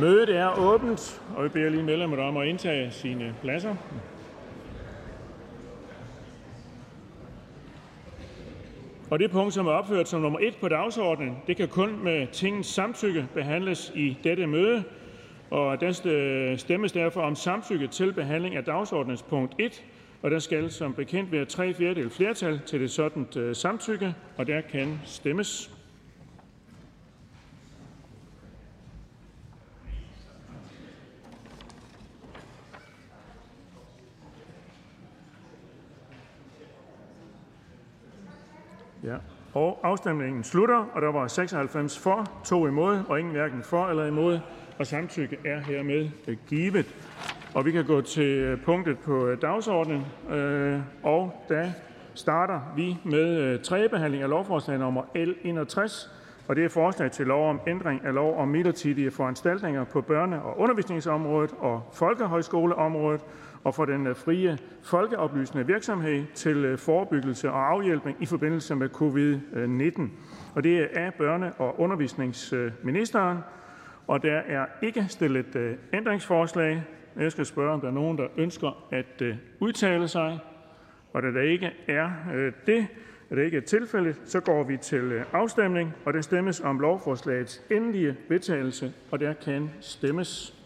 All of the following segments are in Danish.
Mødet er åbent, og vi beder lige medlemmerne om at indtage sine pladser. Og det punkt, som er opført som nummer 1 på dagsordenen, det kan kun med tingens samtykke behandles i dette møde. Og der stemmes derfor om samtykke til behandling af dagsordenens punkt 1, og der skal som bekendt være tre fjerdedel flertal til det sådan øh, samtykke, og der kan stemmes. Ja. Og afstemningen slutter, og der var 96 for, 2 imod, og ingen hverken for eller imod, og samtykke er hermed givet. Og vi kan gå til øh, punktet på øh, dagsordenen, øh, og da starter vi med øh, tredje behandling af lovforslag nummer L 61, og det er forslag til lov om ændring af lov om midlertidige foranstaltninger på børne- og undervisningsområdet og folkehøjskoleområdet og for den øh, frie folkeoplysende virksomhed til øh, forebyggelse og afhjælpning i forbindelse med covid-19. Og det er af børne- og undervisningsministeren, og der er ikke stillet øh, ændringsforslag. Jeg skal spørge, om der er nogen, der ønsker at udtale sig. Og da der ikke er det, er det ikke er tilfældet, så går vi til afstemning, og der stemmes om lovforslagets endelige vedtagelse, og der kan stemmes.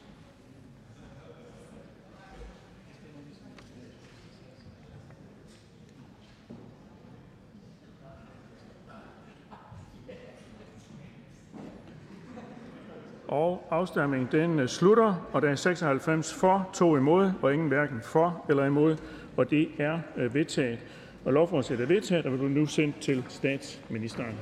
Afstemningen den øh, slutter, og der er 96 for, 2 imod, og ingen hverken for eller imod, og det er øh, vedtaget. Og lovforslaget er vedtaget og vil nu sendt til statsministeren.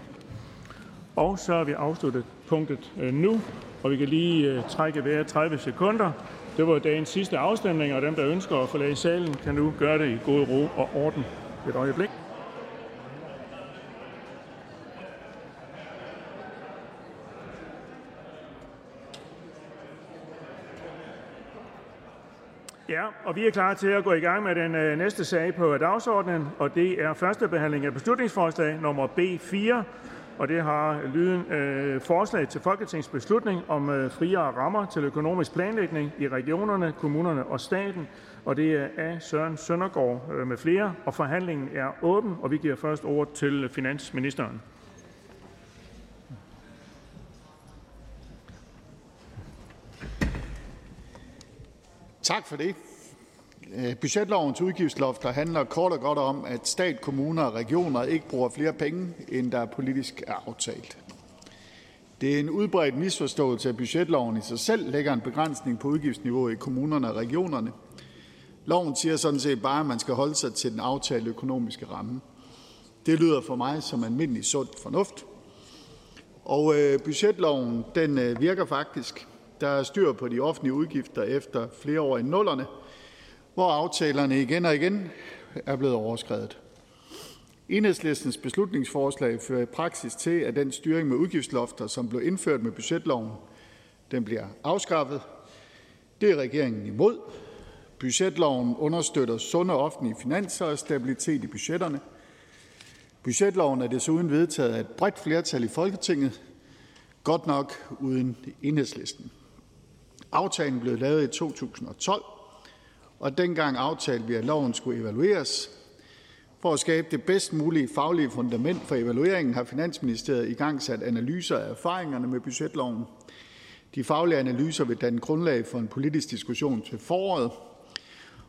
Og så har vi afsluttet punktet øh, nu, og vi kan lige trække hver 30 sekunder. Det var dagens sidste afstemning, og dem, der ønsker at forlade salen, kan nu gøre det i god ro og orden. Et øjeblik. Ja, og vi er klar til at gå i gang med den øh, næste sag på dagsordenen, og det er første behandling af beslutningsforslag nummer B4, og det har lyden øh, forslag til folketingsbeslutning om øh, friere rammer til økonomisk planlægning i regionerne, kommunerne og staten, og det er af Søren Søndergaard øh, med flere, og forhandlingen er åben, og vi giver først ord til finansministeren. Tak for det. Øh, budgetlovens udgiftslofter handler kort og godt om, at stat, kommuner og regioner ikke bruger flere penge, end der politisk er aftalt. Det er en udbredt misforståelse, at budgetloven i sig selv lægger en begrænsning på udgiftsniveauet i kommunerne og regionerne. Loven siger sådan set bare, at man skal holde sig til den aftalte økonomiske ramme. Det lyder for mig som almindelig sund fornuft. Og øh, budgetloven den øh, virker faktisk. Der er styr på de offentlige udgifter efter flere år i nullerne, hvor aftalerne igen og igen er blevet overskredet. Enhedslistens beslutningsforslag fører i praksis til, at den styring med udgiftslofter, som blev indført med budgetloven, den bliver afskaffet. Det er regeringen imod. Budgetloven understøtter sunde offentlige finanser og stabilitet i budgetterne. Budgetloven er desuden vedtaget af et bredt flertal i Folketinget, godt nok uden enhedslisten. Aftalen blev lavet i 2012, og dengang aftalte vi, at loven skulle evalueres. For at skabe det bedst mulige faglige fundament for evalueringen har Finansministeriet i gang sat analyser af erfaringerne med budgetloven. De faglige analyser vil danne grundlag for en politisk diskussion til foråret.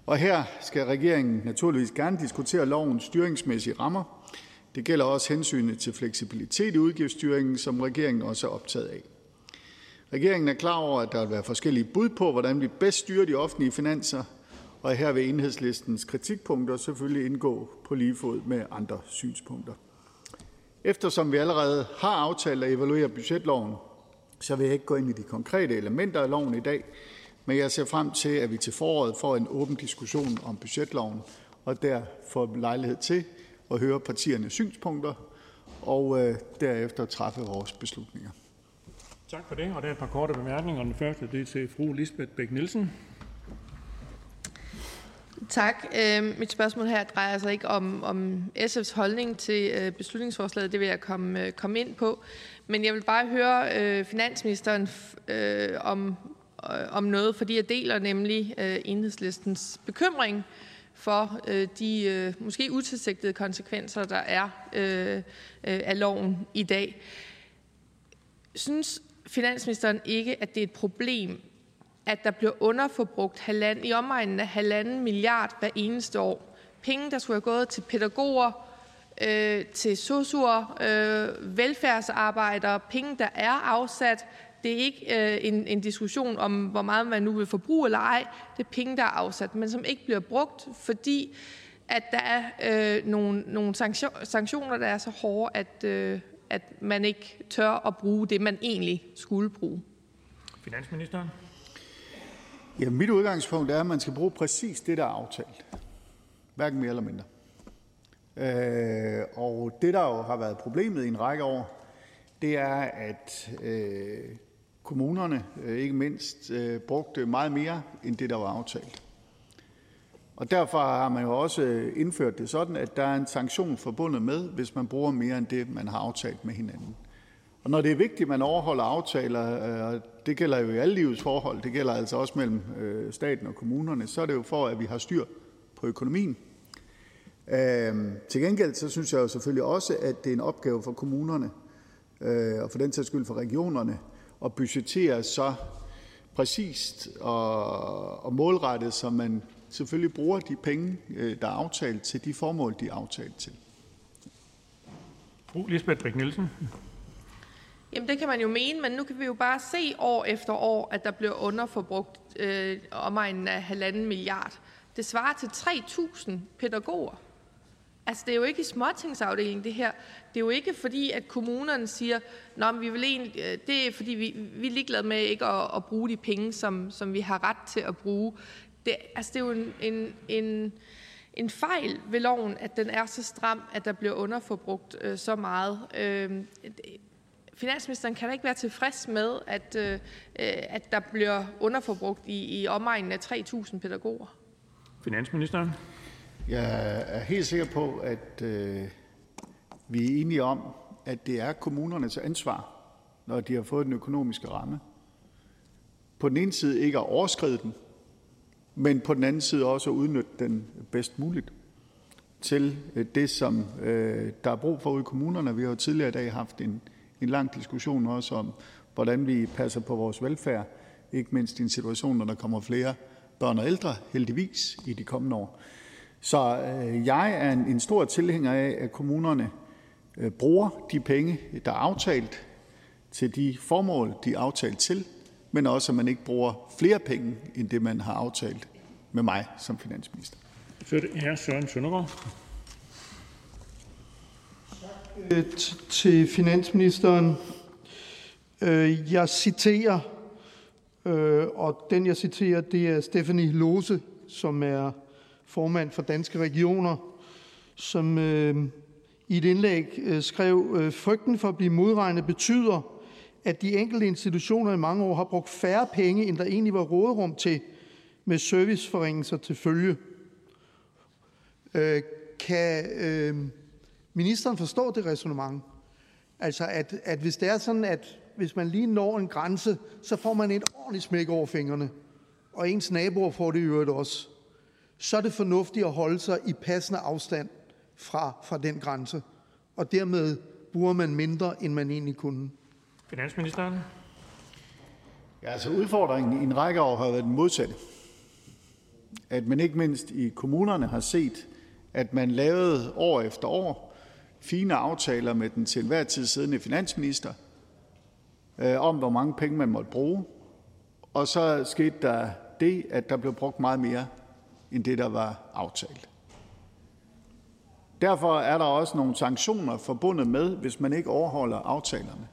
Og her skal regeringen naturligvis gerne diskutere lovens styringsmæssige rammer. Det gælder også hensynet til fleksibilitet i udgiftsstyringen, som regeringen også er optaget af. Regeringen er klar over, at der vil være forskellige bud på, hvordan vi bedst styrer de offentlige finanser, og her vil Enhedslistens kritikpunkter selvfølgelig indgå på lige fod med andre synspunkter. Eftersom vi allerede har aftalt at evaluere budgetloven, så vil jeg ikke gå ind i de konkrete elementer af loven i dag, men jeg ser frem til, at vi til foråret får en åben diskussion om budgetloven, og der får lejlighed til at høre partiernes synspunkter og øh, derefter træffe vores beslutninger. Tak for det. Og der er et par korte bemærkninger. Den første det er til fru Lisbeth Bæk Nielsen. Tak. Øh, mit spørgsmål her drejer sig ikke om, om SF's holdning til øh, beslutningsforslaget. Det vil jeg komme, øh, komme ind på. Men jeg vil bare høre øh, finansministeren øh, om, øh, om noget, fordi jeg deler nemlig øh, enhedslistens bekymring for øh, de øh, måske utilsigtede konsekvenser, der er øh, øh, af loven i dag. Synes finansministeren ikke, at det er et problem, at der bliver underforbrugt halvanden, i omegnen af halvanden milliard hver eneste år? Penge, der skulle have gået til pædagoger, øh, til sosuer, øh, velfærdsarbejdere, penge, der er afsat. Det er ikke øh, en, en diskussion om, hvor meget man nu vil forbruge eller ej. Det er penge, der er afsat, men som ikke bliver brugt, fordi at der er øh, nogle, nogle sanktioner, der er så hårde, at, øh, at man ikke tør at bruge det, man egentlig skulle bruge. Finansministeren? Ja, mit udgangspunkt er, at man skal bruge præcis det, der er aftalt. Hverken mere eller mindre. Øh, og det, der jo har været problemet i en række år, det er, at øh, kommunerne øh, ikke mindst øh, brugte meget mere end det, der var aftalt. Og derfor har man jo også øh, indført det sådan, at der er en sanktion forbundet med, hvis man bruger mere end det, man har aftalt med hinanden. Og når det er vigtigt, at man overholder aftaler, øh, og det gælder jo i alle livets forhold, det gælder altså også mellem øh, staten og kommunerne, så er det jo for, at vi har styr på økonomien, Øhm, til gengæld så synes jeg jo selvfølgelig også, at det er en opgave for kommunerne øh, og for den sags skyld for regionerne at budgettere så præcist og, og målrettet, som man selvfølgelig bruger de penge, øh, der er aftalt, til de formål, de er aftalt til. Fru Lisbeth Bæk-Nielsen. Jamen det kan man jo mene, men nu kan vi jo bare se år efter år, at der bliver underforbrugt øh, omegnen af halvanden milliard. Det svarer til 3.000 pædagoger. Altså, det er jo ikke i småtingsafdelingen, det her. Det er jo ikke fordi, at kommunerne siger, Nå, men vi vil egentlig, øh, det er fordi, vi, vi er ligeglade med ikke at, at bruge de penge, som, som vi har ret til at bruge. Det, altså, det er jo en, en, en, en fejl ved loven, at den er så stram, at der bliver underforbrugt øh, så meget. Øh, finansministeren kan da ikke være tilfreds med, at, øh, at der bliver underforbrugt i, i omegnen af 3.000 pædagoger. Finansministeren? Jeg er helt sikker på, at øh, vi er enige om, at det er kommunernes ansvar, når de har fået den økonomiske ramme, på den ene side ikke at overskride den, men på den anden side også at udnytte den bedst muligt til øh, det, som øh, der er brug for ude i kommunerne. Vi har jo tidligere i dag haft en, en lang diskussion også om, hvordan vi passer på vores velfærd, ikke mindst i en situation, når der kommer flere børn og ældre, heldigvis, i de kommende år. Så øh, jeg er en stor tilhænger af, at kommunerne øh, bruger de penge, der er aftalt, til de formål, de er aftalt til, men også, at man ikke bruger flere penge end det, man har aftalt med mig som finansminister. Så er det hr. Søren Søndergaard. Øh, til finansministeren. Jeg citerer, og den jeg citerer, det er Stephanie Lose, som er formand for Danske Regioner, som øh, i et indlæg øh, skrev, øh, frygten for at blive modregnet betyder, at de enkelte institutioner i mange år har brugt færre penge, end der egentlig var råderum til, med serviceforringelser til følge. Øh, kan øh, ministeren forstå det resonemang? Altså, at, at hvis det er sådan, at hvis man lige når en grænse, så får man et ordentligt smæk over fingrene, og ens naboer får det i øvrigt også så er det fornuftigt at holde sig i passende afstand fra, fra den grænse. Og dermed bruger man mindre, end man egentlig kunne. Finansministeren? Ja, altså udfordringen i en række år har været den modsatte. At man ikke mindst i kommunerne har set, at man lavede år efter år fine aftaler med den til enhver tid siddende finansminister øh, om, hvor mange penge man måtte bruge. Og så skete der det, at der blev brugt meget mere end det, der var aftalt. Derfor er der også nogle sanktioner forbundet med, hvis man ikke overholder aftalerne.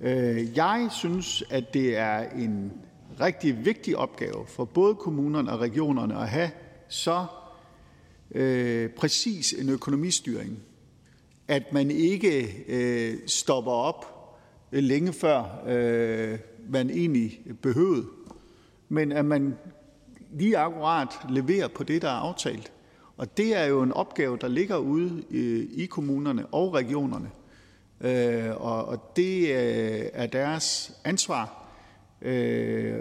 Øh, jeg synes, at det er en rigtig vigtig opgave for både kommunerne og regionerne at have så øh, præcis en økonomistyring, at man ikke øh, stopper op længe før man egentlig behøvede, men at man lige akkurat leverer på det, der er aftalt. Og det er jo en opgave, der ligger ude i kommunerne og regionerne. Øh, og det øh, er deres ansvar.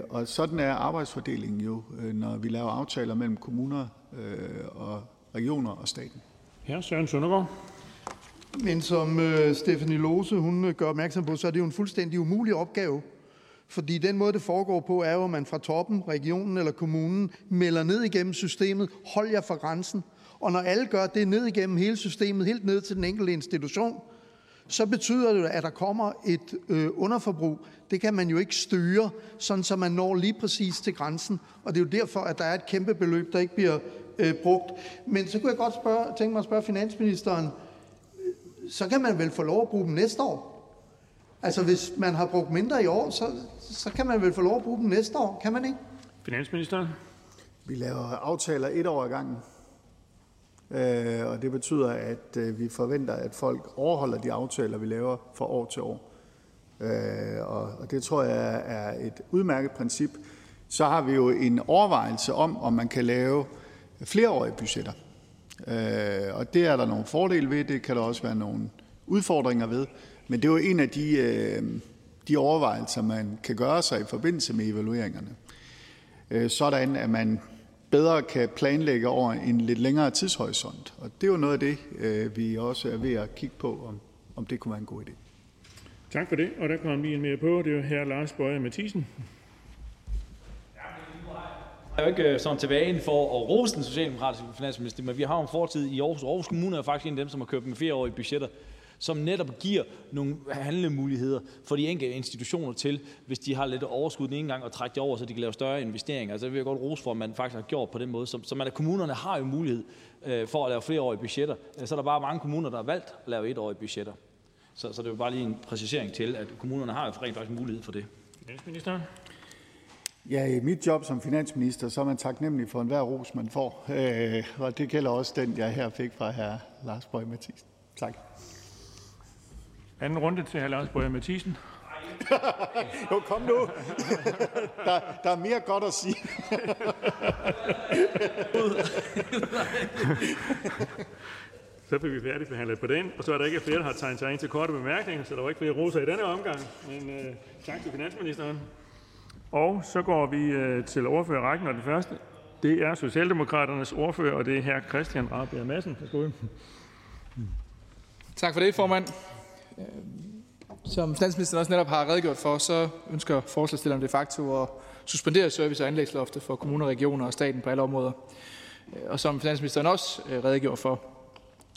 Og sådan er arbejdsfordelingen jo, når vi laver aftaler mellem kommuner og regioner og staten. Hr. Søren Søndergaard. Men som øh, Stephanie Lose hun gør opmærksom på, så er det jo en fuldstændig umulig opgave. Fordi den måde, det foregår på, er jo, at man fra toppen, regionen eller kommunen, melder ned igennem systemet, hold jer for grænsen. Og når alle gør det ned igennem hele systemet, helt ned til den enkelte institution, så betyder det, at der kommer et øh, underforbrug. Det kan man jo ikke styre, sådan så man når lige præcis til grænsen. Og det er jo derfor, at der er et kæmpe beløb, der ikke bliver øh, brugt. Men så kunne jeg godt spørge, tænke mig at spørge finansministeren, så kan man vel få lov at bruge dem næste år? Altså hvis man har brugt mindre i år, så, så kan man vel få lov at bruge dem næste år, kan man ikke? Finansministeren. Vi laver aftaler et år ad gangen. Øh, og det betyder, at øh, vi forventer, at folk overholder de aftaler, vi laver fra år til år. Øh, og, og det tror jeg er et udmærket princip. Så har vi jo en overvejelse om, om man kan lave flereårige budgetter. Øh, og det er der nogle fordele ved, det kan der også være nogle udfordringer ved. Men det er jo en af de, de overvejelser, man kan gøre sig i forbindelse med evalueringerne. Sådan at man bedre kan planlægge over en lidt længere tidshorisont. Og det er jo noget af det, vi også er ved at kigge på, om, om det kunne være en god idé. Tak for det. Og der kommer lige en mere på. Det er jo her Lars Bøje Mathisen er jo ikke øh, sådan tilbage for at rose den socialdemokratiske finansminister, men vi har jo en fortid i Aarhus. Aarhus Kommune er faktisk en af dem, som har købt med flereårige budgetter, som netop giver nogle handlemuligheder for de enkelte institutioner til, hvis de har lidt overskud den ene gang, og trække det over, så de kan lave større investeringer. Altså det vil jeg godt rose for, at man faktisk har gjort på den måde. Så, så man, at kommunerne har jo mulighed øh, for at lave flereårige budgetter. Så er der bare mange kommuner, der har valgt at lave etårige budgetter. Så, så det er jo bare lige en præcisering til, at kommunerne har jo rent faktisk mulighed for det. Finansminister. Ja, i mit job som finansminister, så er man taknemmelig for enhver ros, man får. Øh, og det gælder også den, jeg her fik fra hr. Lars Bøge Mathisen. Tak. Anden runde til hr. Lars Bøge Mathisen. jo, kom nu. der, der er mere godt at sige. så fik vi færdigbehandlet på den, og så er der ikke flere, der har tegnet sig ind til korte bemærkninger, så der var ikke flere roser i denne omgang. Men øh, tak til finansministeren. Og så går vi øh, til ordførerrækken, og den første, det er Socialdemokraternes ordfører, og det er hr. Christian Rabjerg Madsen. Værsgo. Tak for det, formand. Øhm, som finansministeren også netop har redegjort for, så ønsker forslagstillerne de facto at suspendere service- og anlægsloftet for kommuner, regioner og staten på alle områder. Øh, og som finansministeren også øh, redegjorde for,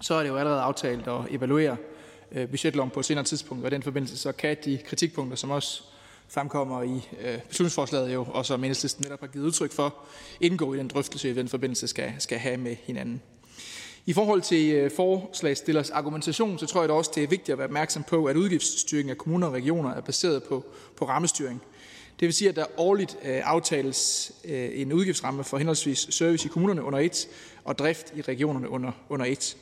så er det jo allerede aftalt at evaluere øh, budgetloven på et senere tidspunkt, og i den forbindelse så kan de kritikpunkter, som også fremkommer i beslutningsforslaget jo, og som Enhedslisten netop har givet udtryk for, indgå i den drøftelse, i den forbindelse skal, skal have med hinanden. I forhold til øh, forslagstillers argumentation, så tror jeg da også, det er vigtigt at være opmærksom på, at udgiftsstyringen af kommuner og regioner er baseret på, på rammestyring. Det vil sige, at der årligt øh, aftales øh, en udgiftsramme for henholdsvis service i kommunerne under et og drift i regionerne under, under et.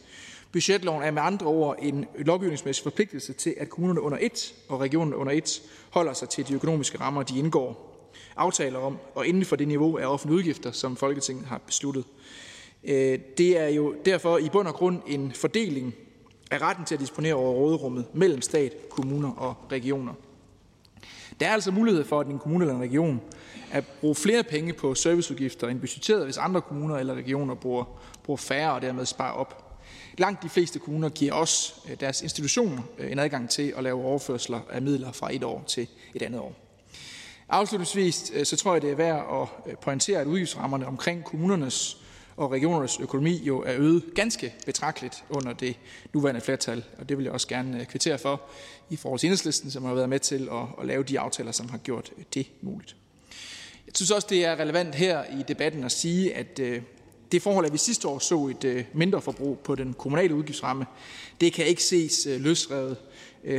Budgetloven er med andre ord en lovgivningsmæssig forpligtelse til, at kommunerne under et og regionerne under et holder sig til de økonomiske rammer, de indgår aftaler om, og inden for det niveau af offentlige udgifter, som Folketinget har besluttet. Øh, det er jo derfor i bund og grund en fordeling af retten til at disponere over råderummet mellem stat, kommuner og regioner. Der er altså mulighed for, at en kommune eller en region at bruge flere penge på serviceudgifter end budgetteret, hvis andre kommuner eller regioner bruger, bruger færre og dermed sparer op. Langt de fleste kommuner giver også øh, deres institutioner øh, en adgang til at lave overførsler af midler fra et år til et andet år. Afslutningsvis så tror jeg, det er værd at pointere, at udgiftsrammerne omkring kommunernes og regionernes økonomi jo er øget ganske betragteligt under det nuværende flertal, og det vil jeg også gerne øh, kvittere for i forhold til enhedslisten, som har været med til at, at lave de aftaler, som har gjort det muligt. Jeg synes også, det er relevant her i debatten at sige, at øh, det forhold, at vi sidste år så et øh, mindre forbrug på den kommunale udgiftsramme, det kan ikke ses løsrevet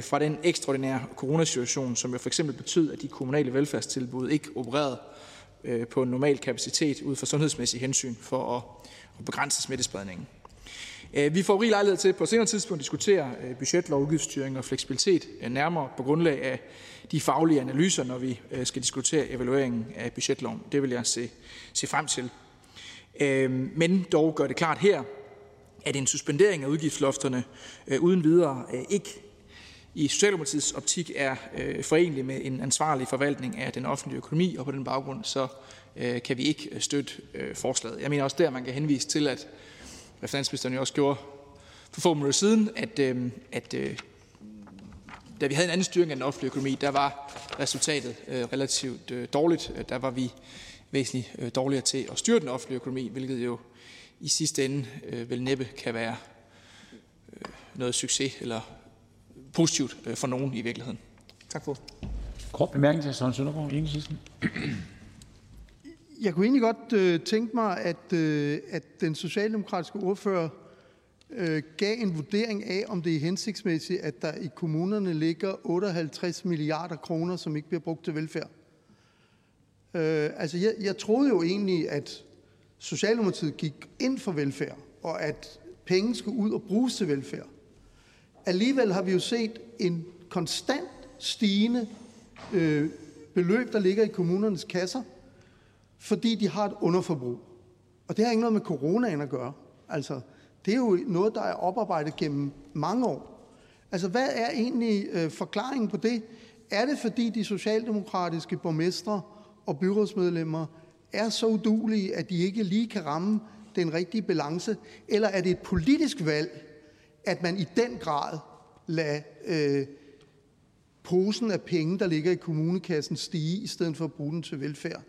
fra den ekstraordinære coronasituation, som jo for eksempel betød, at de kommunale velfærdstilbud ikke opererede Øh, på en normal kapacitet ud fra sundhedsmæssige hensyn for at begrænse smittespredningen. Øh, vi får rig lejlighed til på senere tidspunkt at diskutere øh, budgetlov, udgiftsstyring og fleksibilitet øh, nærmere på grundlag af de faglige analyser, når vi øh, skal diskutere evalueringen af budgetloven. Det vil jeg se, se frem til. Øh, men dog gør det klart her, at en suspendering af udgiftslofterne uden videre ikke i Socialdemokratiets optik er øh, forenlig med en ansvarlig forvaltning af den offentlige økonomi, og på den baggrund så øh, kan vi ikke øh, støtte forslaget. Jeg mener også der, man kan henvise til, at hvad finansministeren jo også gjorde for få minutter siden, at, øh, at øh, da vi havde en anden styring af den offentlige økonomi, der var resultatet øh, relativt øh, dårligt. Der var vi væsentligt øh, dårligere til at styre den offentlige økonomi, hvilket jo i sidste ende øh, vel næppe kan være øh, noget succes eller positivt øh, for nogen i virkeligheden. Tak for Kort bemærkning til Søren Søndergaard, Enhedslisten. Jeg kunne egentlig godt øh, tænke mig, at, øh, at den socialdemokratiske ordfører øh, gav en vurdering af, om det er hensigtsmæssigt, at der i kommunerne ligger 58 milliarder kroner, som ikke bliver brugt til velfærd. Øh, altså, jeg, jeg troede jo egentlig, at Socialdemokratiet gik ind for velfærd, og at penge skulle ud og bruges til velfærd. Alligevel har vi jo set en konstant stigende øh, beløb, der ligger i kommunernes kasser – fordi de har et underforbrug. Og det har ikke noget med coronaen at gøre. Altså, det er jo noget, der er oparbejdet gennem mange år. Altså, hvad er egentlig øh, forklaringen på det? Er det, fordi de socialdemokratiske borgmestre og byrådsmedlemmer er så udulige, at de ikke lige kan ramme den rigtige balance? Eller er det et politisk valg, at man i den grad lader øh, posen af penge, der ligger i kommunekassen, stige, i stedet for at bruge den til velfærd?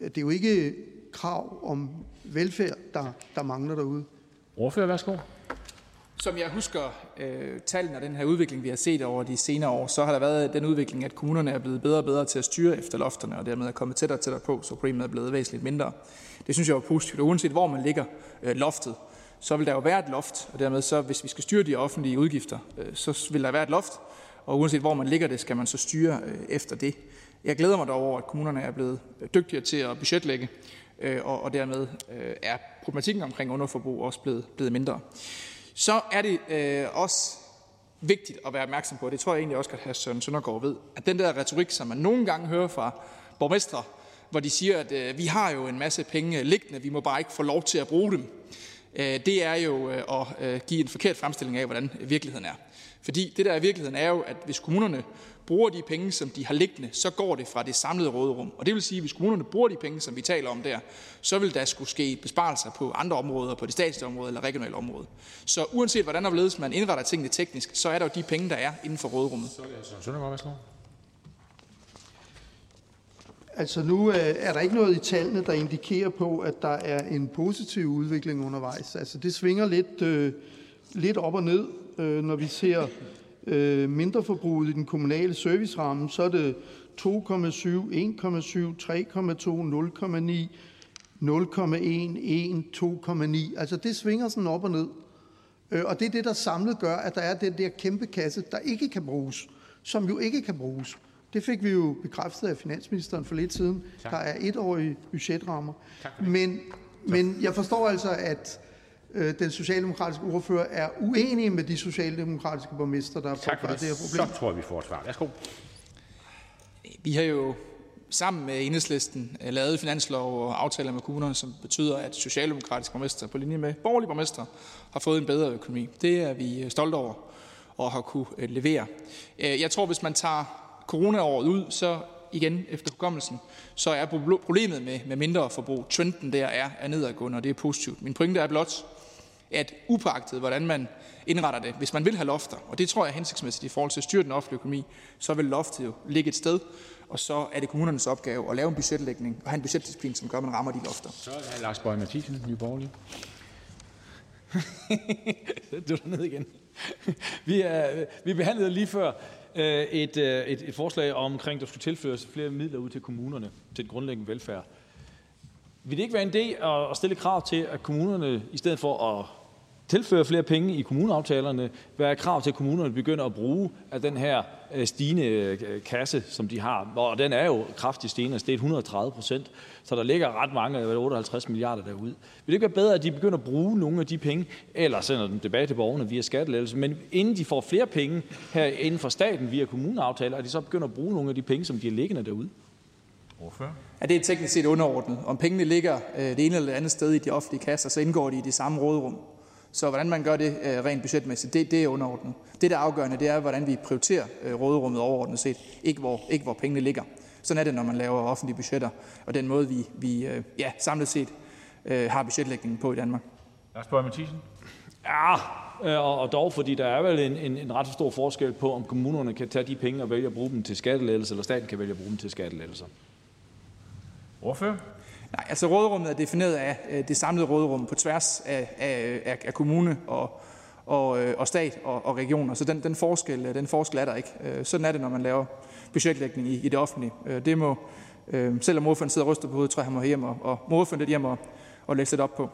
Det er jo ikke krav om velfærd, der, der mangler derude. Ordfører, værsgo. Som jeg husker øh, tallene af den her udvikling, vi har set over de senere år, så har der været den udvikling, at kommunerne er blevet bedre og bedre til at styre efter lofterne, og dermed er kommet tættere og tættere på, så problemet er blevet væsentligt mindre. Det synes jeg er positivt, og uanset hvor man ligger øh, loftet, så vil der jo være et loft, og dermed så, hvis vi skal styre de offentlige udgifter, øh, så vil der være et loft, og uanset hvor man ligger det, skal man så styre øh, efter det. Jeg glæder mig dog over, at kommunerne er blevet øh, dygtigere til at budgetlægge, og, og dermed er problematikken omkring underforbrug også blevet, blevet mindre. Så er det øh, også vigtigt at være opmærksom på, det tror jeg egentlig også, at hr. Søren Søndergaard ved, at den der retorik, som man nogle gange hører fra borgmestre, hvor de siger, at vi har jo en masse penge liggende, vi må bare ikke få lov til at bruge dem, Øh, det er jo øh, at øh, give en forkert fremstilling af, hvordan virkeligheden er. Fordi det der er virkeligheden er jo, at hvis kommunerne bruger de penge, som de har liggende, så går det fra det samlede råderum. Og det vil sige, at hvis kommunerne bruger de penge, som vi taler om der, så vil der skulle ske besparelser på andre områder, på det statslige område eller regionale område. Så uanset hvordan og hvorledes man indretter tingene teknisk, så er der jo de penge, der er inden for råderummet. Så er det altså Altså nu øh, er der ikke noget i tallene, der indikerer på, at der er en positiv udvikling undervejs. Altså det svinger lidt, øh, lidt op og ned, øh, når vi ser øh, mindreforbruget i den kommunale serviceramme, så er det 2,7, 1,7, 3,2, 0,9, 0,1, 1, 2,9. Altså det svinger sådan op og ned. Øh, og det er det, der samlet gør, at der er den der kæmpe kasse, der ikke kan bruges, som jo ikke kan bruges. Det fik vi jo bekræftet af finansministeren for lidt siden. Tak. Der er etårige budgetrammer. Men, men jeg forstår altså, at Øh, den socialdemokratiske ordfører er uenig med de socialdemokratiske borgmestre, der har påpeget det her problem. Så tror vi får et svar. Værsgo. Vi har jo sammen med enhedslisten øh, lavet finanslov og aftaler med kommunerne, som betyder, at socialdemokratiske borgmestre på linje med borgerlige borgmestre har fået en bedre økonomi. Det er vi øh, stolte over og har kunne levere. Jeg tror, hvis man tager coronaåret ud, så igen efter hukommelsen, så er problemet med, med mindre forbrug, trenden der er, er nedadgående, og det er positivt. Min pointe er blot, at upagtet hvordan man indretter det, hvis man vil have lofter, og det tror jeg er hensigtsmæssigt i forhold til at styre den offentlige økonomi, så vil loftet jo ligge et sted, og så er det kommunernes opgave at lave en budgetlægning og have en budgetdisciplin, som gør, at man rammer de lofter. Så er det Lars Bøge Mathisen, Nye Borgerlige. du er ned igen. vi, er, vi behandlede lige før Øh, et, øh, et, et forslag omkring, at der skulle tilføres flere midler ud til kommunerne til den grundlæggende velfærd. Vil det ikke være en idé at stille krav til, at kommunerne, i stedet for at tilføre flere penge i kommuneaftalerne, være krav til, at kommunerne begynder at bruge af den her øh, stigende øh, kasse, som de har. Og den er jo kraftigt stigende, det er 130 procent, så der ligger ret mange, 58 milliarder derude. Vil det ikke være bedre, at de begynder at bruge nogle af de penge, eller sender dem tilbage til borgerne via skattelettelse, men inden de får flere penge her inden for staten via kommuneaftaler, at de så begynder at bruge nogle af de penge, som de er liggende derude? Ja, det er teknisk set underordnet. Om pengene ligger øh, det ene eller det andet sted i de offentlige kasser, så indgår de i det samme råderum. Så hvordan man gør det øh, rent budgetmæssigt, det, det er underordnet. Det, der er afgørende, det er, hvordan vi prioriterer øh, råderummet overordnet set, ikke hvor, ikke hvor pengene ligger. Sådan er det, når man laver offentlige budgetter, og den måde, vi, vi øh, ja, samlet set har budgetlægningen på i Danmark. Lars Boje Mathiesen. Ja, og og dog, fordi der er vel en, en, en ret stor forskel på, om kommunerne kan tage de penge og vælge at bruge dem til skattelettelser, eller staten kan vælge at bruge dem til skattelettelser. Ordfører. Nej, altså råderummet er defineret af øh, det samlede råderum på tværs af, af, af, af kommune og, og, øh, og stat og, og regioner. Så den, den, forskel, øh, den forskel er der ikke. Sådan er det, når man laver budgetlægning i, i det offentlige. Det må, selvom ordføreren sidder og ryster på hovedet, tror jeg, han må hjem og, og må ordføreren lidt hjem og, og læse lidt op på.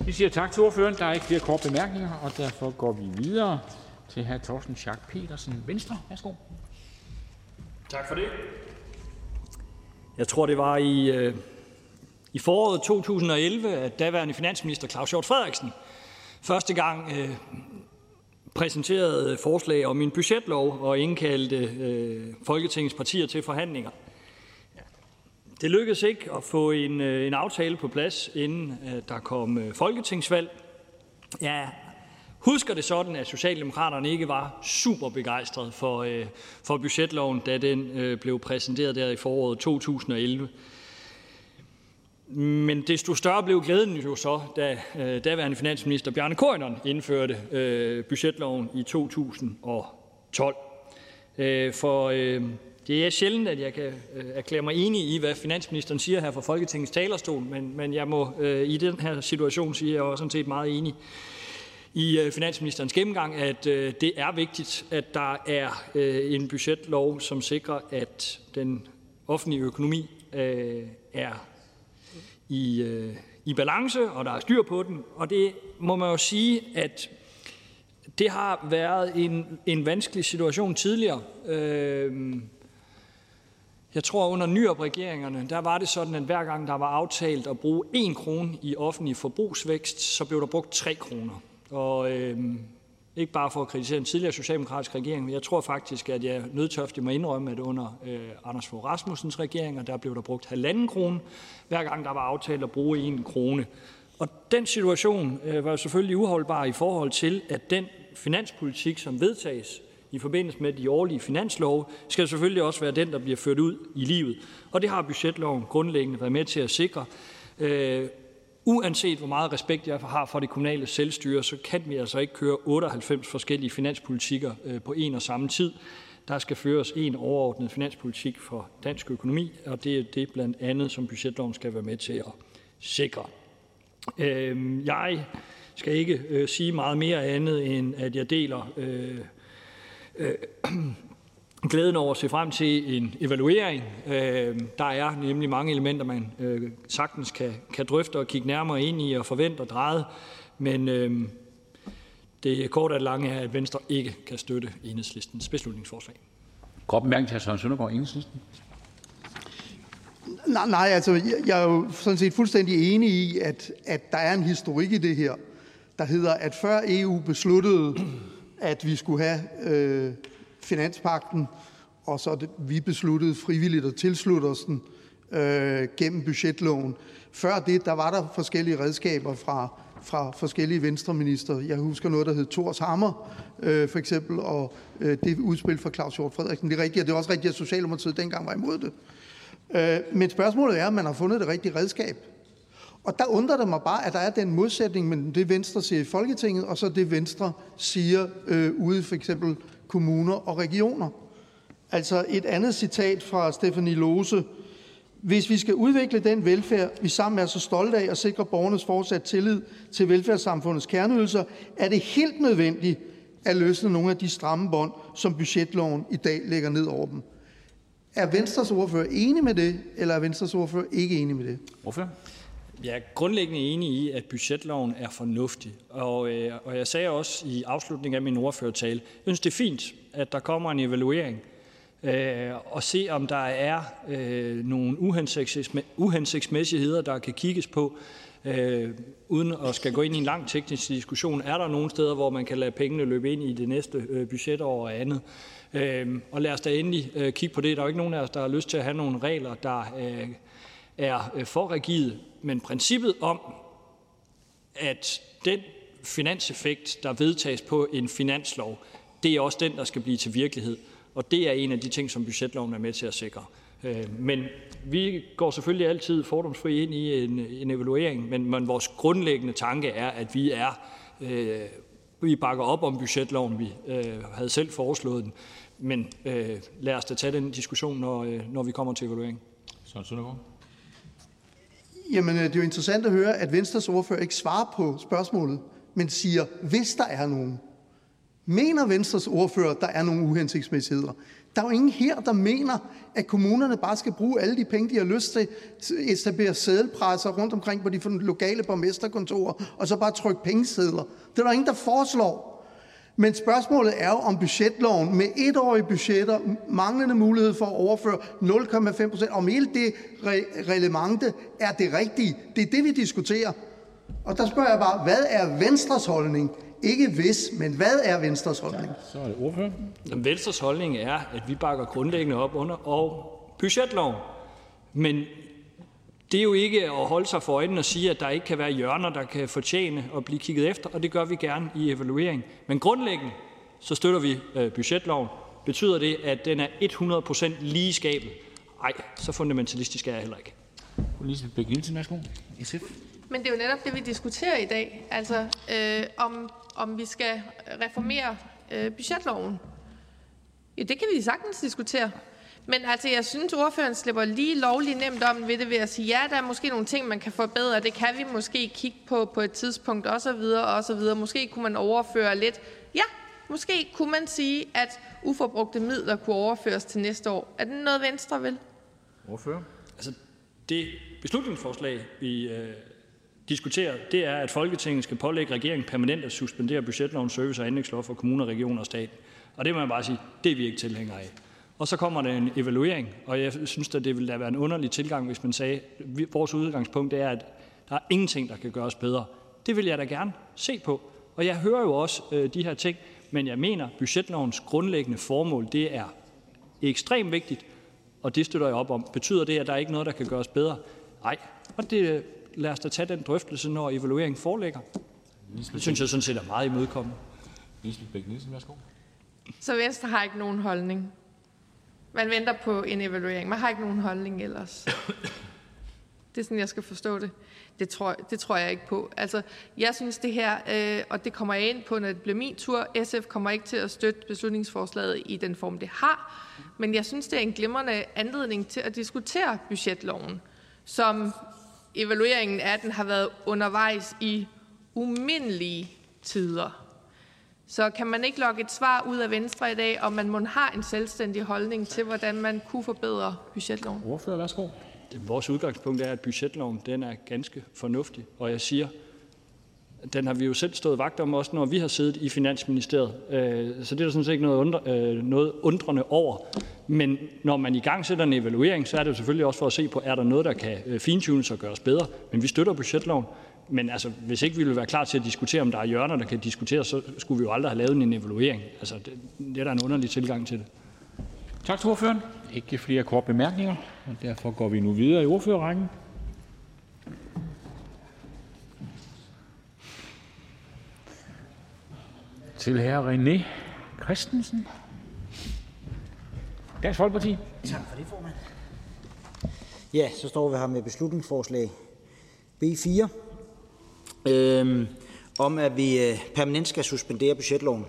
Vi siger tak til ordføreren. Der er ikke flere korte bemærkninger, og derfor går vi videre til hr. Torsten Schack Petersen, Venstre. Værsgo. Tak for det. Jeg tror, det var i, øh, i foråret 2011, at daværende finansminister Claus Hjort Frederiksen første gang øh, præsenterede forslag om en budgetlov og indkaldte øh, Folketingets partier til forhandlinger. Det lykkedes ikke at få en, øh, en aftale på plads, inden øh, der kom øh, folketingsvalg. Jeg husker det sådan, at Socialdemokraterne ikke var super begejstrede for, øh, for budgetloven, da den øh, blev præsenteret der i foråret 2011. Men desto større blev glæden jo så, da øh, daværende finansminister Bjarne Corydon indførte øh, budgetloven i 2012. Øh, for øh, det er sjældent, at jeg kan øh, erklære mig enig i, hvad finansministeren siger her fra Folketingets talerstol, men, men jeg må øh, i den her situation sige, at jeg er sådan set meget enig i øh, finansministerens gennemgang, at øh, det er vigtigt, at der er øh, en budgetlov, som sikrer, at den offentlige økonomi øh, er i, øh, i balance, og der er styr på den. Og det må man jo sige, at det har været en, en vanskelig situation tidligere. Øh, jeg tror, under Nyrup-regeringerne, der var det sådan, at hver gang der var aftalt at bruge 1 krone i offentlig forbrugsvækst, så blev der brugt 3 kroner. Og øh, ikke bare for at kritisere en tidligere socialdemokratisk regering, men jeg tror faktisk, at jeg nødtøftig må indrømme, at under øh, Anders Fogh Rasmussens regeringer, der blev der brugt halvanden krone, hver gang der var aftalt at bruge en krone. Og den situation øh, var selvfølgelig uholdbar i forhold til, at den finanspolitik, som vedtages i forbindelse med de årlige finanslove, skal selvfølgelig også være den, der bliver ført ud i livet. Og det har budgetloven grundlæggende været med til at sikre. Øh, uanset hvor meget respekt jeg har for det kommunale selvstyre, så kan vi altså ikke køre 98 forskellige finanspolitikker øh, på en og samme tid. Der skal føres en overordnet finanspolitik for dansk økonomi, og det er det blandt andet, som budgetloven skal være med til at sikre. Øhm, jeg skal ikke øh, sige meget mere andet, end at jeg deler øh, glæden over at se frem til en evaluering. Øh, der er nemlig mange elementer, man øh, sagtens kan, kan drøfte og kigge nærmere ind i og forvente og dreje. Men øh, det korte og lange er, at Venstre ikke kan støtte enhedslistens beslutningsforslag. Kort bemærkning til hr. Søren Søndergaard, Enhedslisten. Nej, nej, altså jeg, jeg er jo sådan set fuldstændig enig i, at, at der er en historik i det her, der hedder, at før EU besluttede, at vi skulle have øh, finanspakten, og så det, vi besluttede frivilligt at tilslutte os den øh, gennem budgetloven. Før det, der var der forskellige redskaber fra, fra forskellige venstreminister. Jeg husker noget, der hed Thors Hammer, øh, for eksempel, og øh, det udspil fra Claus Hjort Frederiksen. Det er rigtigt, og det er også rigtigt, at Socialdemokratiet dengang var imod det. Øh, men spørgsmålet er, om man har fundet det rigtige redskab. Og der undrer det mig bare, at der er den modsætning mellem det, Venstre siger i Folketinget, og så det, Venstre siger øh, ude for eksempel kommuner og regioner. Altså et andet citat fra Stephanie Lose. Hvis vi skal udvikle den velfærd, vi sammen er så stolte af og sikre borgernes fortsat tillid til velfærdssamfundets kerneydelser, er det helt nødvendigt at løsne nogle af de stramme bånd, som budgetloven i dag lægger ned over dem. Er Venstres ordfører enig med det, eller er Venstres ordfører ikke enig med det? Ordfører. Jeg er grundlæggende enig i, at budgetloven er fornuftig. Og, øh, og jeg sagde også i afslutningen af min ordførertale, jeg synes, det er fint, at der kommer en evaluering øh, og se, om der er øh, nogle uhensigtsmæssigheder, der kan kigges på, øh, uden at skal gå ind i en lang teknisk diskussion. Er der nogle steder, hvor man kan lade pengene løbe ind i det næste øh, budgetår og andet? Øh, og lad os da endelig øh, kigge på det. Der er jo ikke nogen af os, der har lyst til at have nogle regler, der øh, er øh, for rigide. Men princippet om, at den finanseffekt, der vedtages på en finanslov, det er også den, der skal blive til virkelighed. Og det er en af de ting, som budgetloven er med til at sikre. Øh, men vi går selvfølgelig altid fordomsfri ind i en, en evaluering, men, men vores grundlæggende tanke er, at vi er øh, vi bakker op om budgetloven. Vi øh, havde selv foreslået den. Men øh, lad os da tage den diskussion, når, øh, når vi kommer til evaluering. Søren Søndergaard. Jamen, øh, det er jo interessant at høre, at Venstres ordfører ikke svarer på spørgsmålet, men siger, hvis der er nogen. Mener Venstres ordfører, der er nogle uhensigtsmæssigheder? Der er jo ingen her, der mener, at kommunerne bare skal bruge alle de penge, de har lyst til, etablere sædelpresser rundt omkring på de lokale borgmesterkontorer, og så bare trykke pengesedler. Det er der ingen, der foreslår. Men spørgsmålet er jo, om budgetloven med etårige budgetter, manglende mulighed for at overføre 0,5 procent, om hele det re- relevante er det rigtige. Det er det, vi diskuterer. Og der spørger jeg bare, hvad er Venstres holdning? Ikke hvis, men hvad er Venstres holdning? Så er det ordfører. Jamen, Venstres holdning er, at vi bakker grundlæggende op under og budgetloven. Men det er jo ikke at holde sig for øjnene og sige, at der ikke kan være hjørner, der kan fortjene at blive kigget efter, og det gør vi gerne i evaluering. Men grundlæggende så støtter vi øh, budgetloven. Betyder det, at den er 100% lige skabet? Nej, så fundamentalistisk er jeg heller ikke. Lisbeth Bæk-Nielsen, værsgo. SF. Men det er jo netop det, vi diskuterer i dag. Altså, øh, om, om vi skal reformere øh, budgetloven. Ja, det kan vi sagtens diskutere. Men altså, jeg synes, ordføreren slipper lige lovligt nemt om ved det ved at sige, ja, der er måske nogle ting, man kan forbedre. Det kan vi måske kigge på på et tidspunkt, og så videre, og så videre. Måske kunne man overføre lidt. Ja, måske kunne man sige, at uforbrugte midler kunne overføres til næste år. Er det noget, Venstre vil? Ordfører. Altså, det beslutningsforslag, vi øh, diskuterer, det er, at Folketinget skal pålægge regeringen permanent at suspendere budgetlovens service- og anlægslov for kommuner, regioner og stat. Og det må man bare sige, det er vi ikke tilhængere af. Og så kommer der en evaluering, og jeg synes at det ville da være en underlig tilgang, hvis man sagde, at vores udgangspunkt er, at der er ingenting, der kan gøres bedre. Det vil jeg da gerne se på. Og jeg hører jo også øh, de her ting, men jeg mener, budgetlovens grundlæggende formål, det er ekstremt vigtigt, og det støtter jeg op om. Betyder det, at der er ikke noget, der kan gøres bedre? Nej. Og det, lad os da tage den drøftelse, når evalueringen foreligger. Det synes jeg sådan set er meget imødekommende. Lisbeth Bæk-Nielsen, værsgo. Så Venstre har ikke nogen holdning? Man venter på en evaluering. Man har ikke nogen holdning ellers. Det er sådan, jeg skal forstå det. Det tror, det tror jeg ikke på. Altså, jeg synes det her, øh, og det kommer jeg ind på, når det bliver min tur. SF kommer ikke til at støtte beslutningsforslaget i den form, det har. Men jeg synes, det er en glimrende anledning til at diskutere budgetloven, som evalueringen af den har været undervejs i umindelige tider. Så kan man ikke lokke et svar ud af Venstre i dag, om man må har en selvstændig holdning til, hvordan man kunne forbedre budgetloven? Ordfører, værsgo. Vores udgangspunkt er, at budgetloven den er ganske fornuftig, og jeg siger, den har vi jo selv stået vagt om, også når vi har siddet i Finansministeriet. Øh, så det er der sådan set ikke noget, undre, øh, noget undrende over. Men når man i gang sætter en evaluering, så er det jo selvfølgelig også for at se på, er der noget, der kan øh, fintunes og gøres bedre. Men vi støtter budgetloven. Men altså, hvis ikke vi ville være klar til at diskutere, om der er hjørner, der kan diskuteres, så skulle vi jo aldrig have lavet en evaluering. Altså, det, det er der en underlig tilgang til det. Tak til ordføreren. Ikke flere kort bemærkninger, og derfor går vi nu videre i ordførerrækken. Til herre René Christensen. Dansk Folkeparti. Tak for det, formand. Ja, så står vi her med beslutningsforslag B4, øh, om at vi øh, permanent skal suspendere budgetloven.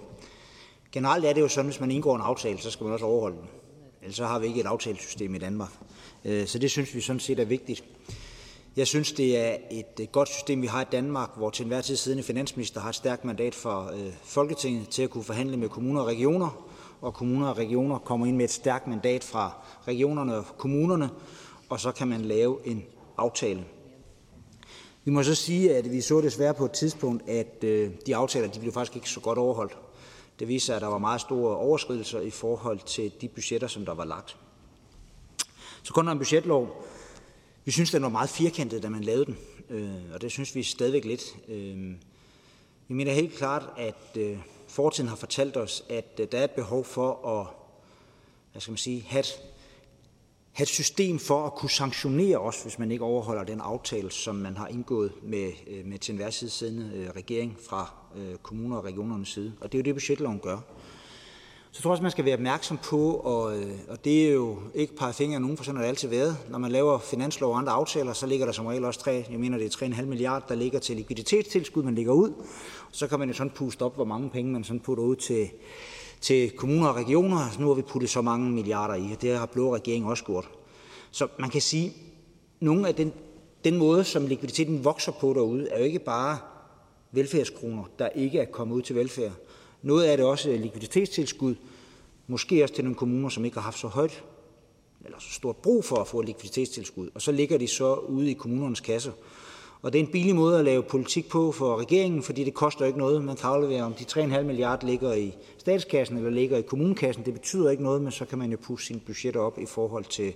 Generelt er det jo sådan, at hvis man indgår en aftale, så skal man også overholde den. Ellers så har vi ikke et aftalesystem i Danmark. Øh, så det synes vi sådan set er vigtigt. Jeg synes, det er et øh, godt system, vi har i Danmark, hvor til enhver tid siddende finansminister har et stærkt mandat for øh, Folketinget til at kunne forhandle med kommuner og regioner, og kommuner og regioner kommer ind med et stærkt mandat fra regionerne og kommunerne, og så kan man lave en aftale. Vi må så sige, at vi så desværre på et tidspunkt, at øh, de aftaler de blev faktisk ikke så godt overholdt. Det viser sig, at der var meget store overskridelser i forhold til de budgetter, som der var lagt. Så kun en budgetlov. Vi synes, den var meget firkantet, da man lavede den, øh, og det synes vi stadigvæk lidt. Øh, vi mener helt klart, at fortiden har fortalt os, at der er et behov for at hvad skal man sige, have, et, have et system for at kunne sanktionere os, hvis man ikke overholder den aftale, som man har indgået med, øh, med til enhver side siddende øh, regering fra øh, kommuner og regionernes side. Og det er jo det, budgetloven gør. Så jeg tror også, man skal være opmærksom på, og, og det er jo ikke par fingre af nogen, for sådan har det altid været. Når man laver finanslov og andre aftaler, så ligger der som regel også 3, jeg mener det er 3,5 milliarder, der ligger til likviditetstilskud, man ligger ud. Så kan man jo sådan puste op, hvor mange penge man sådan putter ud til, til kommuner og regioner. Nu har vi puttet så mange milliarder i, og det har blå regering også gjort. Så man kan sige, at nogle af den, den måde, som likviditeten vokser på derude, er jo ikke bare velfærdskroner, der ikke er kommet ud til velfærd. Noget af det også likviditetstilskud, måske også til nogle kommuner, som ikke har haft så højt eller så stort brug for at få likviditetstilskud, og så ligger de så ude i kommunernes kasser. Og det er en billig måde at lave politik på for regeringen, fordi det koster ikke noget. Man kan aflevere, om de 3,5 milliarder ligger i statskassen eller ligger i kommunekassen. Det betyder ikke noget, men så kan man jo pusse sine budgetter op i forhold til,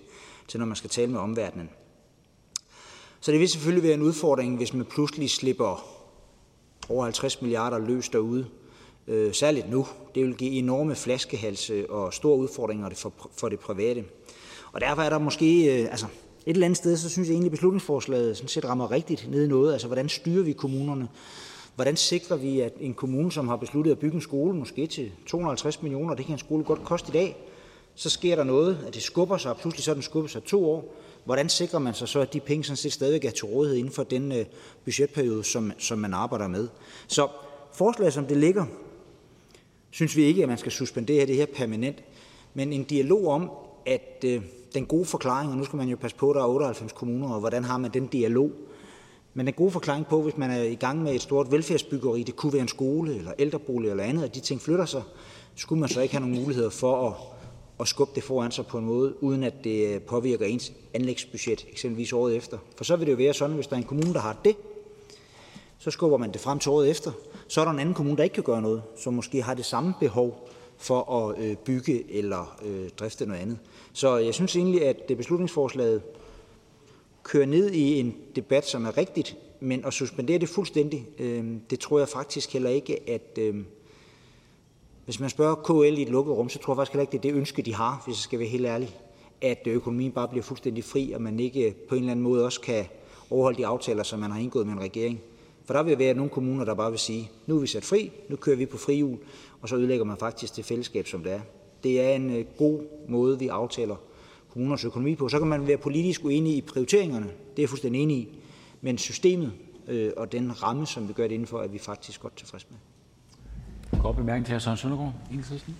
til når man skal tale med omverdenen. Så det vil selvfølgelig være en udfordring, hvis man pludselig slipper over 50 milliarder løs derude, øh, særligt nu. Det vil give enorme flaskehalse øh, og store udfordringer for, for det private. Og derfor er der måske, øh, altså et eller andet sted, så synes jeg egentlig, at beslutningsforslaget sådan set rammer rigtigt ned i noget. Altså, hvordan styrer vi kommunerne? Hvordan sikrer vi, at en kommune, som har besluttet at bygge en skole, måske til 250 millioner, det kan en skole godt koste i dag, så sker der noget, at det skubber sig, og pludselig så den skubber sig to år. Hvordan sikrer man sig så, at de penge sådan set stadigvæk er til rådighed inden for den øh, budgetperiode, som, som man arbejder med? Så forslaget, som det ligger, synes vi ikke, at man skal suspendere det her permanent, men en dialog om, at øh, den gode forklaring, og nu skal man jo passe på, at der er 98 kommuner, og hvordan har man den dialog, men den gode forklaring på, hvis man er i gang med et stort velfærdsbyggeri, det kunne være en skole eller ældrebolig eller andet, at de ting flytter sig, skulle man så ikke have nogen muligheder for at, at skubbe det foran sig på en måde, uden at det øh, påvirker ens anlægsbudget, eksempelvis året efter. For så vil det jo være sådan, hvis der er en kommune, der har det, så skubber man det frem til året efter. Så er der en anden kommune, der ikke kan gøre noget, som måske har det samme behov for at øh, bygge eller øh, drifte noget andet. Så jeg synes egentlig, at det beslutningsforslaget kører ned i en debat, som er rigtigt, men at suspendere det fuldstændig, øh, det tror jeg faktisk heller ikke, at øh, hvis man spørger KL i et lukket rum, så tror jeg faktisk heller ikke, det er det ønske, de har, hvis jeg skal være helt ærlig, at økonomien bare bliver fuldstændig fri, og man ikke på en eller anden måde også kan overholde de aftaler, som man har indgået med en regering. For der vil være nogle kommuner, der bare vil sige, nu er vi sat fri, nu kører vi på frihjul, og så ødelægger man faktisk det fællesskab, som det er. Det er en øh, god måde, vi aftaler kommunernes økonomi på. Så kan man være politisk uenig i prioriteringerne, det er jeg fuldstændig enig i, men systemet øh, og den ramme, som vi gør det indenfor, er vi faktisk godt tilfreds med. Godt bemærkning til hr. Søren Søndergaard, Enhedslisten.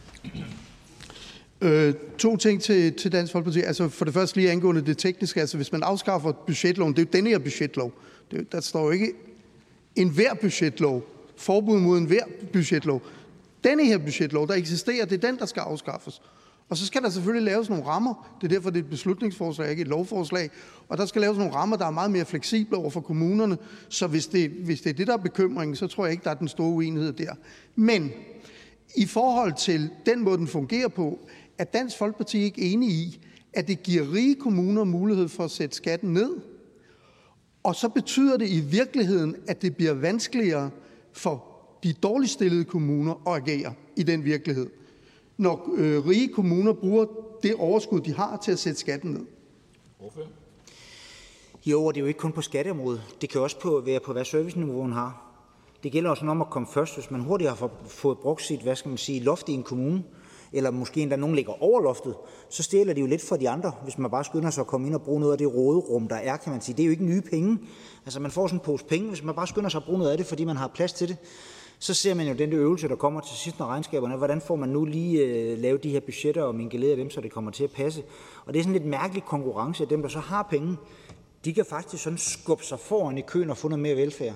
Øh, to ting til, til Dansk Folkeparti. Altså for det første lige angående det tekniske. Altså hvis man afskaffer budgetloven, det er jo denne her budgetlov. Det, der står jo ikke en hver budgetlov, forbud mod en hver budgetlov. Denne her budgetlov, der eksisterer, det er den, der skal afskaffes. Og så skal der selvfølgelig laves nogle rammer. Det er derfor, det er et beslutningsforslag, ikke et lovforslag. Og der skal laves nogle rammer, der er meget mere fleksible over for kommunerne. Så hvis det, hvis det er det, der er bekymringen, så tror jeg ikke, der er den store uenighed der. Men i forhold til den måde, den fungerer på, er Dansk Folkeparti ikke enige i, at det giver rige kommuner mulighed for at sætte skatten ned, og så betyder det i virkeligheden, at det bliver vanskeligere for de dårligt stillede kommuner at agere i den virkelighed, når øh, rige kommuner bruger det overskud, de har, til at sætte skatten ned. Jo, og det er jo ikke kun på skatteområdet. Det kan også på, være på, hvad serviceniveauen har. Det gælder også om at komme først, hvis man hurtigt har fået brugt sit, hvad skal man sige, loft i en kommune, eller måske endda nogen ligger over loftet, så stjæler de jo lidt fra de andre, hvis man bare skynder sig at komme ind og bruge noget af det råderum, der er, kan man sige. Det er jo ikke nye penge. Altså man får sådan en pose penge, hvis man bare skynder sig at bruge noget af det, fordi man har plads til det. Så ser man jo den der øvelse, der kommer til sidst med regnskaberne. Hvordan får man nu lige øh, lavet de her budgetter og mingeleret dem, så det kommer til at passe? Og det er sådan lidt mærkelig konkurrence at dem, der så har penge. De kan faktisk sådan skubbe sig foran i køen og få noget mere velfærd.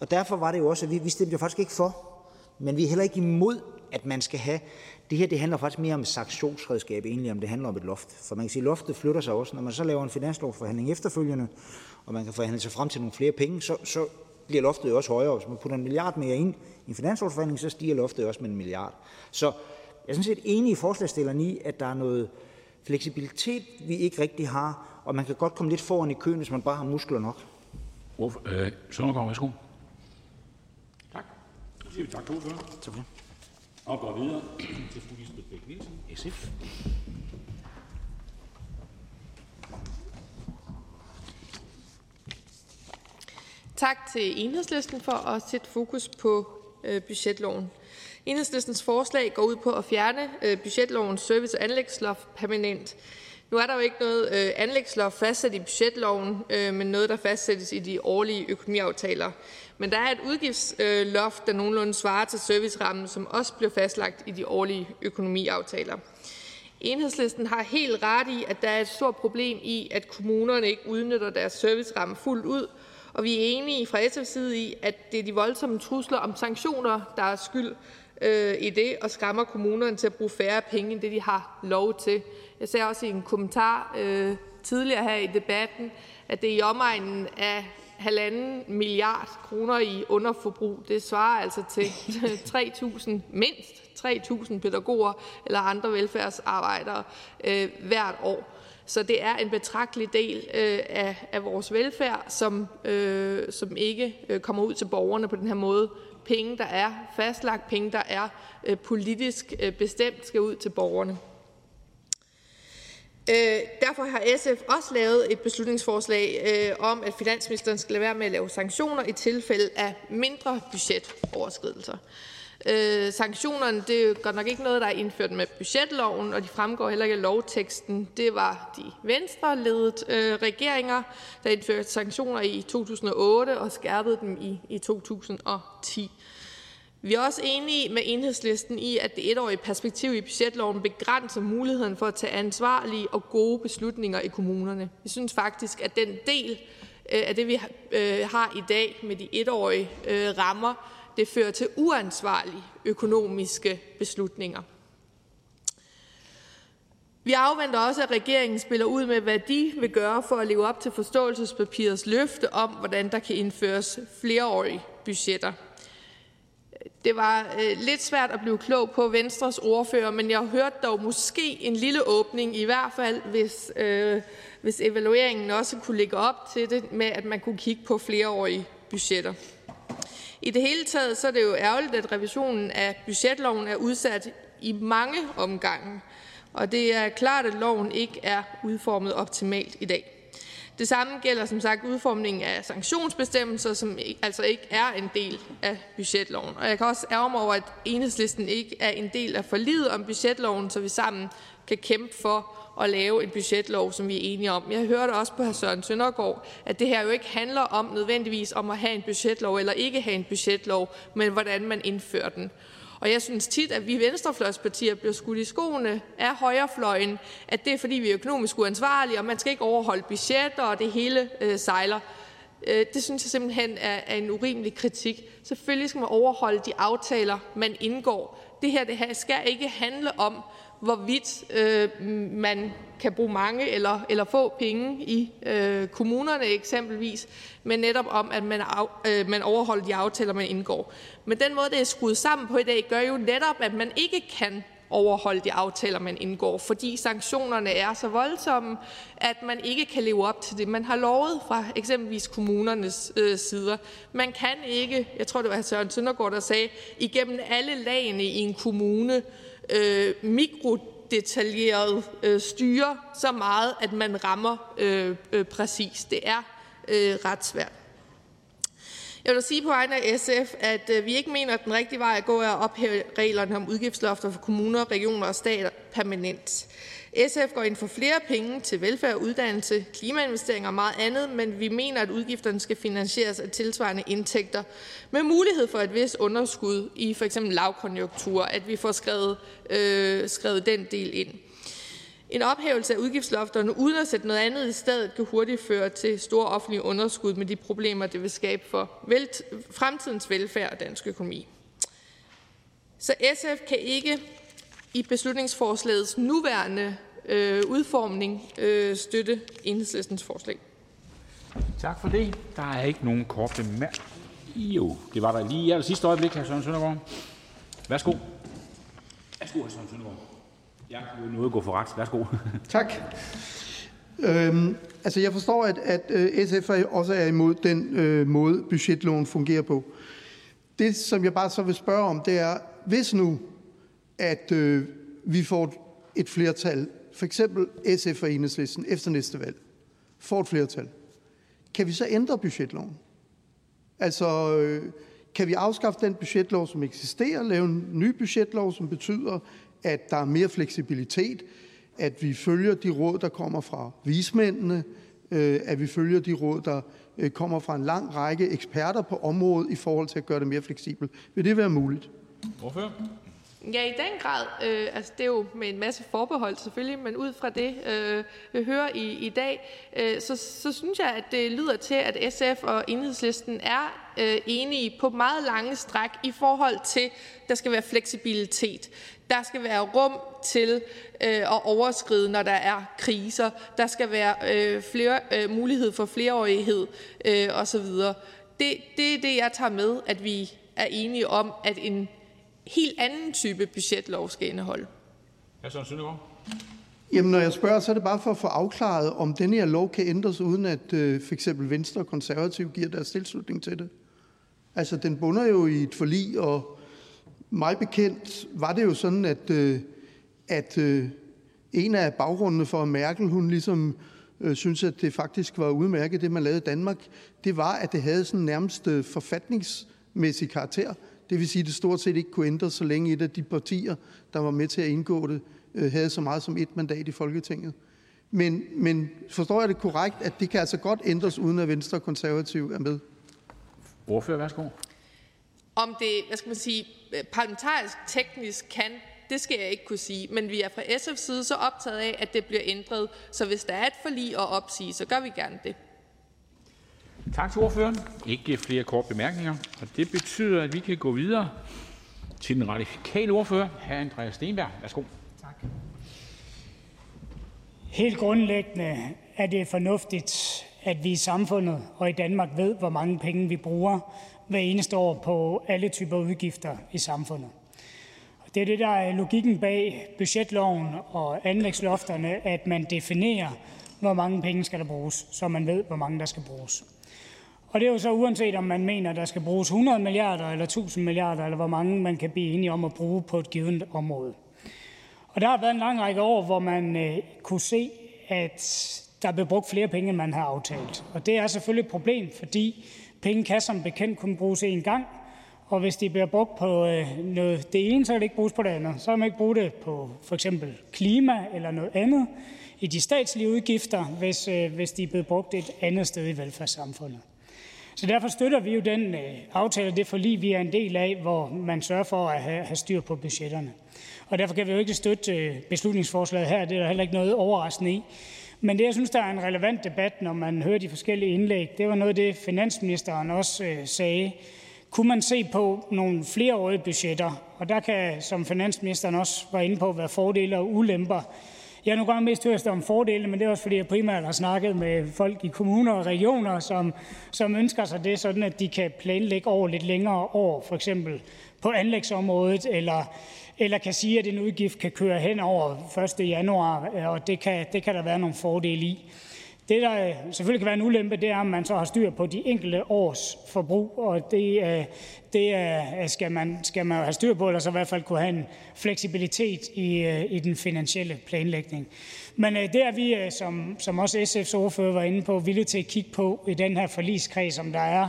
Og derfor var det jo også, at vi, vi stemte jo faktisk ikke for, men vi er heller ikke imod at man skal have det her det handler faktisk mere om et sanktionsredskab, egentlig om det handler om et loft. For man kan sige, at loftet flytter sig også. Når man så laver en finanslovforhandling efterfølgende, og man kan forhandle sig frem til nogle flere penge, så, så bliver loftet jo også højere. Hvis man putter en milliard mere ind i en finanslovsforhandling, så stiger loftet også med en milliard. Så jeg er sådan set enig i forslagstillerne i, at der er noget fleksibilitet, vi ikke rigtig har, og man kan godt komme lidt foran i køen, hvis man bare har muskler nok. Øh, Søndergaard, værsgo. Tak. Så siger vi tak til ordføreren. Tak for det. Og går videre til fru Lisbeth Bæk Nielsen, SF. Tak til Enhedslisten for at sætte fokus på øh, budgetloven. Enhedslistens forslag går ud på at fjerne øh, budgetlovens service- og anlægsloft permanent. Nu er der jo ikke noget øh, anlægsloft fastsat i budgetloven, øh, men noget, der fastsættes i de årlige økonomiaftaler. Men der er et udgiftsloft, der nogenlunde svarer til servicerammen, som også bliver fastlagt i de årlige økonomiaftaler. Enhedslisten har helt ret i, at der er et stort problem i, at kommunerne ikke udnytter deres serviceramme fuldt ud, og vi er enige fra SF's side i, at det er de voldsomme trusler om sanktioner, der er skyld øh, i det, og skræmmer kommunerne til at bruge færre penge, end det de har lov til. Jeg sagde også i en kommentar øh, tidligere her i debatten, at det er i omegnen af halvanden milliard kroner i underforbrug. Det svarer altså til 3.000, mindst 3.000 pædagoger eller andre velfærdsarbejdere øh, hvert år. Så det er en betragtelig del øh, af, af vores velfærd, som, øh, som ikke øh, kommer ud til borgerne på den her måde. Penge, der er fastlagt, penge, der er øh, politisk øh, bestemt, skal ud til borgerne. Øh, derfor har SF også lavet et beslutningsforslag øh, om, at finansministeren skal lade være med at lave sanktioner i tilfælde af mindre budgetoverskridelser. Øh, sanktionerne det er godt nok ikke noget, der er indført med budgetloven, og de fremgår heller ikke af lovteksten. Det var de venstreledede øh, regeringer, der indførte sanktioner i 2008 og skærpede dem i, i 2010. Vi er også enige med enhedslisten i, at det etårige perspektiv i budgetloven begrænser muligheden for at tage ansvarlige og gode beslutninger i kommunerne. Vi synes faktisk, at den del øh, af det, vi øh, har i dag med de etårige øh, rammer, det fører til uansvarlige økonomiske beslutninger. Vi afventer også, at regeringen spiller ud med, hvad de vil gøre for at leve op til forståelsespapirets løfte om, hvordan der kan indføres flereårige budgetter. Det var øh, lidt svært at blive klog på Venstres ordfører, men jeg hørte dog måske en lille åbning, i hvert fald hvis, øh, hvis evalueringen også kunne lægge op til det med, at man kunne kigge på flereårige budgetter. I det hele taget så er det jo ærgerligt, at revisionen af budgetloven er udsat i mange omgange, og det er klart, at loven ikke er udformet optimalt i dag. Det samme gælder som sagt udformningen af sanktionsbestemmelser, som altså ikke er en del af budgetloven. Og jeg kan også ærge mig over, at enhedslisten ikke er en del af forliget om budgetloven, så vi sammen kan kæmpe for at lave en budgetlov, som vi er enige om. Jeg hørte også på hr. Søren Søndergaard, at det her jo ikke handler om nødvendigvis om at have en budgetlov eller ikke have en budgetlov, men hvordan man indfører den. Og jeg synes tit, at vi venstrefløjspartier bliver skudt i skoene af højrefløjen, at det er fordi, vi er økonomisk uansvarlige, og man skal ikke overholde budgetter, og det hele øh, sejler. Øh, det synes jeg simpelthen er, er en urimelig kritik. Selvfølgelig skal man overholde de aftaler, man indgår. Det her det her skal ikke handle om, hvorvidt øh, man kan bruge mange eller, eller få penge i øh, kommunerne eksempelvis, men netop om, at man, af, øh, man overholder de aftaler, man indgår. Men den måde, det er skruet sammen på i dag, gør jo netop, at man ikke kan overholde de aftaler, man indgår, fordi sanktionerne er så voldsomme, at man ikke kan leve op til det, man har lovet fra eksempelvis kommunernes øh, sider. Man kan ikke, jeg tror det var Søren Søndergaard, der sagde, igennem alle lagene i en kommune øh, Øh, mikrodetaljeret øh, styre så meget, at man rammer øh, øh, præcis. Det er øh, ret svært. Jeg vil sige på vegne af SF, at øh, vi ikke mener, at den rigtige vej at gå er at ophæve reglerne om udgiftslofter for kommuner, regioner og stater permanent. SF går ind for flere penge til velfærd, uddannelse, klimainvesteringer og meget andet, men vi mener, at udgifterne skal finansieres af tilsvarende indtægter med mulighed for et vist underskud i f.eks. lavkonjunktur, at vi får skrevet, øh, skrevet den del ind. En ophævelse af udgiftslofterne uden at sætte noget andet i stedet kan hurtigt føre til store offentlige underskud med de problemer, det vil skabe for fremtidens velfærd og dansk økonomi. Så SF kan ikke i beslutningsforslagets nuværende øh, udformning øh, støtte enhedslistens forslag. Tak for det. Der er ikke nogen korte bemærkninger. Jo, det var der lige i aller sidste øjeblik, hr. Søren Søndergaard. Værsgo. Værsgo, hr. Søren Søndergaard. Jeg kan noget at gå for ret. Værsgo. Tak. Øhm, altså jeg forstår, at, at øh, SF også er imod den øh, måde, budgetloven fungerer på. Det, som jeg bare så vil spørge om, det er, hvis nu, at øh, vi får et flertal, for eksempel SF og Enhedslisten efter næste valg, får et flertal, kan vi så ændre budgetloven? Altså, øh, kan vi afskaffe den budgetlov, som eksisterer, lave en ny budgetlov, som betyder, at der er mere fleksibilitet, at vi følger de råd, der kommer fra vismændene, øh, at vi følger de råd, der øh, kommer fra en lang række eksperter på området i forhold til at gøre det mere fleksibelt. Vil det være muligt? Hvorfor? Ja, i den grad. Øh, altså, det er jo med en masse forbehold selvfølgelig, men ud fra det, øh, vi hører i, i dag, øh, så, så synes jeg, at det lyder til, at SF og Enhedslisten er øh, enige på meget lange stræk i forhold til, der skal være fleksibilitet. Der skal være rum til øh, at overskride, når der er kriser. Der skal være øh, flere, øh, mulighed for flereårighed øh, osv. Det, det er det, jeg tager med, at vi er enige om, at en helt anden type budgetlov skal indeholde. Hr. Søren Søndergaard. Jamen, når jeg spørger, så er det bare for at få afklaret, om denne her lov kan ændres, uden at øh, for eksempel Venstre og Konservative giver deres tilslutning til det. Altså, den bunder jo i et forlig, og mig bekendt var det jo sådan, at, øh, at øh, en af baggrundene for, at Merkel hun ligesom øh, synes, at det faktisk var udmærket, det man lavede i Danmark, det var, at det havde sådan nærmest øh, forfatningsmæssig karakter. Det vil sige, at det stort set ikke kunne ændres, så længe et af de partier, der var med til at indgå det, øh, havde så meget som et mandat i Folketinget. Men, men forstår jeg det korrekt, at det kan altså godt ændres, uden at Venstre og Konservative er med? Ordfører, værsgo. Om det, hvad skal man sige, parlamentarisk teknisk kan, det skal jeg ikke kunne sige. Men vi er fra SF's side så optaget af, at det bliver ændret. Så hvis der er et forlig at opsige, så gør vi gerne det. Tak til ordføreren. Ikke flere korte bemærkninger. Og det betyder, at vi kan gå videre til den radikale ordfører, hr. Andreas Stenberg. Værsgo. Tak. Helt grundlæggende er det fornuftigt, at vi i samfundet og i Danmark ved, hvor mange penge vi bruger hver eneste år på alle typer udgifter i samfundet. Det er det, der er logikken bag budgetloven og anlægslofterne, at man definerer, hvor mange penge skal der bruges, så man ved, hvor mange der skal bruges. Og det er jo så uanset, om man mener, der skal bruges 100 milliarder eller 1000 milliarder, eller hvor mange man kan blive enige om at bruge på et givet område. Og der har været en lang række år, hvor man øh, kunne se, at der blev brugt flere penge, end man har aftalt. Og det er selvfølgelig et problem, fordi penge kan som bekendt kun bruges én gang, og hvis de bliver brugt på øh, noget, det ene, så kan det ikke bruges på det andet. Så kan man ikke bruge det på for eksempel klima eller noget andet i de statslige udgifter, hvis, øh, hvis de er blevet brugt et andet sted i velfærdssamfundet. Så derfor støtter vi jo den øh, aftale, det forlig, vi er en del af, hvor man sørger for at have, styr på budgetterne. Og derfor kan vi jo ikke støtte øh, beslutningsforslaget her. Det er der heller ikke noget overraskende i. Men det, jeg synes, der er en relevant debat, når man hører de forskellige indlæg, det var noget af det, finansministeren også øh, sagde. Kunne man se på nogle flereårige budgetter? Og der kan, som finansministeren også var inde på, være fordele og ulemper. Jeg har nu gange mest hørt om fordelene, men det er også fordi, jeg primært har snakket med folk i kommuner og regioner, som, som ønsker sig det, sådan at de kan planlægge over lidt længere år, for eksempel på anlægsområdet, eller, eller kan sige, at en udgift kan køre hen over 1. januar, og det kan, det kan der være nogle fordele i. Det, der øh, selvfølgelig kan være en ulempe, det er, om man så har styr på de enkelte års forbrug, og det, øh, det øh, skal, man, skal man have styr på, eller så i hvert fald kunne have en fleksibilitet i, i den finansielle planlægning. Men det er vi, som, som også SF's ordfører var inde på, villige til at kigge på i den her forligskreds, om der er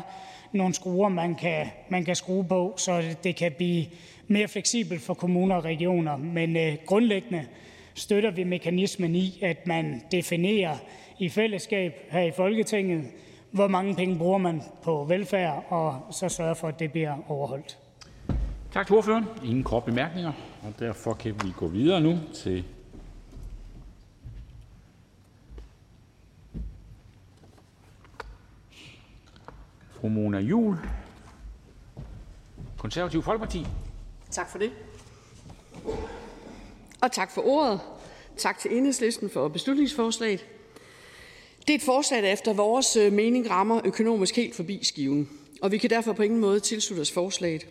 nogle skruer, man kan, man kan skrue på, så det kan blive mere fleksibelt for kommuner og regioner. Men øh, grundlæggende støtter vi mekanismen i, at man definerer i fællesskab her i Folketinget, hvor mange penge bruger man på velfærd, og så sørger for, at det bliver overholdt. Tak til ordføreren. Ingen kort bemærkninger, og derfor kan vi gå videre nu til fru Mona Juhl, Konservativ Folkeparti. Tak for det. Og tak for ordet. Tak til enhedslisten for beslutningsforslaget. Det er et forslag, der efter vores øh, mening rammer økonomisk helt forbi skiven, og vi kan derfor på ingen måde tilslutte os forslaget.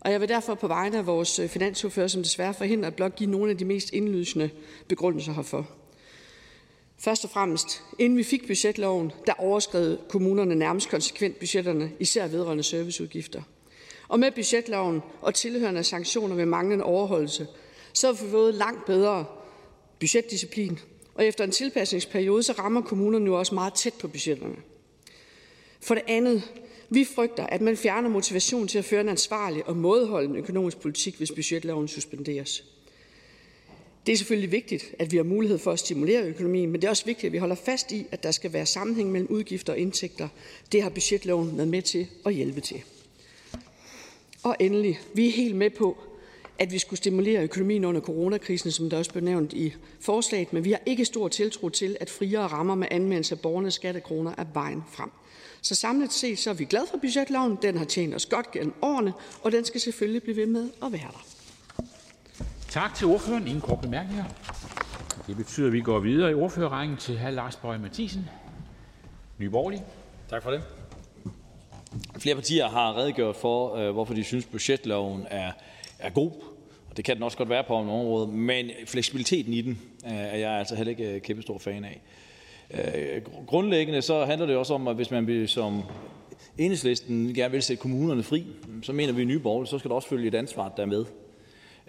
Og jeg vil derfor på vegne af vores øh, finansordfører, som desværre forhindrer at blot give nogle af de mest indlysende begrundelser herfor. Først og fremmest, inden vi fik budgetloven, der overskred kommunerne nærmest konsekvent budgetterne, især vedrørende serviceudgifter. Og med budgetloven og tilhørende sanktioner ved manglende overholdelse, så har vi fået langt bedre budgetdisciplin, og efter en tilpasningsperiode, så rammer kommunerne nu også meget tæt på budgetterne. For det andet, vi frygter, at man fjerner motivation til at føre en ansvarlig og mådeholden økonomisk politik, hvis budgetloven suspenderes. Det er selvfølgelig vigtigt, at vi har mulighed for at stimulere økonomien, men det er også vigtigt, at vi holder fast i, at der skal være sammenhæng mellem udgifter og indtægter. Det har budgetloven været med til at hjælpe til. Og endelig, vi er helt med på, at vi skulle stimulere økonomien under coronakrisen, som der også blev nævnt i forslaget, men vi har ikke stor tiltro til, at friere rammer med anvendelse af borgernes skattekroner er vejen frem. Så samlet set så er vi glade for budgetloven. Den har tjent os godt gennem årene, og den skal selvfølgelig blive ved med at være der. Tak til ordføreren. Ingen kort bemærkninger. Det betyder, at vi går videre i ordførerrækken til hr. Lars Bøge Mathisen, Nye Borgerlige. Tak for det. Flere partier har redegjort for, øh, hvorfor de synes, budgetloven er, er god. Og det kan den også godt være på nogle områder, men fleksibiliteten i den øh, er jeg altså heller ikke øh, kæmpe stor fan af. Øh, grundlæggende så handler det også om, at hvis man vil som enhedslisten gerne vil sætte kommunerne fri, så mener vi i Nye Borgerlige, så skal der også følge et ansvar der med.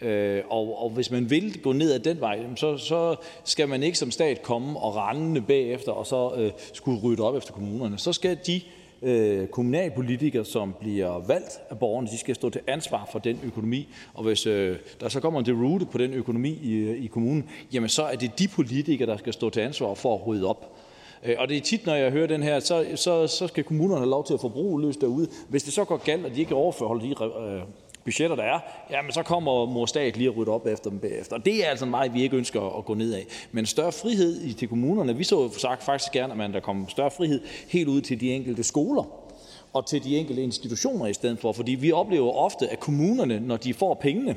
Øh, og, og hvis man vil gå ned ad den vej, så, så skal man ikke som stat komme og rende bagefter og så øh, skulle rydde op efter kommunerne. Så skal de øh, kommunalpolitikere, som bliver valgt af borgerne, de skal stå til ansvar for den økonomi. Og hvis øh, der så kommer en derute på den økonomi i, i kommunen, jamen så er det de politikere, der skal stå til ansvar for at rydde op. Øh, og det er tit, når jeg hører den her, så, så, så skal kommunerne have lov til at forbruge løs derude. Hvis det så går galt, og de ikke overforholder de øh, budgetter, der er, jamen så kommer mor stat lige at rydde op efter dem bagefter. Og det er altså en vej, vi ikke ønsker at gå ned af. Men større frihed til kommunerne. Vi så sagt faktisk gerne, at man der kom større frihed helt ud til de enkelte skoler og til de enkelte institutioner i stedet for. Fordi vi oplever ofte, at kommunerne, når de får pengene,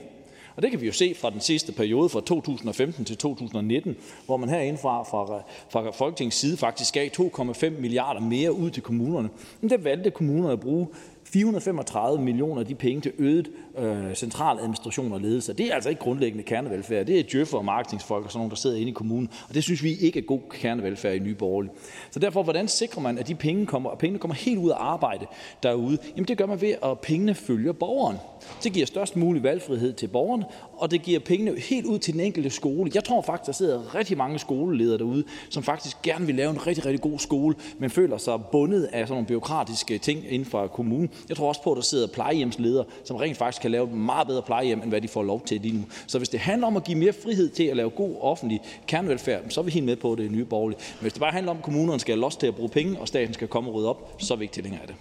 og det kan vi jo se fra den sidste periode fra 2015 til 2019, hvor man herinde fra, fra, fra Folketingets side faktisk gav 2,5 milliarder mere ud til kommunerne. Men der valgte kommunerne at bruge 435 millioner af de penge til øget øh, central administration og ledelse. Det er altså ikke grundlæggende kernevelfærd. Det er djøffer og marketingsfolk og sådan nogle, der sidder inde i kommunen. Og det synes vi ikke er god kernevelfærd i Nye Borgerlige. Så derfor, hvordan sikrer man, at de penge kommer, og pengene kommer helt ud af arbejde derude? Jamen det gør man ved, at pengene følger borgeren. Det giver størst mulig valgfrihed til borgerne, og det giver pengene helt ud til den enkelte skole. Jeg tror faktisk, der sidder rigtig mange skoleledere derude, som faktisk gerne vil lave en rigtig, rigtig god skole, men føler sig bundet af sådan nogle byråkratiske ting inden for kommunen. Jeg tror også på, at der sidder plejehjemsledere, som rent faktisk kan lave meget bedre plejehjem, end hvad de får lov til lige nu. Så hvis det handler om at give mere frihed til at lave god offentlig kernevelfærd, så er vi helt med på det nye borgerlige. Men hvis det bare handler om, at kommunerne skal have lov til at bruge penge, og staten skal komme og rydde op, så er vi ikke tilhængere af det.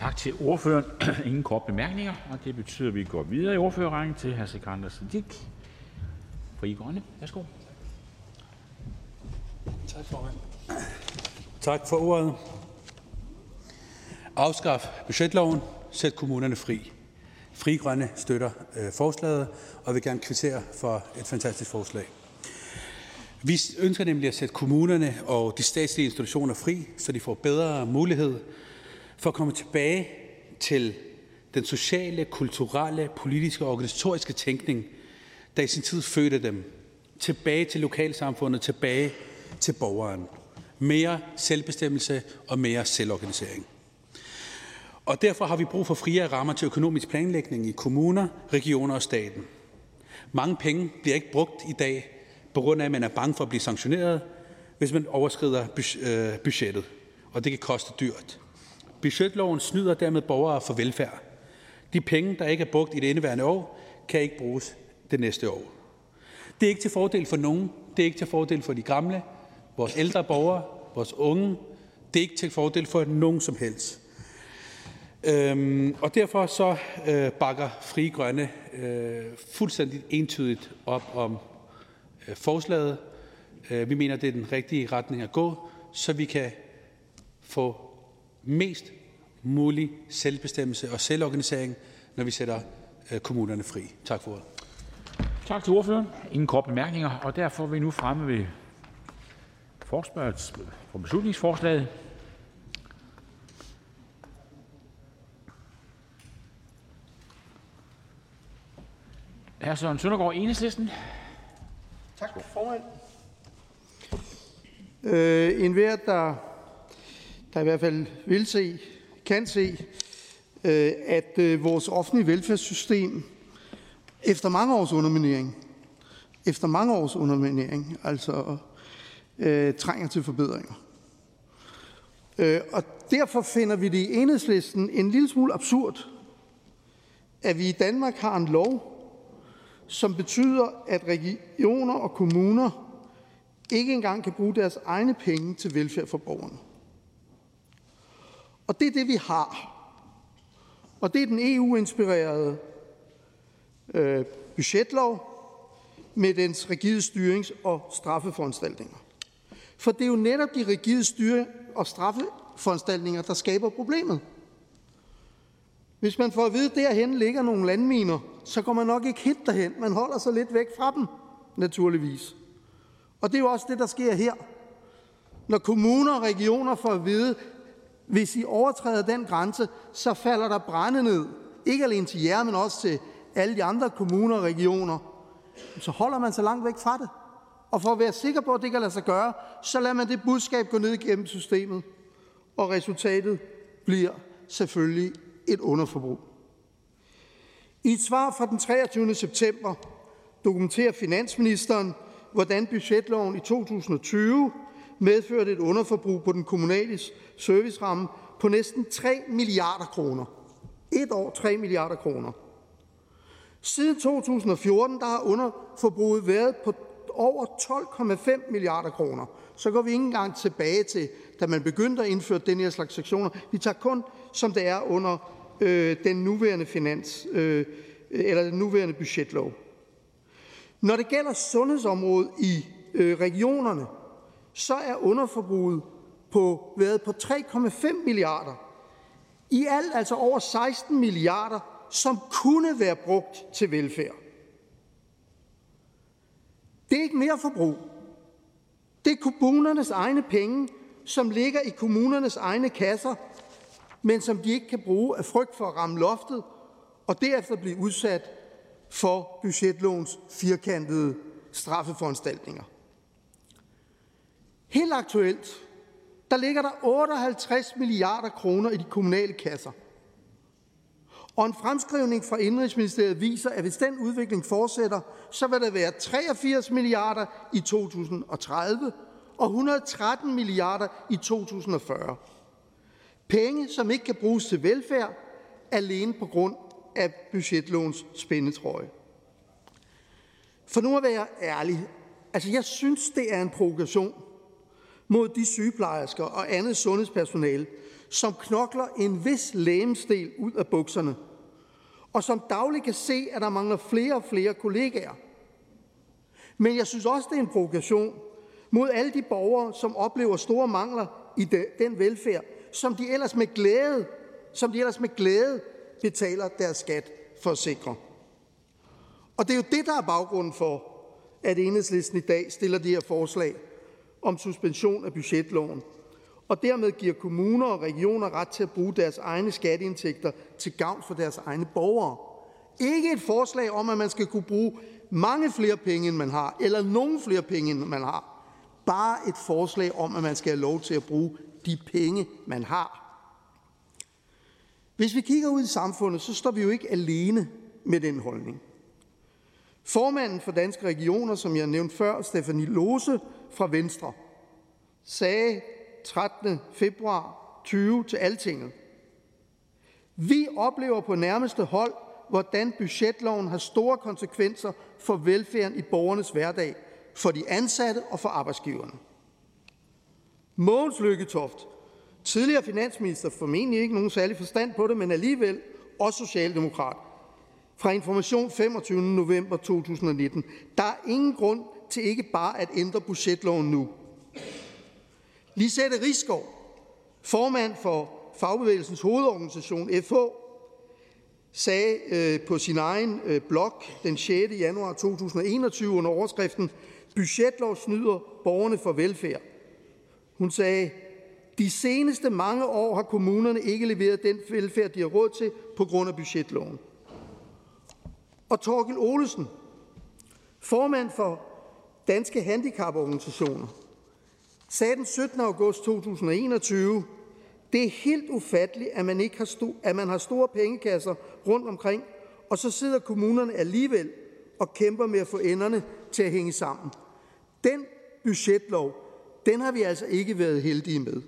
Tak til ordføreren. Ingen kort bemærkninger, og det betyder, at vi går videre i ordførerrækken til hr. Sikander Siddiq. I Grønne, værsgo. Tak, formand. Tak for ordet. Afskaf budgetloven, sæt kommunerne fri. Fri Grønne støtter øh, forslaget og vil gerne kvittere for et fantastisk forslag. Vi ønsker nemlig at sætte kommunerne og de statslige institutioner fri, så de får bedre mulighed for at komme tilbage til den sociale, kulturelle, politiske og organisatoriske tænkning, der i sin tid fødte dem. Tilbage til lokalsamfundet, tilbage til borgeren. Mere selvbestemmelse og mere selvorganisering. Og derfor har vi brug for friere rammer til økonomisk planlægning i kommuner, regioner og staten. Mange penge bliver ikke brugt i dag, på grund af, at man er bange for at blive sanktioneret, hvis man overskrider øh, budgettet, og det kan koste dyrt. Budgetloven snyder dermed borgere for velfærd. De penge, der ikke er brugt i det indeværende år, kan ikke bruges det næste år. Det er ikke til fordel for nogen. Det er ikke til fordel for de gamle, vores ældre borgere, vores unge. Det er ikke til fordel for nogen som helst. Øhm, og derfor så øh, bakker Fri Grønne øh, fuldstændig entydigt op om øh, forslaget. Øh, vi mener, det er den rigtige retning at gå, så vi kan få mest mulig selvbestemmelse og selvorganisering, når vi sætter øh, kommunerne fri. Tak for ordet. Tak til ordføreren. Ingen kort bemærkninger, og derfor er vi nu fremme ved forspørgsel for beslutningsforslaget. Hr. Søren Søndergaard, Enhedslisten. Tak, formand. Øh, en hver, der, der i hvert fald vil se, kan se, øh, at øh, vores offentlige velfærdssystem efter mange års underminering, efter mange års underminering, altså øh, trænger til forbedringer. Øh, og derfor finder vi det i enhedslisten en lille smule absurd, at vi i Danmark har en lov, som betyder, at regioner og kommuner ikke engang kan bruge deres egne penge til velfærd for borgerne. Og det er det, vi har. Og det er den EU-inspirerede øh, budgetlov med dens rigide styrings- og straffeforanstaltninger. For det er jo netop de rigide styre- og straffeforanstaltninger, der skaber problemet. Hvis man får at vide, at derhen ligger nogle landminer, så går man nok ikke helt derhen. Man holder sig lidt væk fra dem, naturligvis. Og det er jo også det, der sker her. Når kommuner og regioner får at vide, hvis I overtræder den grænse, så falder der brænde ned. Ikke alene til jer, men også til alle de andre kommuner og regioner. Så holder man sig langt væk fra det. Og for at være sikker på, at det kan lade sig gøre, så lader man det budskab gå ned igennem systemet. Og resultatet bliver selvfølgelig et underforbrug. I et svar fra den 23. september dokumenterer finansministeren, hvordan budgetloven i 2020 medførte et underforbrug på den kommunale serviceramme på næsten 3 milliarder kroner. Et år 3 milliarder kroner. Siden 2014 der har underforbruget været på over 12,5 milliarder kroner. Så går vi ikke engang tilbage til, da man begyndte at indføre den her slags sektioner. Vi tager kun, som det er under øh, den nuværende finans, øh, eller den nuværende budgetlov. Når det gælder sundhedsområdet i øh, regionerne, så er underforbruget på, været på 3,5 milliarder. I alt altså over 16 milliarder, som kunne være brugt til velfærd. Det er ikke mere forbrug. Det er kommunernes egne penge, som ligger i kommunernes egne kasser, men som de ikke kan bruge af frygt for at ramme loftet og derefter blive udsat for budgetlovens firkantede straffeforanstaltninger. Helt aktuelt, der ligger der 58 milliarder kroner i de kommunale kasser. Og en fremskrivning fra Indrigsministeriet viser, at hvis den udvikling fortsætter, så vil der være 83 milliarder i 2030 og 113 milliarder i 2040. Penge, som ikke kan bruges til velfærd, alene på grund af budgetlovens spændetrøje. For nu at være ærlig, altså jeg synes, det er en provokation mod de sygeplejersker og andet sundhedspersonale, som knokler en vis lægemsdel ud af bukserne, og som dagligt kan se, at der mangler flere og flere kollegaer. Men jeg synes også, det er en provokation mod alle de borgere, som oplever store mangler i den velfærd, som de ellers med glæde, som de ellers med glæde betaler deres skat for at sikre. Og det er jo det, der er baggrunden for, at enhedslisten i dag stiller det her forslag om suspension af budgetloven, og dermed giver kommuner og regioner ret til at bruge deres egne skatteindtægter til gavn for deres egne borgere. Ikke et forslag om, at man skal kunne bruge mange flere penge, end man har, eller nogen flere penge, end man har. Bare et forslag om, at man skal have lov til at bruge de penge, man har. Hvis vi kigger ud i samfundet, så står vi jo ikke alene med den holdning. Formanden for Danske Regioner, som jeg nævnte før, Stefanie Lose fra Venstre, sagde 13. februar 20 til Altinget. Vi oplever på nærmeste hold, hvordan budgetloven har store konsekvenser for velfærden i borgernes hverdag, for de ansatte og for arbejdsgiverne. Mogens Lykketoft, tidligere finansminister, formentlig ikke nogen særlig forstand på det, men alligevel også socialdemokrat, fra Information 25. november 2019. Der er ingen grund til ikke bare at ændre budgetloven nu. Lisette Riskov, formand for Fagbevægelsens hovedorganisation FH, sagde øh, på sin egen øh, blog den 6. januar 2021 under overskriften Budgetlov snyder borgerne for velfærd. Hun sagde, de seneste mange år har kommunerne ikke leveret den velfærd, de har råd til på grund af budgetloven. Og Torkel Olesen, formand for Danske Handicaporganisationer, sagde den 17. august 2021, det er helt ufatteligt, at man, ikke har, sto- at man har store pengekasser rundt omkring, og så sidder kommunerne alligevel og kæmper med at få enderne til at hænge sammen. Den budgetlov, den har vi altså ikke været heldige med.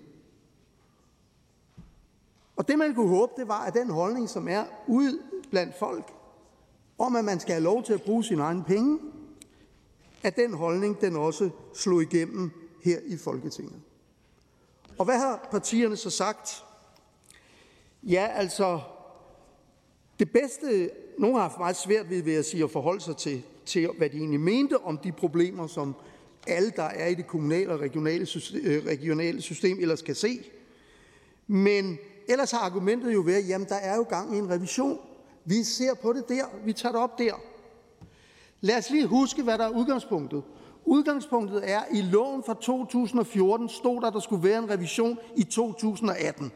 Og det man kunne håbe, det var, at den holdning, som er ude blandt folk, om at man skal have lov til at bruge sine egne penge, at den holdning den også slog igennem her i Folketinget. Og hvad har partierne så sagt? Ja, altså, det bedste, nogle har haft meget svært ved, ved at sige, at forholde sig til, til, hvad de egentlig mente om de problemer, som alle, der er i det kommunale og regionale system, øh, regionale system ellers skal se. Men ellers har argumentet jo været, jamen der er jo gang i en revision. Vi ser på det der, vi tager det op der. Lad os lige huske, hvad der er udgangspunktet. Udgangspunktet er, at i loven fra 2014 stod der, at der skulle være en revision i 2018.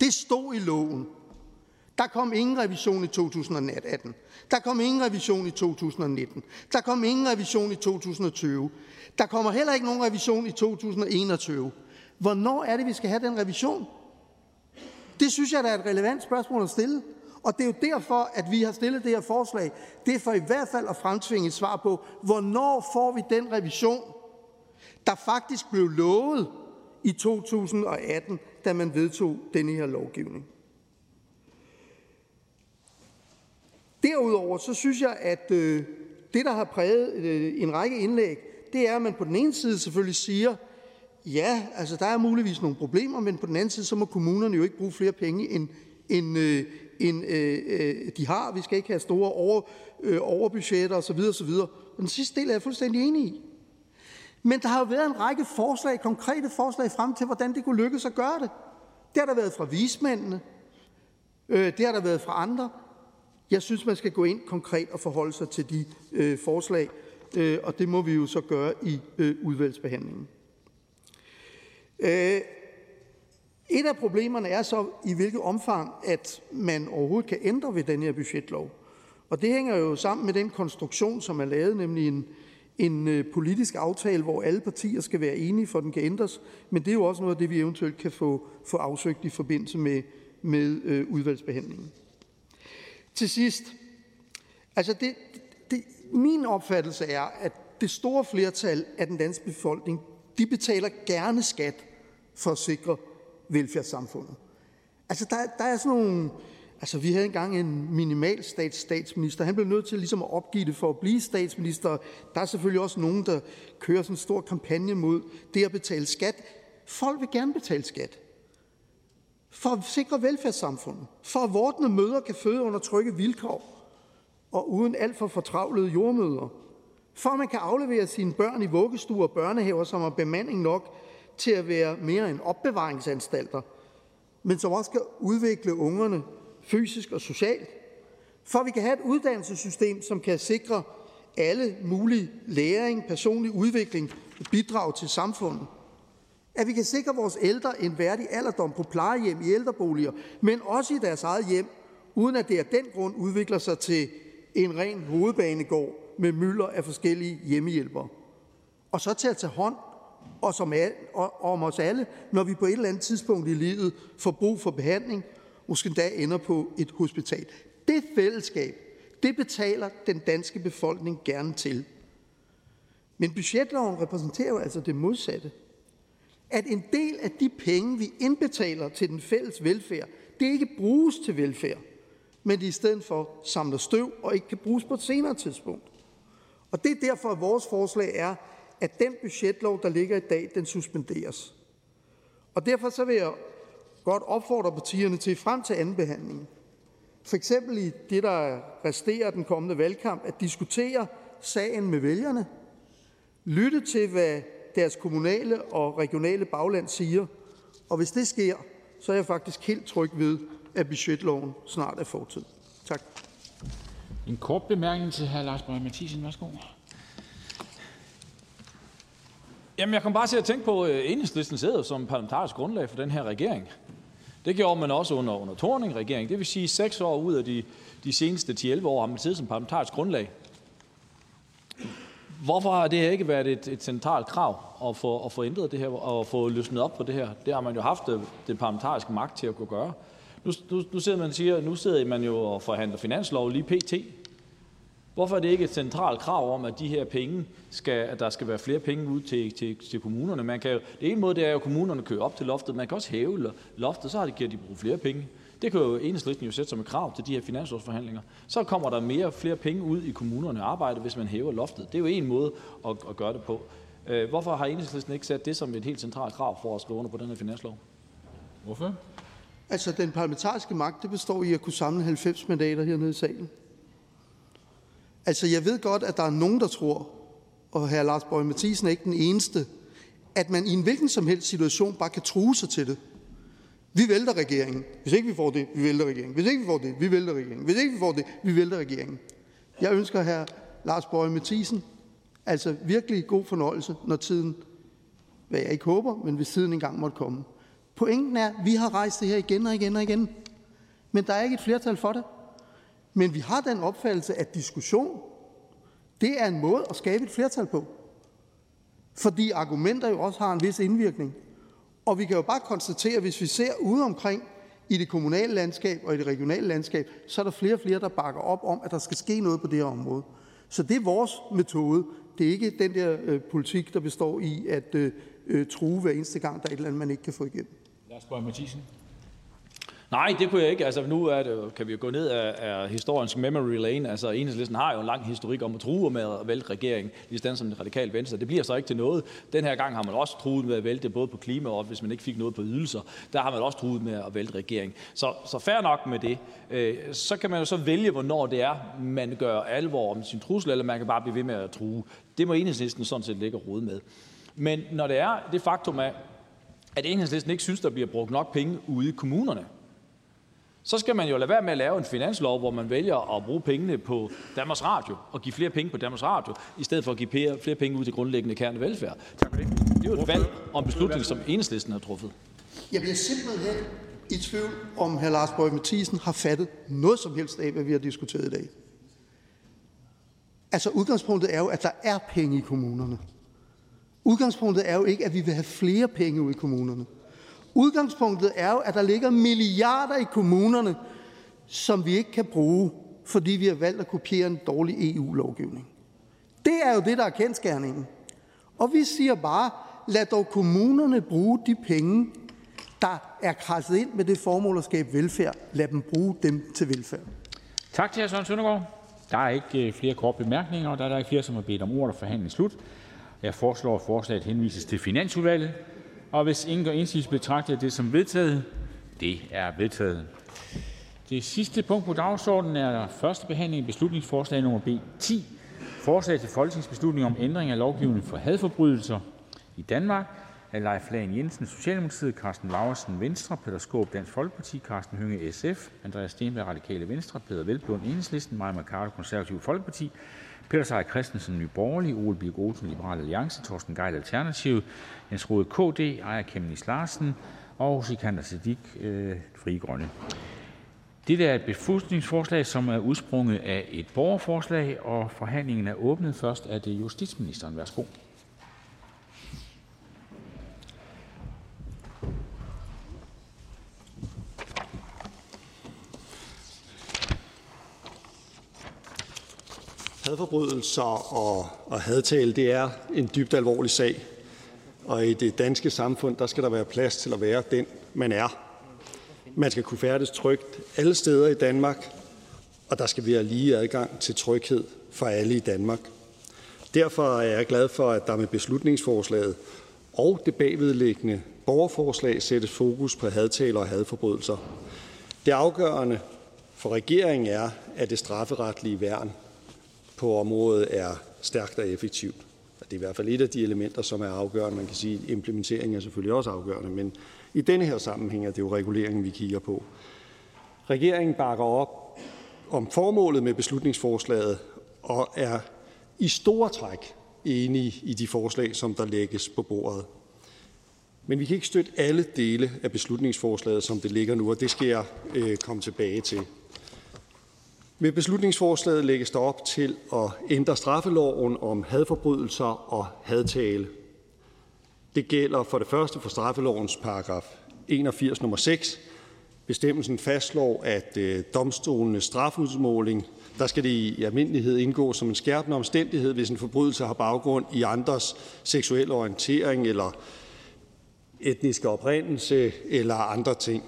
Det stod i loven. Der kom ingen revision i 2018. Der kom ingen revision i 2019. Der kom ingen revision i 2020. Der kommer heller ikke nogen revision i 2021. Hvornår er det, vi skal have den revision? Det synes jeg, der er et relevant spørgsmål at stille. Og det er jo derfor, at vi har stillet det her forslag. Det er for i hvert fald at fremtvinge et svar på, hvornår får vi den revision, der faktisk blev lovet i 2018, da man vedtog denne her lovgivning. Derudover så synes jeg, at øh, det, der har præget øh, en række indlæg, det er, at man på den ene side selvfølgelig siger, ja, altså der er muligvis nogle problemer, men på den anden side, så må kommunerne jo ikke bruge flere penge, end, end, øh, end øh, øh, de har. Vi skal ikke have store over, øh, overbudgetter osv. osv. Og den sidste del er jeg fuldstændig enig i. Men der har jo været en række forslag, konkrete forslag frem til, hvordan det kunne lykkes at gøre det. Det har der været fra vismændene. Det har der været fra andre. Jeg synes, man skal gå ind konkret og forholde sig til de øh, forslag, øh, og det må vi jo så gøre i øh, udvalgsbehandlingen. Øh, et af problemerne er så, i hvilket omfang, at man overhovedet kan ændre ved den her budgetlov. Og det hænger jo sammen med den konstruktion, som er lavet, nemlig en, en øh, politisk aftale, hvor alle partier skal være enige, for den kan ændres. Men det er jo også noget af det, vi eventuelt kan få, få afsøgt i forbindelse med, med øh, udvalgsbehandlingen. Til sidst, altså det, det, min opfattelse er, at det store flertal af den danske befolkning, de betaler gerne skat for at sikre velfærdssamfundet. Altså der, der er sådan nogle, altså vi havde engang en minimalstats statsminister, han blev nødt til ligesom at opgive det for at blive statsminister. Der er selvfølgelig også nogen, der kører sådan en stor kampagne mod det at betale skat. Folk vil gerne betale skat for at sikre velfærdssamfundet, for at vortende møder kan føde under trygge vilkår og uden alt for fortravlede jordmøder, for at man kan aflevere sine børn i vuggestuer og børnehaver, som har bemanding nok til at være mere end opbevaringsanstalter, men som også skal udvikle ungerne fysisk og socialt, for at vi kan have et uddannelsessystem, som kan sikre alle mulige læring, personlig udvikling og bidrag til samfundet, at vi kan sikre vores ældre en værdig alderdom på plejehjem i ældreboliger, men også i deres eget hjem, uden at det af den grund udvikler sig til en ren hovedbanegård med mylder af forskellige hjemmehjælpere. Og så til at tage hånd og som al, og, om os alle, når vi på et eller andet tidspunkt i livet får brug for behandling, måske endda ender på et hospital. Det fællesskab, det betaler den danske befolkning gerne til. Men budgetloven repræsenterer jo altså det modsatte at en del af de penge, vi indbetaler til den fælles velfærd, det ikke bruges til velfærd, men de i stedet for samler støv og ikke kan bruges på et senere tidspunkt. Og det er derfor, at vores forslag er, at den budgetlov, der ligger i dag, den suspenderes. Og derfor så vil jeg godt opfordre partierne til frem til anden behandling, for eksempel i det, der resterer den kommende valgkamp, at diskutere sagen med vælgerne, lytte til, hvad deres kommunale og regionale bagland siger. Og hvis det sker, så er jeg faktisk helt tryg ved, at budgetloven snart er fortid. Tak. En kort bemærkning til hr. Lars Boje Mathisen. Værsgo. Jamen, jeg kom bare til at tænke på, at enhedslisten sidder som parlamentarisk grundlag for den her regering. Det gjorde man også under, under Torning-regeringen. Det vil sige, seks år ud af de, de seneste 10-11 år har man siddet som parlamentarisk grundlag. Hvorfor har det her ikke været et, et centralt krav at få, at få ændret det her og få løsnet op på det her? Det har man jo haft øh, det, parlamentariske magt til at kunne gøre. Nu, nu, nu, sidder man siger, nu sidder man jo og forhandler finanslov lige pt. Hvorfor er det ikke et centralt krav om, at de her penge skal, at der skal være flere penge ud til, til, til kommunerne? Man kan jo, det ene måde det er jo, at kommunerne kører op til loftet. Man kan også hæve loftet, så har de, kan de bruge flere penge. Det kan jo enhedslisten jo sætte som et krav til de her finanslovsforhandlinger. Så kommer der mere flere penge ud i kommunerne arbejde, hvis man hæver loftet. Det er jo en måde at, at gøre det på. Øh, hvorfor har enhedslisten ikke sat det som et helt centralt krav for at skrive under på den her finanslov? Hvorfor? Altså, den parlamentariske magt, det består i at kunne samle 90 mandater hernede i salen. Altså, jeg ved godt, at der er nogen, der tror, og hr. Lars Borg Mathisen er ikke den eneste, at man i en hvilken som helst situation bare kan true sig til det. Vi vælter regeringen. Hvis ikke vi får det, vi vælter regeringen. Hvis ikke vi får det, vi vælter regeringen. Hvis ikke vi får det, vi vælter regeringen. Jeg ønsker her Lars Borg Mathisen altså virkelig god fornøjelse, når tiden, hvad jeg ikke håber, men hvis tiden engang måtte komme. Pointen er, at vi har rejst det her igen og igen og igen. Men der er ikke et flertal for det. Men vi har den opfattelse, at diskussion, det er en måde at skabe et flertal på. Fordi argumenter jo også har en vis indvirkning. Og vi kan jo bare konstatere, hvis vi ser ude omkring i det kommunale landskab og i det regionale landskab, så er der flere og flere, der bakker op om, at der skal ske noget på det her område. Så det er vores metode. Det er ikke den der øh, politik, der består i at øh, øh true hver eneste gang, der er et eller andet, man ikke kan få igennem. Lars Borg Mathisen. Nej, det kunne jeg ikke. Altså, nu er det, kan vi jo gå ned af, af historiens memory lane. Altså, enhedslisten har jo en lang historik om at true med at vælte regeringen, ligesom som det radikale venstre. Det bliver så ikke til noget. Den her gang har man også truet med at vælte både på klima og hvis man ikke fik noget på ydelser. Der har man også truet med at vælte regeringen. Så, så fair nok med det. Øh, så kan man jo så vælge, hvornår det er, man gør alvor om sin trussel, eller man kan bare blive ved med at true. Det må enhedslisten sådan set ligge og rode med. Men når det er det faktum af, at enhedslisten ikke synes, der bliver brugt nok penge ude i kommunerne, så skal man jo lade være med at lave en finanslov, hvor man vælger at bruge pengene på Danmarks Radio og give flere penge på Danmarks Radio, i stedet for at give flere penge ud til grundlæggende kernevelfærd. Tak for det. Det er jo et valg og en beslutning, som enhedslisten har truffet. Jeg bliver simpelthen i tvivl, om hr. Lars Borg Mathisen har fattet noget som helst af, hvad vi har diskuteret i dag. Altså udgangspunktet er jo, at der er penge i kommunerne. Udgangspunktet er jo ikke, at vi vil have flere penge ud i kommunerne. Udgangspunktet er jo, at der ligger milliarder i kommunerne, som vi ikke kan bruge, fordi vi har valgt at kopiere en dårlig EU-lovgivning. Det er jo det, der er kendskærningen. Og vi siger bare, lad dog kommunerne bruge de penge, der er krasset ind med det formål at skabe velfærd. Lad dem bruge dem til velfærd. Tak til hr. Søren Søndergaard. Der er ikke øh, flere korte bemærkninger, og der er der ikke flere, som har bedt om ordet, og forhandling slut. Jeg foreslår, at forslaget henvises til Finansudvalget. Og hvis ingen gør indsigelse, betragter jeg det som vedtaget. Det er vedtaget. Det sidste punkt på dagsordenen er første behandling af beslutningsforslag nummer B 10. Forslag til folketingsbeslutning om ændring af lovgivningen for hadforbrydelser i Danmark af Leif Lahn Jensen, Socialdemokratiet, Carsten Laursen, Venstre, Peter Skåb, Dansk Folkeparti, Carsten Hynge, SF, Andreas Radikale Venstre, Peter Velblom, Enhedslisten, Maja Mercado, Konservative Folkeparti, Peter Seier Christensen, Nye Borgerlige, Ole Birk Olsen, Liberal Alliance, Torsten Geil, Alternativ, Jens Rode, KD, Ejra Kemnis Larsen og Sikander Siddiq, øh, Frie Grønne. Dette er et beslutningsforslag, som er udsprunget af et borgerforslag, og forhandlingen er åbnet. Først er det justitsministeren. Værsgo. Hadforbrydelser og, og hadtale, det er en dybt alvorlig sag. Og i det danske samfund, der skal der være plads til at være den, man er. Man skal kunne færdes trygt alle steder i Danmark, og der skal være lige adgang til tryghed for alle i Danmark. Derfor er jeg glad for, at der med beslutningsforslaget og det bagvedliggende borgerforslag sættes fokus på hadtaler og hadforbrydelser. Det afgørende for regeringen er, at det strafferetlige værn på området er stærkt og effektivt. Det er i hvert fald et af de elementer, som er afgørende. Man kan sige, at implementeringen er selvfølgelig også afgørende, men i denne her sammenhæng er det jo reguleringen, vi kigger på. Regeringen bakker op om formålet med beslutningsforslaget og er i store træk enige i de forslag, som der lægges på bordet. Men vi kan ikke støtte alle dele af beslutningsforslaget, som det ligger nu, og det skal jeg øh, komme tilbage til. Med beslutningsforslaget lægges der op til at ændre straffeloven om hadforbrydelser og hadtale. Det gælder for det første for straffelovens paragraf 81 nummer 6. Bestemmelsen fastslår, at øh, domstolenes strafudmåling, der skal det i almindelighed indgå som en skærpende omstændighed, hvis en forbrydelse har baggrund i andres seksuelle orientering eller etniske oprindelse eller andre ting.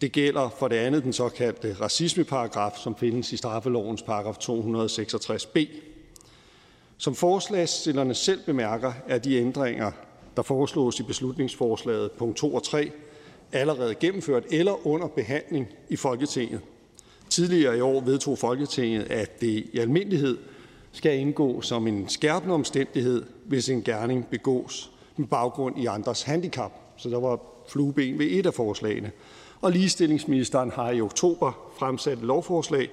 Det gælder for det andet den såkaldte racismeparagraf, som findes i straffelovens paragraf 266b. Som forslagsstillerne selv bemærker, er de ændringer, der foreslås i beslutningsforslaget punkt 2 og 3, allerede gennemført eller under behandling i Folketinget. Tidligere i år vedtog Folketinget, at det i almindelighed skal indgå som en skærpende omstændighed, hvis en gerning begås med baggrund i andres handicap. Så der var flueben ved et af forslagene. Og ligestillingsministeren har i oktober fremsat et lovforslag,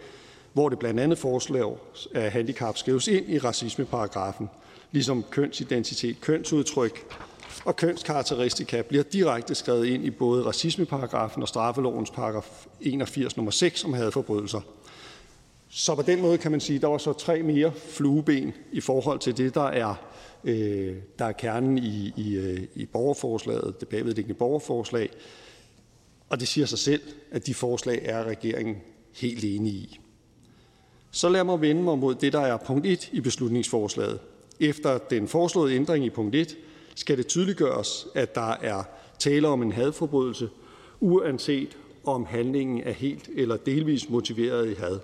hvor det blandt andet foreslås, at handicap skrives ind i racismeparagrafen, ligesom kønsidentitet, kønsudtryk og kønskarakteristika bliver direkte skrevet ind i både racismeparagrafen og straffelovens paragraf 81 nummer 6 om hadforbrydelser. Så på den måde kan man sige, at der var så tre mere flueben i forhold til det, der er, øh, der er kernen i, i, øh, i borgerforslaget, det bagvedliggende borgerforslag. Og det siger sig selv, at de forslag er regeringen helt enige i. Så lad mig vende mig mod det, der er punkt 1 i beslutningsforslaget. Efter den foreslåede ændring i punkt 1 skal det tydeliggøres, at der er tale om en hadforbrydelse, uanset om handlingen er helt eller delvis motiveret i had.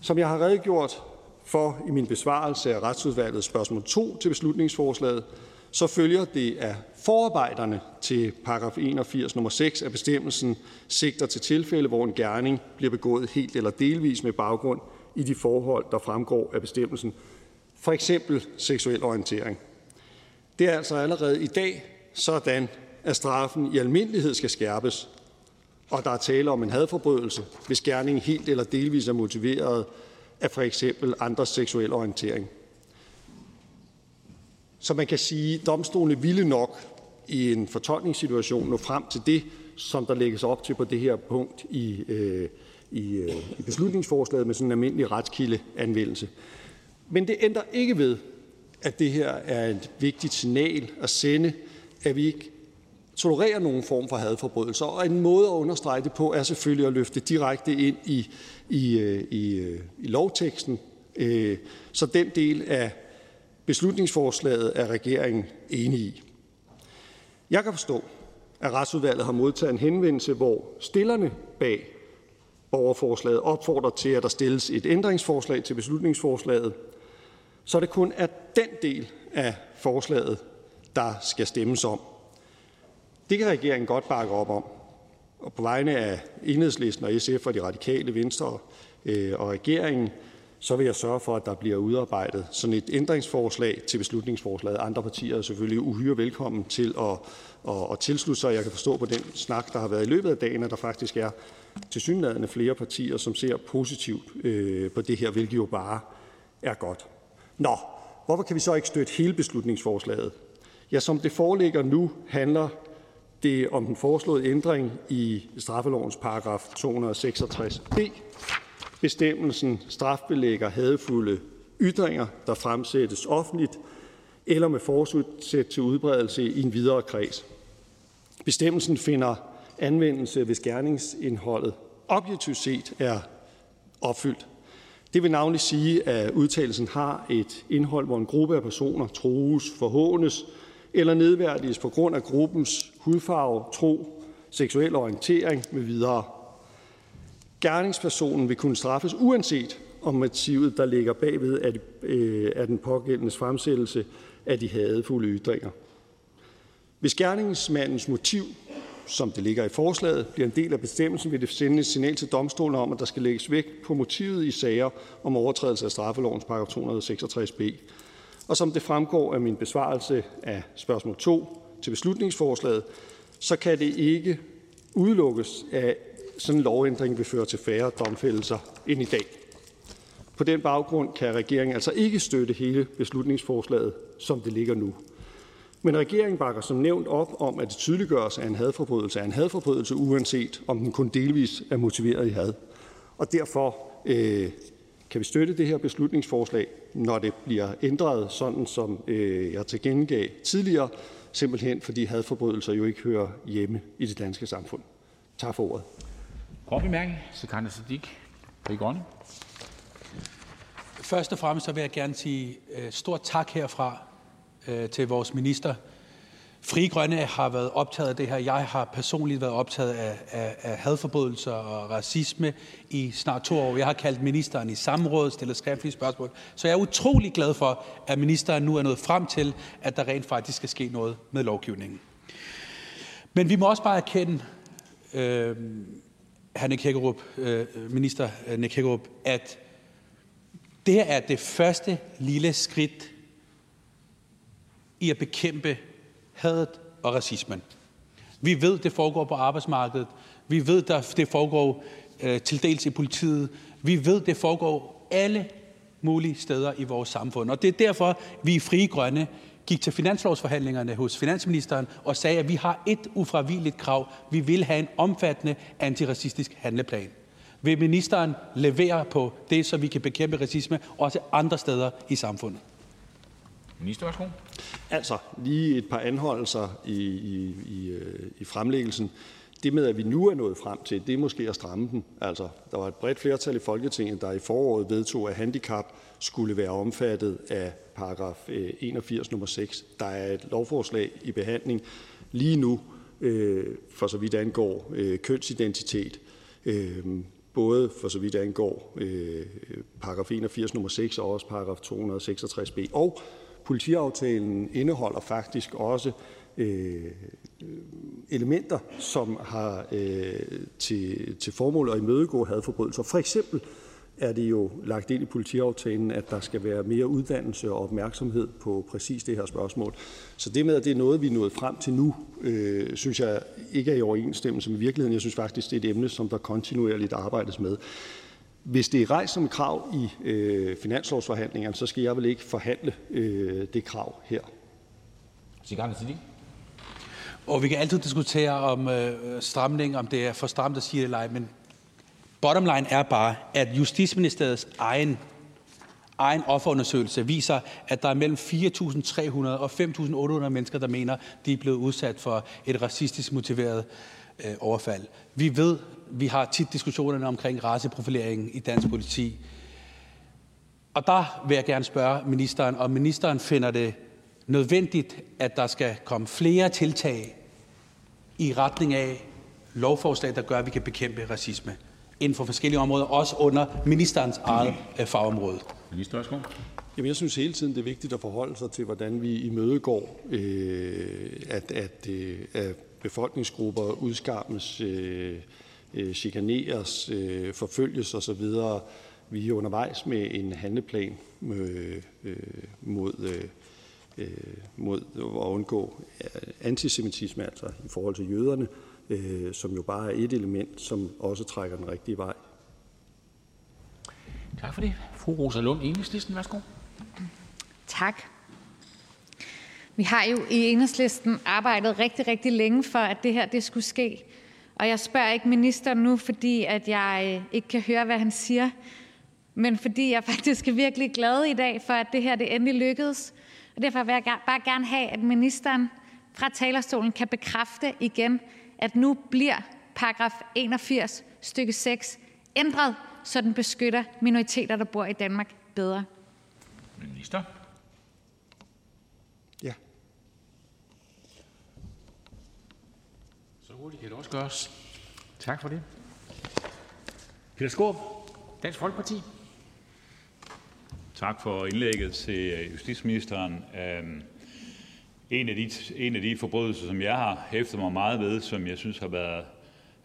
Som jeg har redegjort for i min besvarelse af retsudvalgets spørgsmål 2 til beslutningsforslaget, så følger det af forarbejderne til paragraf 81 nummer 6, at bestemmelsen sigter til tilfælde, hvor en gerning bliver begået helt eller delvis med baggrund i de forhold, der fremgår af bestemmelsen, for eksempel seksuel orientering. Det er altså allerede i dag sådan, at straffen i almindelighed skal skærpes, og der er tale om en hadforbrydelse, hvis gerningen helt eller delvis er motiveret af for eksempel andres seksuelle orientering. Så man kan sige, at domstolene ville nok i en fortolkningssituation nå frem til det, som der lægges op til på det her punkt i, øh, i, øh, i beslutningsforslaget med sådan en almindelig retskildeanvendelse. Men det ændrer ikke ved, at det her er et vigtigt signal at sende, at vi ikke tolererer nogen form for hadforbrydelser. Og en måde at understrege det på er selvfølgelig at løfte direkte ind i, i, øh, i, øh, i lovteksten, øh, så den del af beslutningsforslaget er regeringen enig i. Jeg kan forstå, at retsudvalget har modtaget en henvendelse, hvor stillerne bag borgerforslaget opfordrer til, at der stilles et ændringsforslag til beslutningsforslaget, så det kun er den del af forslaget, der skal stemmes om. Det kan regeringen godt bakke op om. Og på vegne af Enhedslisten og SF og de radikale venstre øh, og regeringen, så vil jeg sørge for, at der bliver udarbejdet sådan et ændringsforslag til beslutningsforslaget. Andre partier er selvfølgelig uhyre velkommen til at, at, at tilslutte sig. Jeg kan forstå på den snak, der har været i løbet af dagen, at der faktisk er tilsyneladende flere partier, som ser positivt øh, på det her, hvilket jo bare er godt. Nå, hvorfor kan vi så ikke støtte hele beslutningsforslaget? Ja, som det foreligger nu, handler det om den foreslåede ændring i straffelovens paragraf 266b. Bestemmelsen strafbelægger hadefulde ytringer, der fremsættes offentligt eller med forsæt til udbredelse i en videre kreds. Bestemmelsen finder anvendelse, hvis gerningsindholdet objektivt set er opfyldt. Det vil navnlig sige, at udtalelsen har et indhold, hvor en gruppe af personer trues, forhånes eller nedværdiges på grund af gruppens hudfarve, tro, seksuel orientering med videre. Gerningspersonen vil kunne straffes uanset om motivet, der ligger bagved af, øh, af den pågældendes fremsættelse af de hadefulde ytringer. Hvis gerningsmandens motiv, som det ligger i forslaget, bliver en del af bestemmelsen, vil det sende et signal til domstolen om, at der skal lægges vægt på motivet i sager om overtrædelse af straffelovens paragraf 266b. Og som det fremgår af min besvarelse af spørgsmål 2 til beslutningsforslaget, så kan det ikke udelukkes, at sådan en lovændring vil føre til færre domfældelser end i dag. På den baggrund kan regeringen altså ikke støtte hele beslutningsforslaget, som det ligger nu. Men regeringen bakker som nævnt op om, at det tydeliggøres, at en hadforbrydelse er en hadforbrydelse, uanset om den kun delvis er motiveret i had. Og derfor øh, kan vi støtte det her beslutningsforslag, når det bliver ændret, sådan som øh, jeg tilkendegav tidligere, simpelthen fordi hadforbrydelser jo ikke hører hjemme i det danske samfund. Tak for ordet. Kort bemærkning, Sikandar Siddiq, Fri Grønne. Først og fremmest så vil jeg gerne sige øh, stort tak herfra øh, til vores minister. Fri Grønne har været optaget af det her. Jeg har personligt været optaget af, af, af hadforbrydelser og racisme i snart to år. Jeg har kaldt ministeren i samråd, stillet skriftlige spørgsmål. Så jeg er utrolig glad for, at ministeren nu er nået frem til, at der rent faktisk skal ske noget med lovgivningen. Men vi må også bare erkende, øh, hr. Nick Hækkerup, øh, minister øh, Nick Hækkerup, at det her er det første lille skridt i at bekæmpe hadet og racismen. Vi ved, det foregår på arbejdsmarkedet. Vi ved, der det foregår øh, til dels i politiet. Vi ved, det foregår alle mulige steder i vores samfund. Og det er derfor, vi i Frie Grønne gik til finanslovsforhandlingerne hos finansministeren og sagde, at vi har et ufravilligt krav. Vi vil have en omfattende antiracistisk handleplan. Vil ministeren levere på det, så vi kan bekæmpe racisme også andre steder i samfundet? Minister, værsgo. Altså, lige et par anholdelser i, i, i, i fremlæggelsen. Det med, at vi nu er nået frem til, det er måske at stramme den. Altså, der var et bredt flertal i Folketinget, der i foråret vedtog, at handicap skulle være omfattet af paragraf øh, 81 nummer 6. Der er et lovforslag i behandling lige nu, øh, for så vidt angår øh, kønsidentitet, både for så vidt angår paragraf 81 nummer 6 og også paragraf 266b. Og politiaftalen indeholder faktisk også øh, elementer, som har øh, til, til formål at imødegå hadforbrydelser. For eksempel er det jo lagt ind i politiaftalen, at der skal være mere uddannelse og opmærksomhed på præcis det her spørgsmål. Så det med, at det er noget, vi er nået frem til nu, øh, synes jeg ikke er i overensstemmelse med virkeligheden. Jeg synes faktisk, det er et emne, som der kontinuerligt arbejdes med. Hvis det er rejst som krav i øh, finanslovsforhandlingerne, så skal jeg vel ikke forhandle øh, det krav her. Og vi kan altid diskutere om øh, stramning, om det er for stramt at sige det eller ej, men bottom line er bare, at Justitsministeriets egen, egen offerundersøgelse viser, at der er mellem 4.300 og 5.800 mennesker, der mener, de er blevet udsat for et racistisk motiveret øh, overfald. Vi ved, vi har tit diskussionerne omkring raceprofilering i dansk politi. Og der vil jeg gerne spørge ministeren, om ministeren finder det nødvendigt, at der skal komme flere tiltag i retning af lovforslag, der gør, at vi kan bekæmpe racisme inden for forskellige områder, også under ministerens eget øh, fagområde. Minister, værsgo. Jamen, jeg synes hele tiden, det er vigtigt at forholde sig til, hvordan vi imødegår, øh, at, at, øh, at befolkningsgrupper udskammes, øh, øh, chikaneres, øh, forfølges osv. Vi er undervejs med en handleplan øh, øh, mod, øh, øh, mod at undgå antisemitisme, altså i forhold til jøderne, øh, som jo bare er et element, som også trækker den rigtige vej. Tak for det. Fru Rosa Lund, Enhedslisten, værsgo. Tak. Vi har jo i Enhedslisten arbejdet rigtig, rigtig længe for, at det her det skulle ske. Og jeg spørger ikke ministeren nu, fordi at jeg øh, ikke kan høre, hvad han siger, men fordi jeg faktisk er virkelig glad i dag for, at det her det endelig lykkedes. Og derfor vil jeg bare gerne have, at ministeren fra talerstolen kan bekræfte igen, at nu bliver paragraf 81 stykke 6 ændret, så den beskytter minoriteter, der bor i Danmark bedre. Minister. Ja. Så hurtigt kan det også gøres. Tak for det. Peter Skåb, Dansk Folkeparti. Tak for indlægget til øh, justitsministeren. Øhm, en af, de, en af de forbrydelser, som jeg har hæftet mig meget ved, som jeg synes har været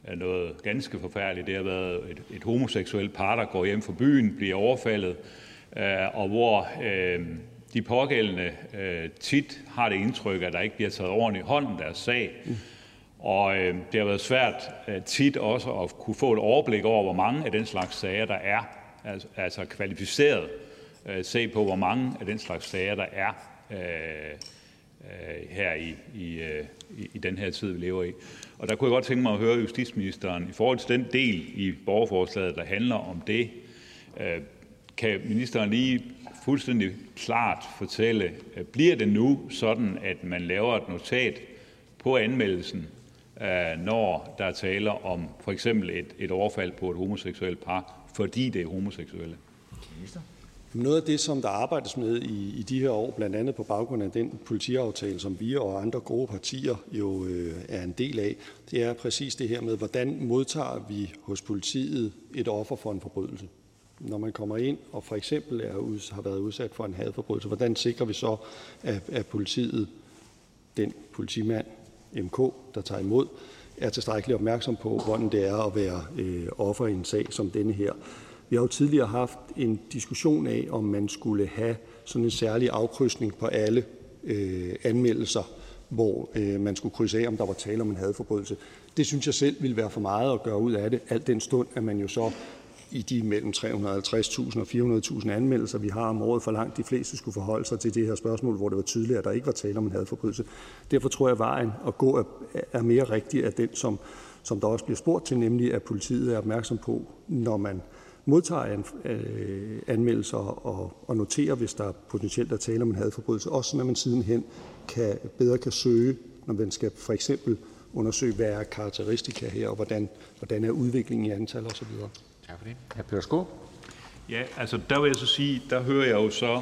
øh, noget ganske forfærdeligt, det har været et, et homoseksuelt par, der går hjem fra byen, bliver overfaldet, øh, og hvor øh, de pågældende øh, tit har det indtryk, at der ikke bliver taget ordentligt hånd om deres sag. Og øh, det har været svært øh, tit også at kunne få et overblik over, hvor mange af den slags sager der er, altså, altså kvalificeret øh, se på, hvor mange af den slags sager der er øh, Øh, her i, i, øh, i den her tid, vi lever i. Og der kunne jeg godt tænke mig at høre justitsministeren i forhold til den del i borgerforslaget, der handler om det. Øh, kan ministeren lige fuldstændig klart fortælle, øh, bliver det nu sådan, at man laver et notat på anmeldelsen, øh, når der taler om for eksempel et, et overfald på et homoseksuelt par, fordi det er homoseksuelle? Minister? Noget af det, som der arbejdes med i, i de her år, blandt andet på baggrund af den politiaftale, som vi og andre gode partier jo øh, er en del af, det er præcis det her med, hvordan modtager vi hos politiet et offer for en forbrydelse. Når man kommer ind og for eksempel er, har været udsat for en hadforbrydelse, hvordan sikrer vi så, at, at politiet, den politimand, MK, der tager imod, er tilstrækkeligt opmærksom på, hvordan det er at være øh, offer i en sag som denne her. Vi har jo tidligere haft en diskussion af, om man skulle have sådan en særlig afkrydsning på alle øh, anmeldelser, hvor øh, man skulle krydse af, om der var tale om en hadforbrydelse. Det synes jeg selv ville være for meget at gøre ud af det, alt den stund, at man jo så i de mellem 350.000 og 400.000 anmeldelser, vi har om året, for langt de fleste skulle forholde sig til det her spørgsmål, hvor det var tydeligt, at der ikke var tale om en hadforbrydelse. Derfor tror jeg, at vejen at gå er, mere rigtig af den, som, som der også bliver spurgt til, nemlig at politiet er opmærksom på, når man modtager øh, anmeldelser og, og noterer, hvis der potentielt er tale om en hadforbrydelse, også sådan at man sidenhen kan, bedre kan søge, når man skal for eksempel undersøge, hvad er karakteristika her, og hvordan, hvordan er udviklingen i antal osv. Tak for det. Hr. Peter Skåb. Ja, altså der vil jeg så sige, der hører jeg jo så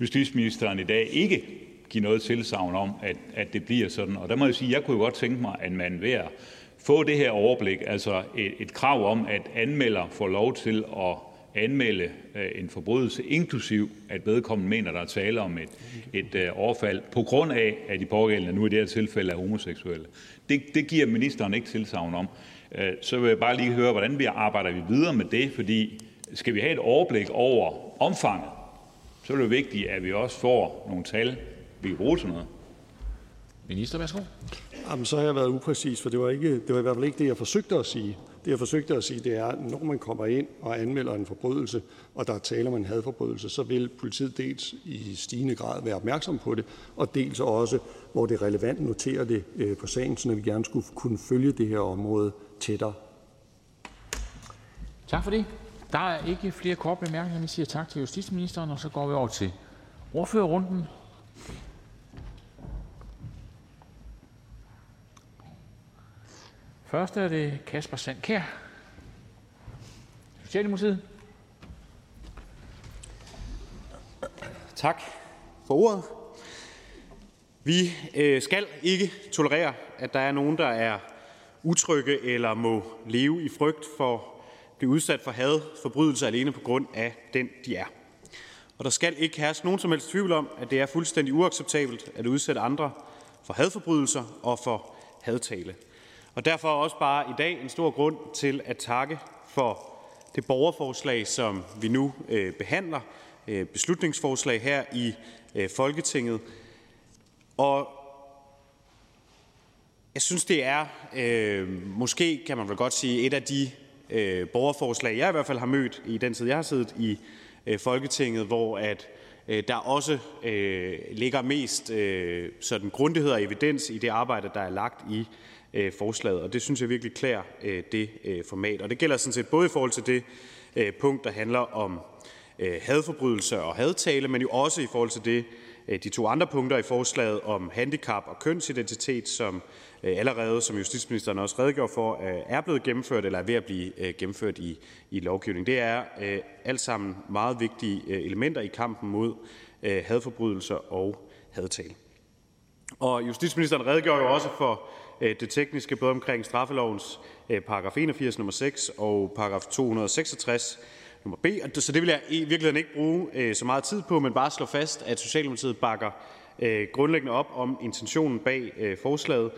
justitsministeren i dag ikke give noget tilsavn om, at, at det bliver sådan. Og der må jeg sige, jeg kunne jo godt tænke mig, at man ved at få det her overblik, altså et, et krav om, at anmelder får lov til at anmelde øh, en forbrydelse, inklusiv at vedkommende mener, der er tale om et, et øh, overfald, på grund af, at de pågældende nu i det her tilfælde er homoseksuelle. Det, det giver ministeren ikke tilsavn om. Øh, så vil jeg bare lige høre, hvordan vi arbejder vi videre med det, fordi skal vi have et overblik over omfanget, så er det vigtigt, at vi også får nogle tal, vi kan bruge til noget. Minister, værsgo. Jamen, så har jeg været upræcis, for det var, ikke, det var i hvert fald ikke det, jeg forsøgte at sige. Det, jeg forsøgte at sige, det er, at når man kommer ind og anmelder en forbrydelse, og der er tale om en hadforbrydelse, så vil politiet dels i stigende grad være opmærksom på det, og dels også, hvor det er relevant, notere det øh, på sagen, så vi gerne skulle kunne følge det her område tættere. Tak for det. Der er ikke flere korte bemærkninger. Vi siger tak til justitsministeren, og så går vi over til ordførerrunden. Først er det Kasper Sandkær, Socialdemokratiet. Tak for ordet. Vi øh, skal ikke tolerere, at der er nogen, der er utrygge eller må leve i frygt for at blive udsat for had, forbrydelse alene på grund af den, de er. Og der skal ikke herske nogen som helst tvivl om, at det er fuldstændig uacceptabelt at udsætte andre for hadforbrydelser og for hadtale. Og derfor også bare i dag en stor grund til at takke for det borgerforslag, som vi nu øh, behandler, øh, beslutningsforslag her i øh, Folketinget. Og jeg synes, det er, øh, måske kan man vel godt sige, et af de øh, borgerforslag, jeg i hvert fald har mødt i den tid, jeg har siddet i øh, Folketinget, hvor at øh, der også øh, ligger mest øh, sådan grundighed og evidens i det arbejde, der er lagt i øh, Øh, forslaget. Og det synes jeg virkelig klæder øh, det øh, format. Og det gælder sådan set både i forhold til det punkt, der handler om hadforbrydelser og hadtale, men jo også i forhold til det, de to andre punkter i forslaget om handicap og kønsidentitet, som allerede, som justitsministeren også redegjorde for, er blevet gennemført eller er ved at blive gennemført i, i lovgivning. Det er øh, alt sammen meget vigtige elementer i kampen mod øh, hadforbrydelser og hadtale. Og justitsministeren redegjorde jo også for Øh, det tekniske, både omkring straffelovens øh, paragraf 81 nummer 6 og paragraf 266 nummer B. Så det vil jeg i virkeligheden ikke bruge øh, så meget tid på, men bare slå fast, at Socialdemokratiet bakker grundlæggende op om intentionen bag forslaget,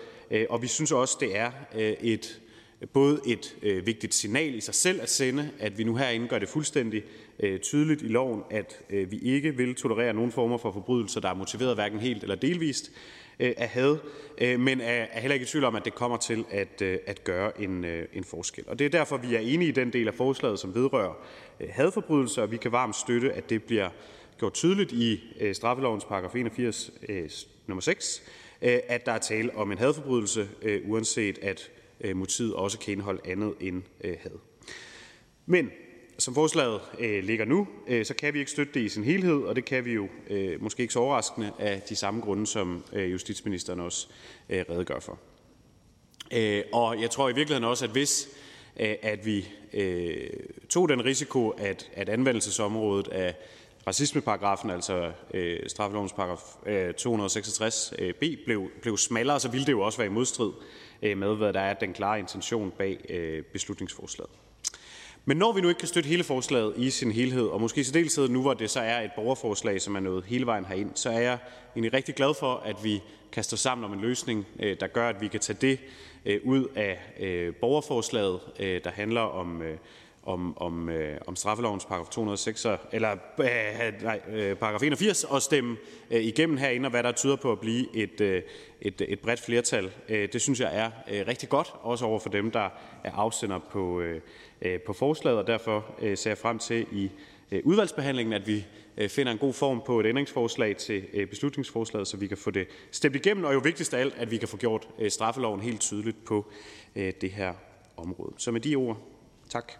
og vi synes også, det er et både et øh, vigtigt signal i sig selv at sende, at vi nu herinde gør det fuldstændig øh, tydeligt i loven, at øh, vi ikke vil tolerere nogen former for forbrydelser, der er motiveret hverken helt eller delvist øh, af had, øh, men er, er heller ikke i tvivl om, at det kommer til at, øh, at gøre en, øh, en forskel. Og det er derfor, vi er enige i den del af forslaget, som vedrører øh, hadforbrydelser, og vi kan varmt støtte, at det bliver gjort tydeligt i øh, straffelovens paragraf 81 øh, nummer 6, øh, at der er tale om en hadforbrydelse, øh, uanset at øh, motivet også kan indeholde andet end øh, had. Men som forslaget øh, ligger nu, øh, så kan vi ikke støtte det i sin helhed, og det kan vi jo øh, måske ikke så overraskende af de samme grunde, som øh, justitsministeren også øh, redegør for. Øh, og jeg tror i virkeligheden også, at hvis øh, at vi øh, tog den risiko, at, at anvendelsesområdet af racismeparagrafen, altså øh, straffelovens paragraf øh, 266 øh, b, blev, blev smallere, så ville det jo også være i modstrid øh, med, hvad der er den klare intention bag øh, beslutningsforslaget. Men når vi nu ikke kan støtte hele forslaget i sin helhed, og måske i særdeleshed nu, hvor det så er et borgerforslag, som er nået hele vejen herind, så er jeg egentlig rigtig glad for, at vi kan stå sammen om en løsning, øh, der gør, at vi kan tage det øh, ud af øh, borgerforslaget, der handler om om, om, øh, om straffelovens paragraf 206, eller øh, nej, øh, paragraf 81, og stemme øh, igennem herinde, og hvad der tyder på at blive et, øh, et, et bredt flertal. Øh, det synes jeg er øh, rigtig godt, også over for dem, der er afsender på, øh, på forslaget, og derfor øh, ser jeg frem til i øh, udvalgsbehandlingen, at vi øh, finder en god form på et ændringsforslag til øh, beslutningsforslaget, så vi kan få det stemt igennem, og jo vigtigst af alt, at vi kan få gjort øh, straffeloven helt tydeligt på øh, det her område. Så med de ord, tak.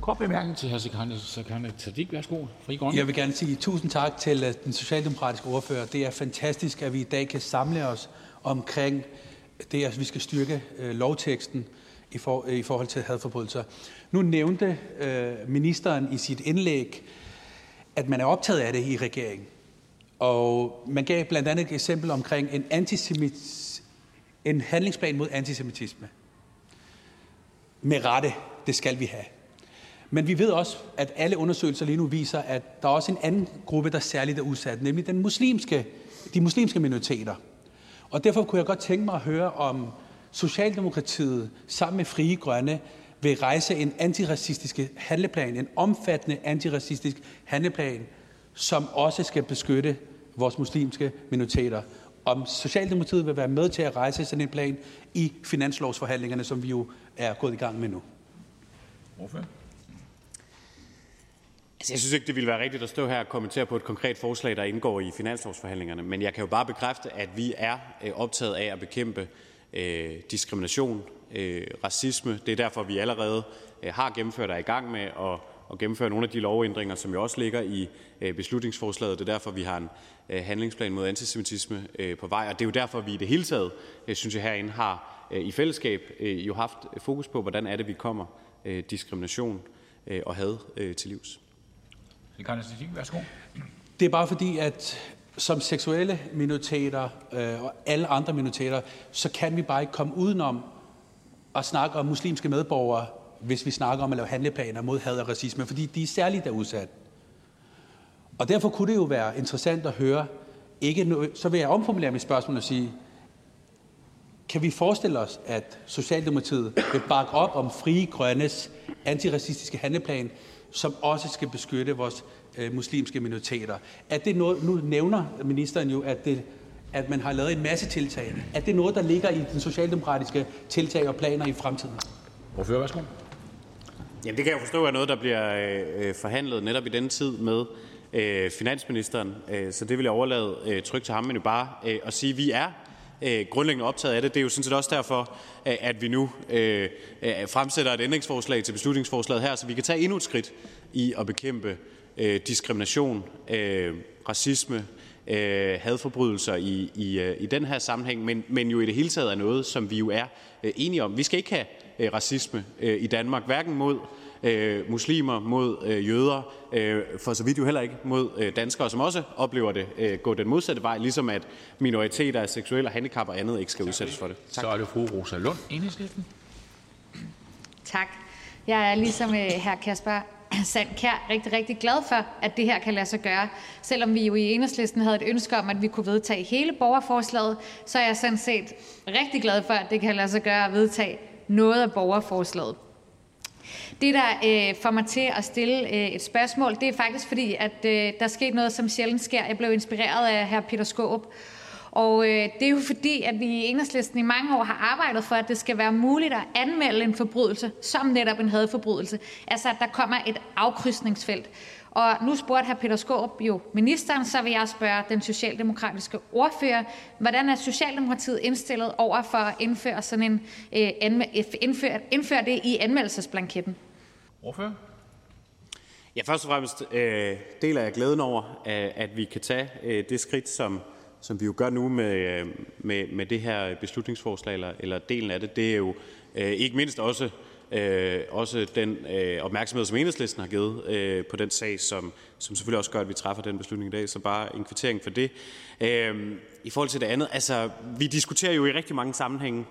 Kort bemærkning til hr. Sikandar Siddiq. Værsgo. Fri Grønne. Jeg vil gerne sige tusind tak til øh, den socialdemokratiske ordfører. Det er fantastisk, at vi i dag kan samle os omkring det, at vi skal styrke øh, lovteksten i, for, i forhold til hadforbrydelser. Nu nævnte øh, ministeren i sit indlæg, at man er optaget af det i regeringen. Og man gav blandt andet et eksempel omkring en, antisemit, en handlingsplan mod antisemitisme. Med rette, det skal vi have. Men vi ved også, at alle undersøgelser lige nu viser, at der er også en anden gruppe, der særligt er udsat, nemlig den muslimske, de muslimske minoriteter. Og derfor kunne jeg godt tænke mig at høre, om Socialdemokratiet sammen med Frie Grønne vil rejse en antiracistisk handleplan, en omfattende antiracistisk handleplan, som også skal beskytte vores muslimske minoriteter. Om Socialdemokratiet vil være med til at rejse sådan en plan i finanslovsforhandlingerne, som vi jo er gået i gang med nu. Hvorfor? Altså, jeg synes ikke, det ville være rigtigt at stå her og kommentere på et konkret forslag, der indgår i finanslovsforhandlingerne. Men jeg kan jo bare bekræfte, at vi er øh, optaget af at bekæmpe øh, diskrimination, øh, racisme. Det er derfor, vi allerede øh, har gennemført og er i gang med at, at gennemføre nogle af de lovændringer, som jo også ligger i øh, beslutningsforslaget. Det er derfor, vi har en øh, handlingsplan mod antisemitisme øh, på vej. Og det er jo derfor, vi i det hele taget, øh, synes jeg herinde, har øh, i fællesskab øh, jo haft fokus på, hvordan er det, vi kommer øh, diskrimination øh, og had øh, til livs. Det er bare fordi, at som seksuelle minoriteter øh, og alle andre minoriteter, så kan vi bare ikke komme udenom at snakke om muslimske medborgere, hvis vi snakker om at lave handleplaner mod had og racisme, fordi de er særligt der udsat. Og derfor kunne det jo være interessant at høre, ikke noget, så vil jeg omformulere mit spørgsmål og sige, kan vi forestille os, at Socialdemokratiet vil bakke op om Frie Grønnes antiracistiske handleplan, som også skal beskytte vores øh, muslimske minoriteter. Er det noget, nu nævner ministeren jo, at, det, at man har lavet en masse tiltag. Er det noget, der ligger i den socialdemokratiske tiltag og planer i fremtiden? Hvorfor, værsgo. Jamen, det kan jeg forstå er noget, der bliver øh, forhandlet netop i den tid med øh, finansministeren. Øh, så det vil jeg overlade øh, trygt til ham, men jo bare øh, at sige, at vi er øh, grundlæggende optaget af det. Det er jo sådan set også derfor, øh, at vi nu øh, øh, fremsætter et ændringsforslag til beslutningsforslaget her, så vi kan tage endnu et skridt i at bekæmpe øh, diskrimination, øh, racisme, øh, hadforbrydelser i, i, øh, i den her sammenhæng, men, men jo i det hele taget er noget, som vi jo er øh, enige om. Vi skal ikke have øh, racisme øh, i Danmark, hverken mod øh, muslimer, mod øh, jøder, øh, for så vidt jo heller ikke mod øh, danskere, som også oplever det øh, gå den modsatte vej, ligesom at minoriteter af seksuelle handicap og andet ikke skal udsættes for det. Tak. Så er det fru Rosa Lund, enhedslisten. Tak. Jeg er ligesom øh, her Kasper Sandkær rigtig, rigtig glad for, at det her kan lade sig gøre. Selvom vi jo i enhedslisten havde et ønske om, at vi kunne vedtage hele borgerforslaget, så er jeg sådan set rigtig glad for, at det kan lade sig gøre at vedtage noget af borgerforslaget. Det, der øh, får mig til at stille øh, et spørgsmål, det er faktisk fordi, at øh, der skete noget, som sjældent sker. Jeg blev inspireret af hr. Peter Skåb, og øh, det er jo fordi, at vi i enhedslisten i mange år har arbejdet for, at det skal være muligt at anmelde en forbrydelse som netop en hadforbrydelse. Altså, at der kommer et afkrydsningsfelt. Og nu spurgte hr. Peter Skåb jo ministeren, så vil jeg spørge den socialdemokratiske ordfører, hvordan er Socialdemokratiet indstillet over for at indføre, sådan en, øh, indføre, indføre det i anmeldelsesblanketten? Ordfører? Ja, først og fremmest øh, deler jeg glæden over, at vi kan tage øh, det skridt, som, som vi jo gør nu med, øh, med, med det her beslutningsforslag, eller, eller delen af det. Det er jo øh, ikke mindst også øh, også den øh, opmærksomhed, som Enhedslisten har givet øh, på den sag, som, som selvfølgelig også gør, at vi træffer den beslutning i dag. Så bare en kvittering for det. Øh, I forhold til det andet, altså vi diskuterer jo i rigtig mange sammenhænge,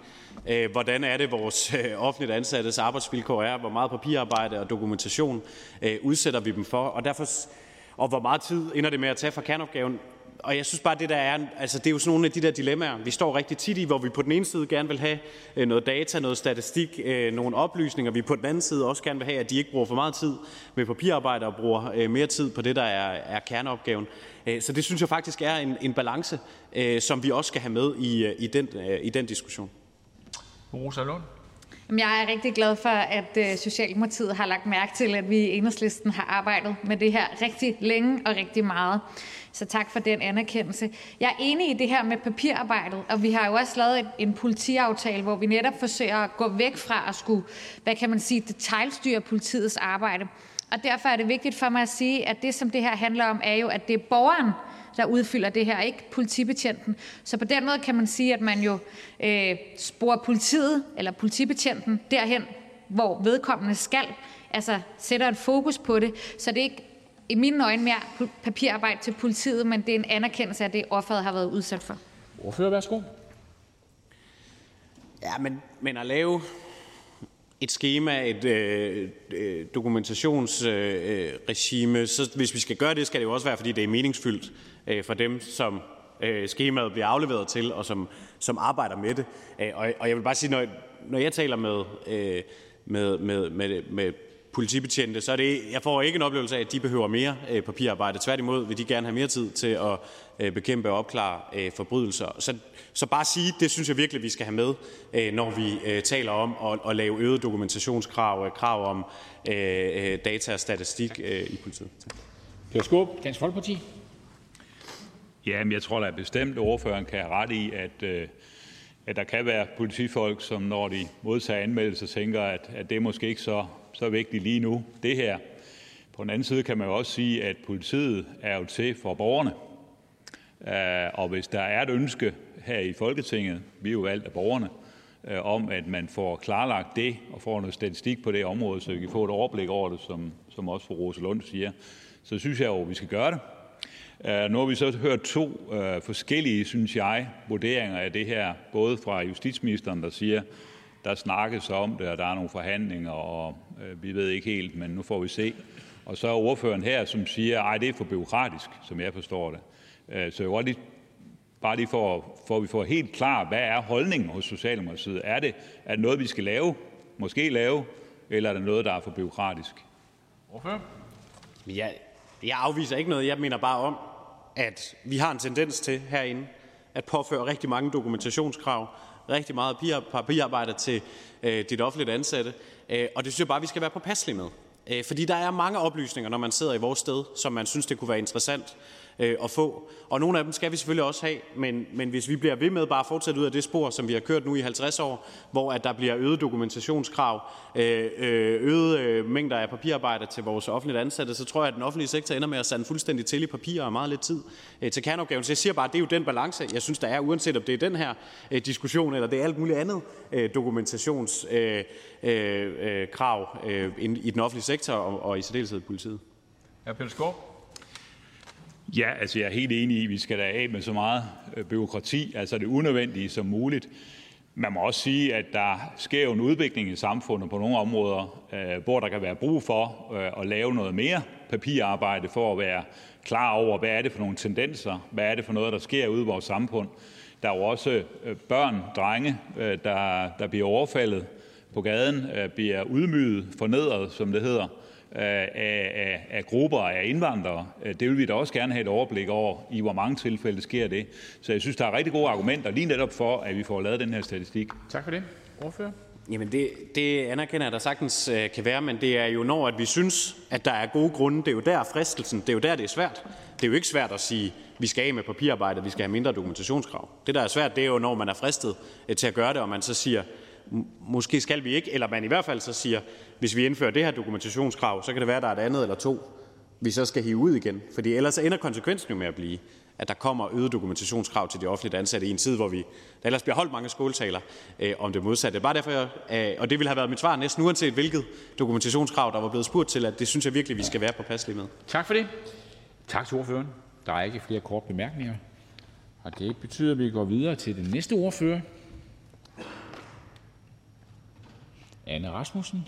øh, hvordan er det vores øh, offentligt ansattes arbejdsvilkår er, hvor meget papirarbejde og dokumentation øh, udsætter vi dem for, og derfor og hvor meget tid ender det med at tage fra kerneopgaven og jeg synes bare, det der er, altså det er jo sådan nogle af de der dilemmaer, vi står rigtig tit i, hvor vi på den ene side gerne vil have øh, noget data, noget statistik, øh, nogle oplysninger, vi på den anden side også gerne vil have, at de ikke bruger for meget tid med papirarbejde og bruger øh, mere tid på det, der er, er kerneopgaven. Så det synes jeg faktisk er en, en balance, som vi også skal have med i, i, den, i den diskussion. Rosa Lund. Jeg er rigtig glad for, at Socialdemokratiet har lagt mærke til, at vi i Enhedslisten har arbejdet med det her rigtig længe og rigtig meget. Så tak for den anerkendelse. Jeg er enig i det her med papirarbejdet, og vi har jo også lavet en politiaftale, hvor vi netop forsøger at gå væk fra at skulle, hvad kan man sige, detaljstyre politiets arbejde. Og derfor er det vigtigt for mig at sige, at det, som det her handler om, er jo, at det er borgeren, der udfylder det her, ikke politibetjenten. Så på den måde kan man sige, at man jo øh, sporer politiet eller politibetjenten derhen, hvor vedkommende skal, altså sætter et fokus på det, så det ikke i mine øjne mere papirarbejde til politiet, men det er en anerkendelse af det, offeret har været udsat for. Ordfører, værsgo. Ja, men, men at lave et schema, et øh, øh dokumentationsregime, øh, så hvis vi skal gøre det, skal det jo også være, fordi det er meningsfyldt øh, for dem, som øh, skemaet bliver afleveret til, og som, som arbejder med det. Øh, og, og jeg vil bare sige, når, når jeg taler med, øh, med, med, med, med politibetjente, så er det, jeg får ikke en oplevelse af, at de behøver mere øh, papirarbejde. Tværtimod vil de gerne have mere tid til at øh, bekæmpe og opklare øh, forbrydelser. Så, så bare sige, det synes jeg virkelig, vi skal have med, øh, når vi øh, taler om at, at lave øget dokumentationskrav, øh, krav om øh, øh data og statistik øh, i politiet. Per Skåb, Dansk Folkeparti. Ja, men jeg tror da bestemt, at ordføreren kan have ret i, at, øh, at der kan være politifolk, som når de modtager anmeldelser, tænker, at, at det er måske ikke så så vigtigt lige nu, det her. På den anden side kan man jo også sige, at politiet er jo til for borgerne. Øh, og hvis der er et ønske her i Folketinget, vi er jo valgt af borgerne, øh, om at man får klarlagt det og får noget statistik på det område, så vi kan få et overblik over det, som, som også fru Rose Lund siger, så synes jeg jo, at vi skal gøre det. Øh, nu har vi så hørt to forskellige, synes jeg, vurderinger af det her, både fra justitsministeren, der siger, der snakkes om det, og der er nogle forhandlinger, og øh, vi ved ikke helt, men nu får vi se. Og så er ordføreren her, som siger, at det er for byråkratisk, som jeg forstår det. Øh, så jeg vil lige, bare lige for, for at vi får helt klar, hvad er holdningen hos Socialdemokratiet? Er det, er det noget, vi skal lave, måske lave, eller er det noget, der er for byråkratisk? Ordfører? Jeg, jeg afviser ikke noget. Jeg mener bare om, at vi har en tendens til herinde at påføre rigtig mange dokumentationskrav, rigtig meget papirarbejde til øh, dit offentligt ansatte, øh, og det synes jeg bare, vi skal være påpasselige med. Øh, fordi der er mange oplysninger, når man sidder i vores sted, som man synes, det kunne være interessant øh, at få. Og nogle af dem skal vi selvfølgelig også have, men, men hvis vi bliver ved med bare at fortsætte ud af det spor, som vi har kørt nu i 50 år, hvor at der bliver øget dokumentationskrav, øh, øh, øget øh, mængder af papirarbejde til vores offentligt ansatte, så tror jeg, at den offentlige sektor ender med at sande fuldstændig til i papir og meget lidt tid øh, til kerneopgaven. Så jeg siger bare, at det er jo den balance, jeg synes, der er, uanset om det er den her øh, diskussion, eller det er alt muligt andet øh, dokumentationskrav øh, øh, øh, øh i den offentlige sektor og, og i særdeleshed politiet. Ja, Peter Skov? Ja, altså jeg er helt enig i, at vi skal da af med så meget øh, byråkrati, altså det unødvendige som muligt. Man må også sige, at der sker jo en udvikling i samfundet på nogle områder, øh, hvor der kan være brug for øh, at lave noget mere papirarbejde for at være klar over, hvad er det for nogle tendenser, hvad er det for noget, der sker ude i vores samfund. Der er jo også børn, drenge, der, der bliver overfaldet på gaden bliver udmyget, fornedret, som det hedder, af, af, grupper af indvandrere. Det vil vi da også gerne have et overblik over, i hvor mange tilfælde sker det. Så jeg synes, der er rigtig gode argumenter lige netop for, at vi får lavet den her statistik. Tak for det. Ordfører? Jamen det, det anerkender jeg, der sagtens øh, kan være, men det er jo når, at vi synes, at der er gode grunde. Det er jo der fristelsen, det er jo der, det er svært. Det er jo ikke svært at sige, vi skal af med papirarbejde, vi skal have mindre dokumentationskrav. Det, der er svært, det er jo, når man er fristet øh, til at gøre det, og man så siger, måske skal vi ikke, eller man i hvert fald så siger, hvis vi indfører det her dokumentationskrav, så kan det være, at der er et andet eller to, vi så skal hive ud igen. Fordi ellers ender konsekvensen jo med at blive, at der kommer øget dokumentationskrav til de offentligt ansatte i en tid, hvor vi, der ellers bliver holdt mange skåltaler øh, om det modsatte. Bare derfor, jeg, øh, og det ville have været mit svar næsten uanset hvilket dokumentationskrav, der var blevet spurgt til, at det synes jeg virkelig, vi skal være på pas med. Tak for det. Tak til ordføreren. Der er ikke flere kort bemærkninger. Og det betyder, at vi går videre til den næste ordfører. Anne Rasmussen.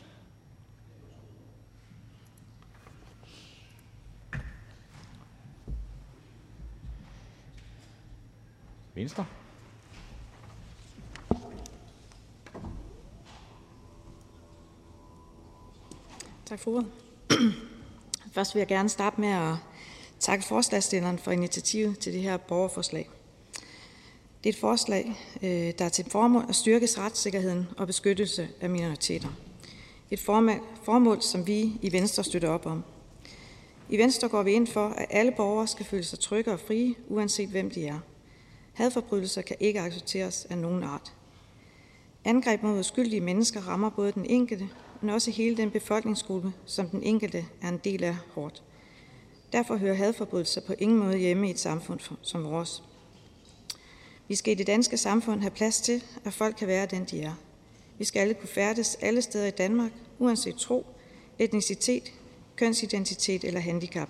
Venstre. Tak for ordet. Først vil jeg gerne starte med at takke forslagsstilleren for initiativet til det her borgerforslag. Det er et forslag, øh, der er til formål at styrke retssikkerheden og beskyttelse af minoriteter. Et formål, som vi i Venstre støtter op om. I Venstre går vi ind for, at alle borgere skal føle sig trygge og frie, uanset hvem de er. Hadforbrydelser kan ikke accepteres af nogen art. Angreb mod uskyldige mennesker rammer både den enkelte, men også hele den befolkningsgruppe, som den enkelte er en del af hårdt. Derfor hører hadforbrydelser på ingen måde hjemme i et samfund som vores. Vi skal i det danske samfund have plads til, at folk kan være den, de er. Vi skal alle kunne færdes alle steder i Danmark, uanset tro, etnicitet, kønsidentitet eller handicap.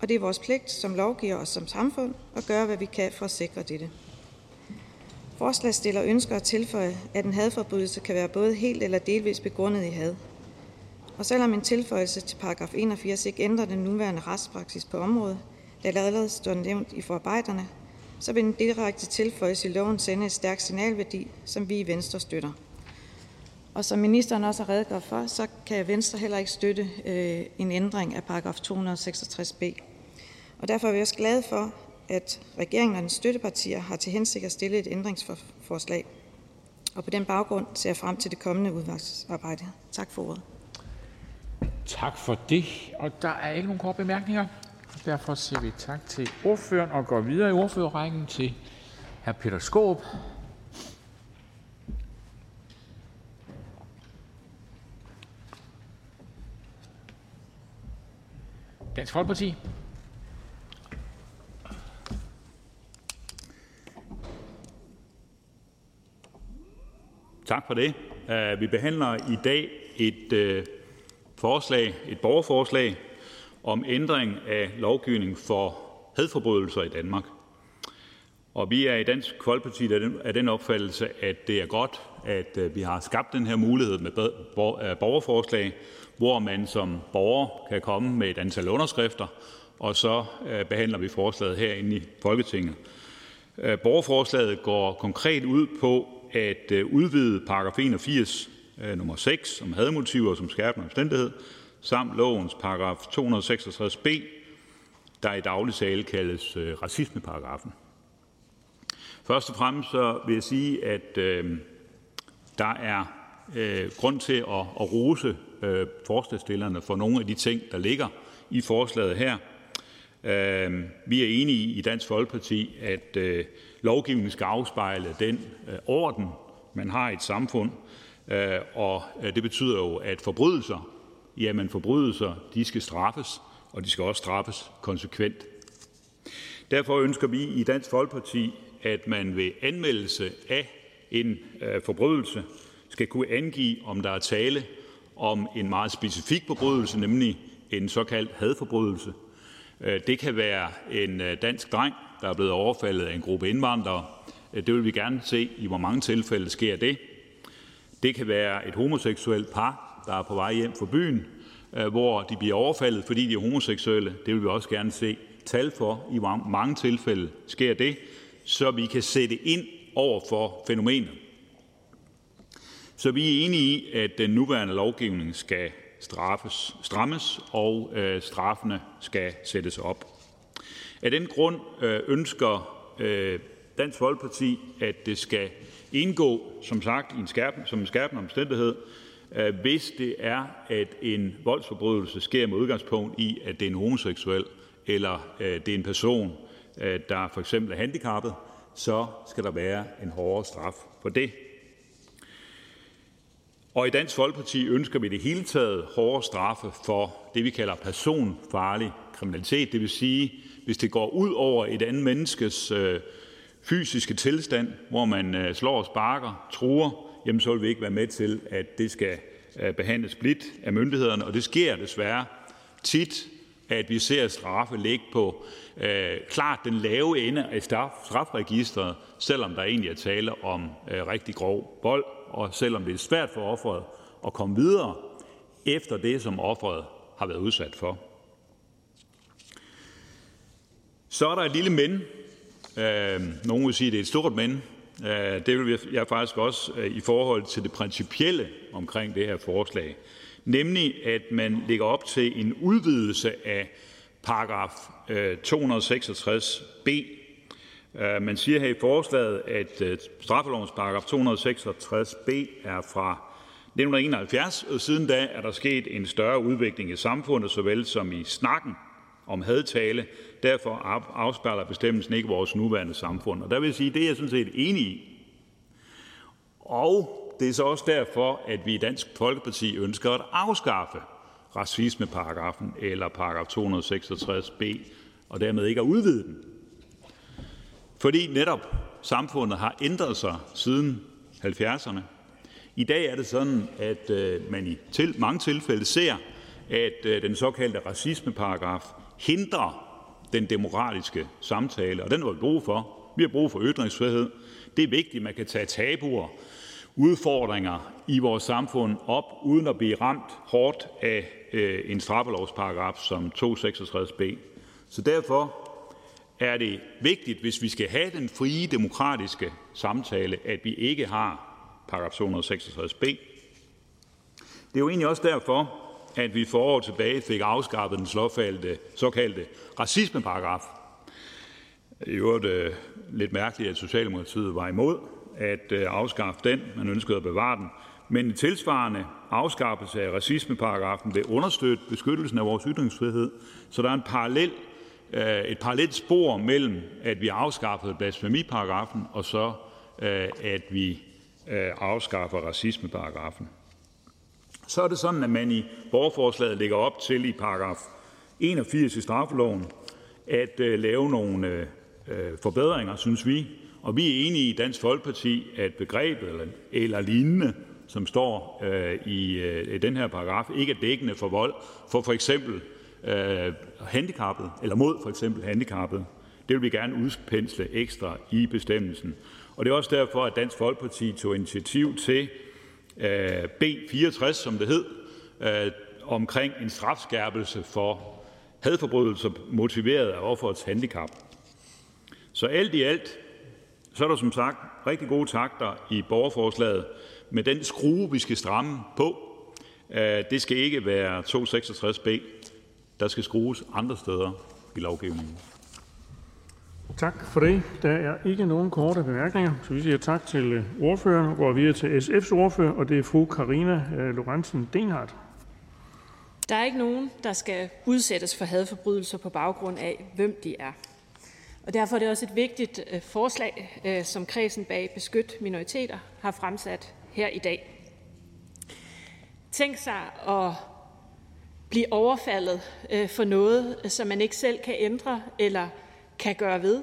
Og det er vores pligt som lovgiver og som samfund at gøre, hvad vi kan for at sikre dette. Forslagstiller ønsker at tilføje, at en hadforbrydelse kan være både helt eller delvis begrundet i had. Og selvom en tilføjelse til paragraf 81 ikke ændrer den nuværende retspraksis på området, da det allerede står nævnt i forarbejderne, vil en direkte tilføjelse i loven sende et stærkt signalværdi, som vi i Venstre støtter. Og som ministeren også har redegjort for, så kan Venstre heller ikke støtte øh, en ændring af paragraf 266b. Og derfor er vi også glade for, at regeringen og den støttepartier har til hensigt at stille et ændringsforslag. Og på den baggrund ser jeg frem til det kommende udvalgsarbejde. Tak for ordet. Tak for det. Og der er ikke nogen korte bemærkninger. Derfor siger vi tak til ordføreren og går videre i ordførerrækken til hr. Peter Skåb. Dansk Folkeparti. Tak for det. Øh, vi behandler i dag et øh, forslag, et borgerforslag om ændring af lovgivning for hadforbrydelser i Danmark. Og vi er i Dansk Folkeparti af den opfattelse, at det er godt, at øh, vi har skabt den her mulighed med øh, borgerforslag, hvor man som borger kan komme med et antal underskrifter, og så øh, behandler vi forslaget herinde i Folketinget. Borgerforslaget går konkret ud på at udvide paragraf 81 nummer 6 om hadmotiver som skærpende omstændighed samt lovens paragraf 266b, der i daglig tale kaldes øh, racismeparagrafen. Først og fremmest så vil jeg sige, at øh, der er øh, grund til at, at rose øh, forslagsstillerne for nogle af de ting, der ligger i forslaget her. Øh, vi er enige i Dansk Folkeparti, at øh, lovgivningen skal afspejle den øh, orden, man har i et samfund, øh, og øh, det betyder jo, at forbrydelser jamen forbrydelser de skal straffes, og de skal også straffes konsekvent. Derfor ønsker vi i Dansk Folkeparti, at man ved anmeldelse af en øh, forbrydelse skal kunne angive, om der er tale om en meget specifik forbrydelse, nemlig en såkaldt hadforbrydelse, øh, det kan være en øh, dansk dreng, der er blevet overfaldet af en gruppe indvandrere. Det vil vi gerne se, i hvor mange tilfælde sker det. Det kan være et homoseksuelt par, der er på vej hjem fra byen, øh, hvor de bliver overfaldet, fordi de er homoseksuelle. Det vil vi også gerne se tal for, i hvor mange tilfælde sker det, så vi kan sætte ind over for fænomenet. Så vi er enige i, at den nuværende lovgivning skal straffes, strammes, og øh, straffene skal sættes op. Af den grund øh, ønsker øh, Dansk Folkeparti, at det skal indgå, som sagt, i en skærpen, som en skærpende omstændighed, Øh, hvis det er, at en voldsforbrydelse sker med udgangspunkt i, at det er en homoseksuel, eller øh, det er en person, øh, der for eksempel er handicappet, så skal der være en hårdere straf for det. Og i Dansk Folkeparti ønsker vi det hele taget hårdere straffe for det, vi kalder personfarlig kriminalitet. Det vil sige, hvis det går ud over et andet menneskes øh, fysiske tilstand, hvor man øh, slår og sparker, truer, vil vi ikke være med til, at det skal øh, behandles blidt af myndighederne. Og det sker desværre tit, at vi ser straffe ligge på øh, klart den lave ende af straf, strafregistret, selvom der egentlig er tale om øh, rigtig grov vold, og selvom det er svært for offeret at komme videre efter det, som offeret har været udsat for. Så er der et lille men. Øh, nogle vil sige, at det er et stort men. Øh, det vil jeg faktisk også øh, i forhold til det principielle omkring det her forslag. Nemlig, at man lægger op til en udvidelse af paragraf øh, 266b. Øh, man siger her i forslaget, at straffelovens paragraf 266b er fra 1971, og siden da er der sket en større udvikling i samfundet, såvel som i snakken om hadtale. Derfor afspejler bestemmelsen ikke vores nuværende samfund. Og der vil jeg sige, det er jeg sådan set enig i. Og det er så også derfor, at vi i Dansk Folkeparti ønsker at afskaffe racismeparagrafen eller paragraf 266b, og dermed ikke at udvide den. Fordi netop samfundet har ændret sig siden 70'erne. I dag er det sådan, at øh, man i til, mange tilfælde ser, at øh, den såkaldte racismeparagraf hindrer den demokratiske samtale, og den har vi brug for. Vi har brug for ytringsfrihed. Det er vigtigt, at man kan tage tabuer, udfordringer i vores samfund op, uden at blive ramt hårdt af øh, en straffelovsparagraf som 266b. Så derfor er det vigtigt, hvis vi skal have den frie demokratiske samtale, at vi ikke har paragraf 266b. Det er jo egentlig også derfor, at vi for år tilbage fik afskaffet den såkaldte racismeparagraf. I øvrigt øh, lidt mærkeligt, at Socialdemokratiet var imod at øh, afskaffe den. Man ønskede at bevare den. Men en tilsvarende afskaffelse af racismeparagrafen vil understøtte beskyttelsen af vores ytringsfrihed, så der er en parallel, øh, et parallelt spor mellem, at vi afskaffede blasfemiparagrafen, og så at vi afskaffer racismeparagrafen. Så er det sådan, at man i borgerforslaget lægger op til i paragraf 81 i straffeloven at øh, lave nogle øh, forbedringer, synes vi. Og vi er enige i Dansk Folkeparti, at begrebet eller, eller lignende, som står øh, i øh, den her paragraf, ikke er dækkende for vold for for eksempel øh, handicappet, eller mod for eksempel handicappet. Det vil vi gerne udpensle ekstra i bestemmelsen. Og det er også derfor, at Dansk Folkeparti tog initiativ til øh, Øh, B 64, som det hed, øh, omkring en strafskærpelse for hadforbrydelser motiveret af offerets handicap. Så alt i alt så er der som sagt rigtig gode takter i borgerforslaget, men den skrue, vi skal stramme på, øh, det skal ikke være 266b. Der skal skrues andre steder i lovgivningen. Tak for det. Der er ikke nogen korte bemærkninger, så vi siger tak til øh, ordføreren og går videre til SF's ordfører, og det er fru Karina øh, Lorentzen Denhardt. Der er ikke nogen, der skal udsættes for hadforbrydelser på baggrund af, hvem de er. Og derfor er det også et vigtigt øh, forslag, som kredsen bag Beskyt Minoriteter har fremsat her i dag. Tænk sig at blive overfaldet for noget, som man ikke selv kan ændre eller kan gøre ved,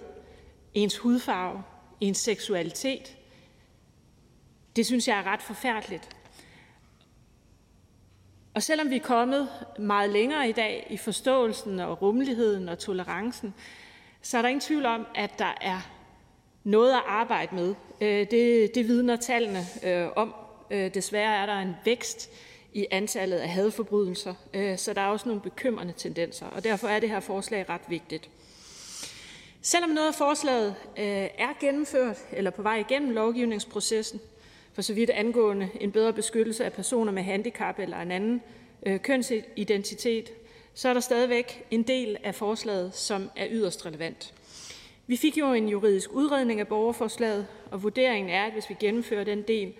ens hudfarve, ens seksualitet. Det synes jeg er ret forfærdeligt. Og selvom vi er kommet meget længere i dag i forståelsen og rummeligheden og tolerancen, så er der ingen tvivl om, at der er noget at arbejde med. Øh, det, det vidner tallene øh, om. Øh, desværre er der en vækst i antallet af hadforbrydelser, så der er også nogle bekymrende tendenser, og derfor er det her forslag ret vigtigt. Selvom noget af forslaget øh, er gennemført eller på vej igennem lovgivningsprocessen, for så vidt angående en bedre beskyttelse af personer med handicap eller en anden øh, kønsidentitet, så er der stadigvæk en del af forslaget, som er yderst relevant. Vi fik jo en juridisk udredning af borgerforslaget, og vurderingen er, at hvis vi gennemfører den del,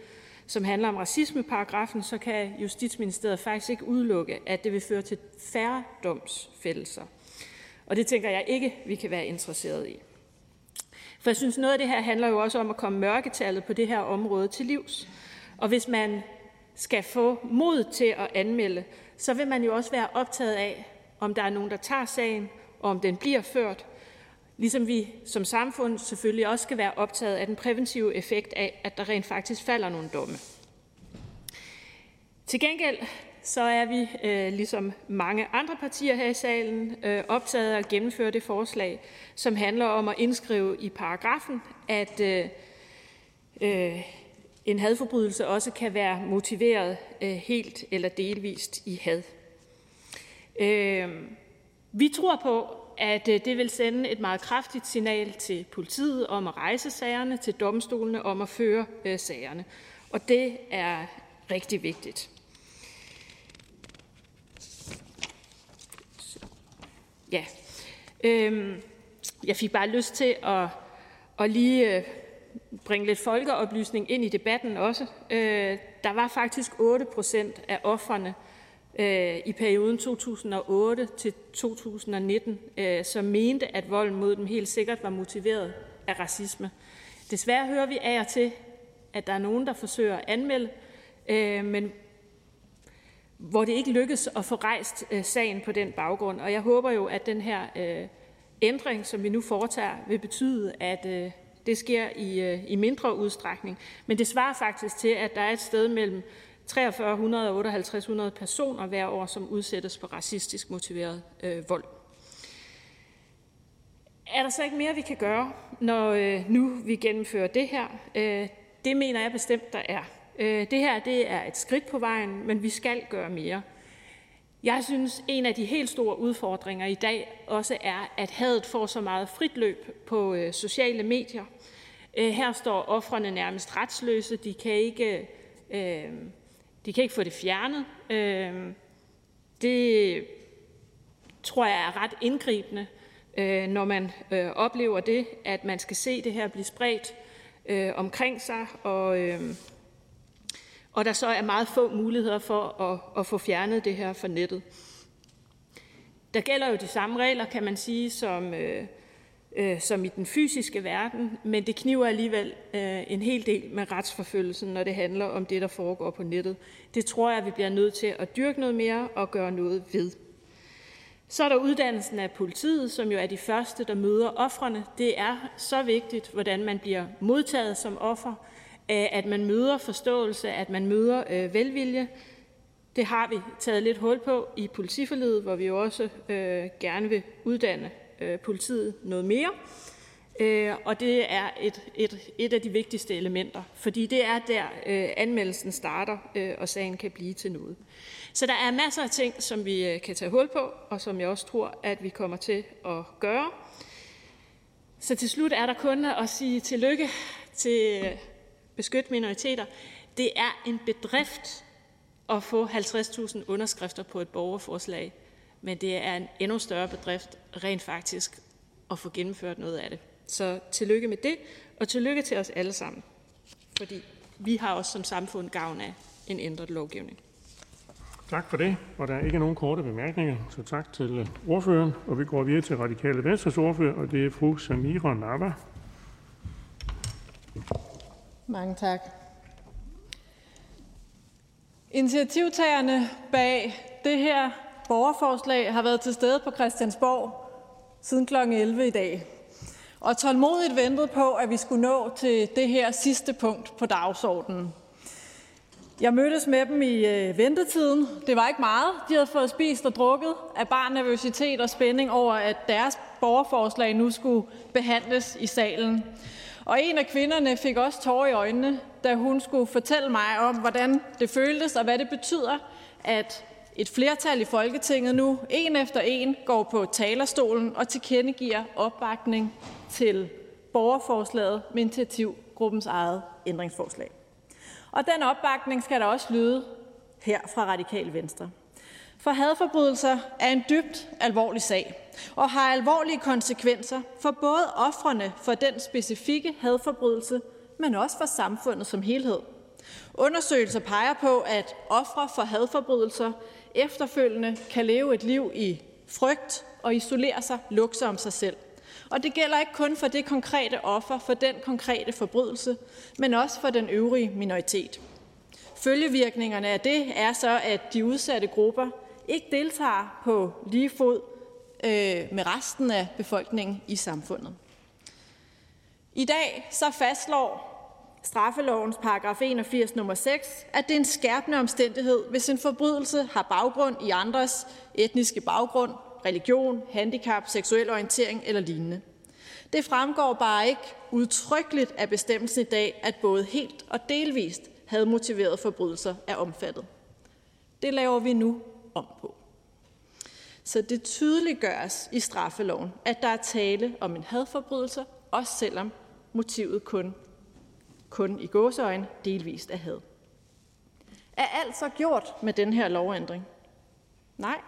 som handler om racismeparagrafen, så kan Justitsministeriet faktisk ikke udelukke, at det vil føre til færre domsfældelser. Og det tænker jeg ikke, vi kan være interesseret i. For jeg synes, noget af det her handler jo også om at komme mørketallet på det her område til livs. Og hvis man skal få mod til at anmelde, så vil man jo også være optaget af, om der er nogen, der tager sagen, og om den bliver ført, ligesom vi som samfund selvfølgelig også skal være optaget af den præventive effekt af, at der rent faktisk falder nogle domme. Til gengæld så er vi, øh, ligesom mange andre partier her i salen, øh, optaget af at gennemføre det forslag, som handler om at indskrive i paragrafen, at øh, en hadforbrydelse også kan være motiveret helt eller delvist i had. Vi tror på, at det vil sende et meget kraftigt signal til politiet om at rejse sagerne, til domstolene om at føre sagerne. Og det er rigtig vigtigt. Ja. Øhm, jeg fik bare lyst til at, at lige øh, bringe lidt folkeoplysning ind i debatten også. Øh, der var faktisk 8 procent af offerne øh, i perioden 2008 til 2019, øh, som mente, at volden mod dem helt sikkert var motiveret af racisme. Desværre hører vi af og til, at der er nogen, der forsøger at anmelde, øh, men hvor det ikke lykkes at få rejst øh, sagen på den baggrund. Og jeg håber jo, at den her øh, ændring, som vi nu foretager, vil betyde, at øh, det sker i, øh, i mindre udstrækning. Men det svarer faktisk til, at der er et sted mellem 4300 og 5800 personer hver år, som udsættes for racistisk motiveret øh, vold. Er der så ikke mere, vi kan gøre, når øh, nu vi gennemfører det her? Øh, det mener jeg bestemt, der er. Øh, det her det er et skridt på vejen, men vi skal gøre mere. Jeg synes, en af de helt store udfordringer i dag også er, at hadet får så meget frit løb på øh, sociale medier. Øh, her står offrene nærmest retsløse. De kan ikke, øh, de kan ikke få det fjernet. Øh, det tror jeg er ret indgribende, øh, når man øh, oplever det, at man skal se det her blive spredt øh, omkring sig, og, øh, og der så er meget få muligheder for at, at få fjernet det her fra nettet. Der gælder jo de samme regler, kan man sige, som, øh, øh, som i den fysiske verden, men det kniver alligevel øh, en hel del med retsforfølgelsen, når det handler om det, der foregår på nettet. Det tror jeg, vi bliver nødt til at dyrke noget mere og gøre noget ved. Så er der uddannelsen af politiet, som jo er de første, der møder offrene. Det er så vigtigt, hvordan man bliver modtaget som offer, Øh, at man møder forståelse, at man møder øh, velvilje. Det har vi taget lidt hul på i politiforledet, hvor vi jo også øh, gerne vil uddanne øh, politiet noget mere. Øh, og det er et, et, et af de vigtigste elementer, fordi det er der, øh, anmeldelsen starter, øh, og sagen kan blive til noget. Så der er masser af ting, som vi øh, kan tage hul på, og som jeg også tror, at vi kommer til at gøre. Så til slut er der kun at sige tillykke til beskytte minoriteter. Det er en bedrift at få 50.000 underskrifter på et borgerforslag, men det er en endnu større bedrift rent faktisk at få gennemført noget af det. Så tillykke med det, og tillykke til os alle sammen, fordi vi har også som samfund gavn af en ændret lovgivning. Tak for det, og der er ikke nogen korte bemærkninger, så tak til ordføreren. Og vi går videre til Radikale Venstres ordfører, og det er fru Samira Nava. Mange tak. Initiativtagerne bag det her borgerforslag har været til stede på Christiansborg siden kl. 11 i dag, og tålmodigt ventet på, at vi skulle nå til det her sidste punkt på dagsordenen. Jeg mødtes med dem i øh, ventetiden. Det var ikke meget. De havde fået spist og drukket af bare nervøsitet og spænding over, at deres borgerforslag nu skulle behandles i salen. Og en af kvinderne fik også tårer i øjnene, da hun skulle fortælle mig om, hvordan det føltes og hvad det betyder, at et flertal i Folketinget nu en efter en går på talerstolen og tilkendegiver opbakning til borgerforslaget med initiativgruppens eget ændringsforslag. Og den opbakning skal der også lyde her fra Radikal Venstre. For hadforbrydelser er en dybt alvorlig sag og har alvorlige konsekvenser for både ofrene for den specifikke hadforbrydelse, men også for samfundet som helhed. Undersøgelser peger på, at ofre for hadforbrydelser efterfølgende kan leve et liv i frygt og isolere sig, lukke sig om sig selv. Og det gælder ikke kun for det konkrete offer for den konkrete forbrydelse, men også for den øvrige minoritet. Følgevirkningerne af det er så, at de udsatte grupper ikke deltager på lige fod øh, med resten af befolkningen i samfundet. I dag så fastslår straffelovens paragraf 81 nummer 6, at det er en skærpende omstændighed, hvis en forbrydelse har baggrund i andres etniske baggrund, religion, handicap, seksuel orientering eller lignende. Det fremgår bare ikke udtrykkeligt af bestemmelsen i dag, at både helt og delvist havde motiveret forbrydelser er omfattet. Det laver vi nu om på. Så det tydeliggøres i straffeloven, at der er tale om en hadforbrydelse, også selvom motivet kun, kun i gåseøjne delvist er had. Er alt så gjort med den her lovændring? Nej.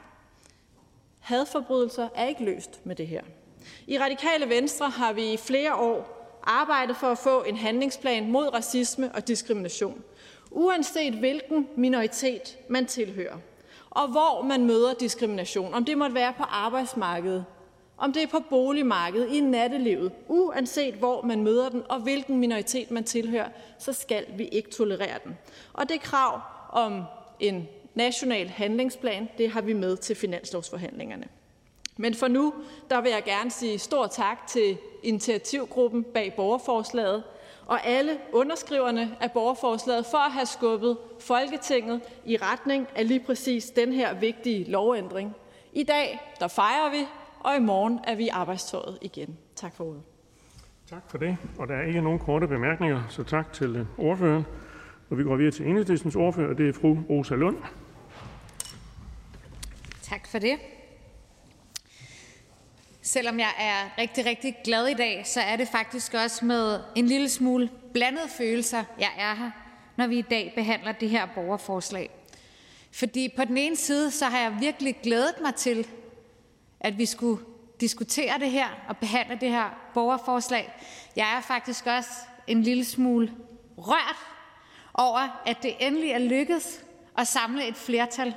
Hadforbrydelser er ikke løst med det her. I Radikale Venstre har vi i flere år arbejdet for at få en handlingsplan mod racisme og diskrimination, uanset hvilken minoritet man tilhører og hvor man møder diskrimination. Om det måtte være på arbejdsmarkedet, om det er på boligmarkedet, i nattelivet, uanset hvor man møder den og hvilken minoritet man tilhører, så skal vi ikke tolerere den. Og det krav om en national handlingsplan, det har vi med til finanslovsforhandlingerne. Men for nu, der vil jeg gerne sige stor tak til initiativgruppen bag borgerforslaget, og alle underskriverne af borgerforslaget for at have skubbet Folketinget i retning af lige præcis den her vigtige lovændring. I dag der fejrer vi, og i morgen er vi i arbejdstøjet igen. Tak for ordet. Tak for det. Og der er ikke nogen korte bemærkninger, så tak til ordføreren. Og vi går videre til enhedslistens ordfører, og det er fru Rosa Lund. Tak for det. Selvom jeg er rigtig, rigtig glad i dag, så er det faktisk også med en lille smule blandede følelser, jeg er her, når vi i dag behandler det her borgerforslag. Fordi på den ene side, så har jeg virkelig glædet mig til, at vi skulle diskutere det her og behandle det her borgerforslag. Jeg er faktisk også en lille smule rørt over, at det endelig er lykkedes at samle et flertal.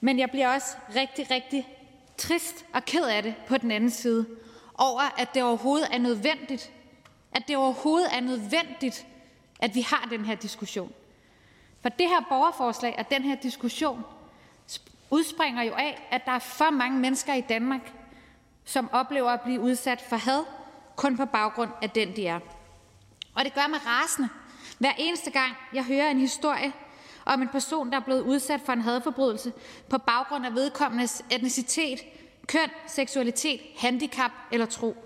Men jeg bliver også rigtig, rigtig trist og ked af det på den anden side over, at det overhovedet er nødvendigt, at det overhovedet er nødvendigt, at vi har den her diskussion. For det her borgerforslag og den her diskussion udspringer jo af, at der er for mange mennesker i Danmark, som oplever at blive udsat for had, kun på baggrund af den, de er. Og det gør mig rasende, hver eneste gang jeg hører en historie om en person, der er blevet udsat for en hadforbrydelse på baggrund af vedkommendes etnicitet, køn, seksualitet, handicap eller tro.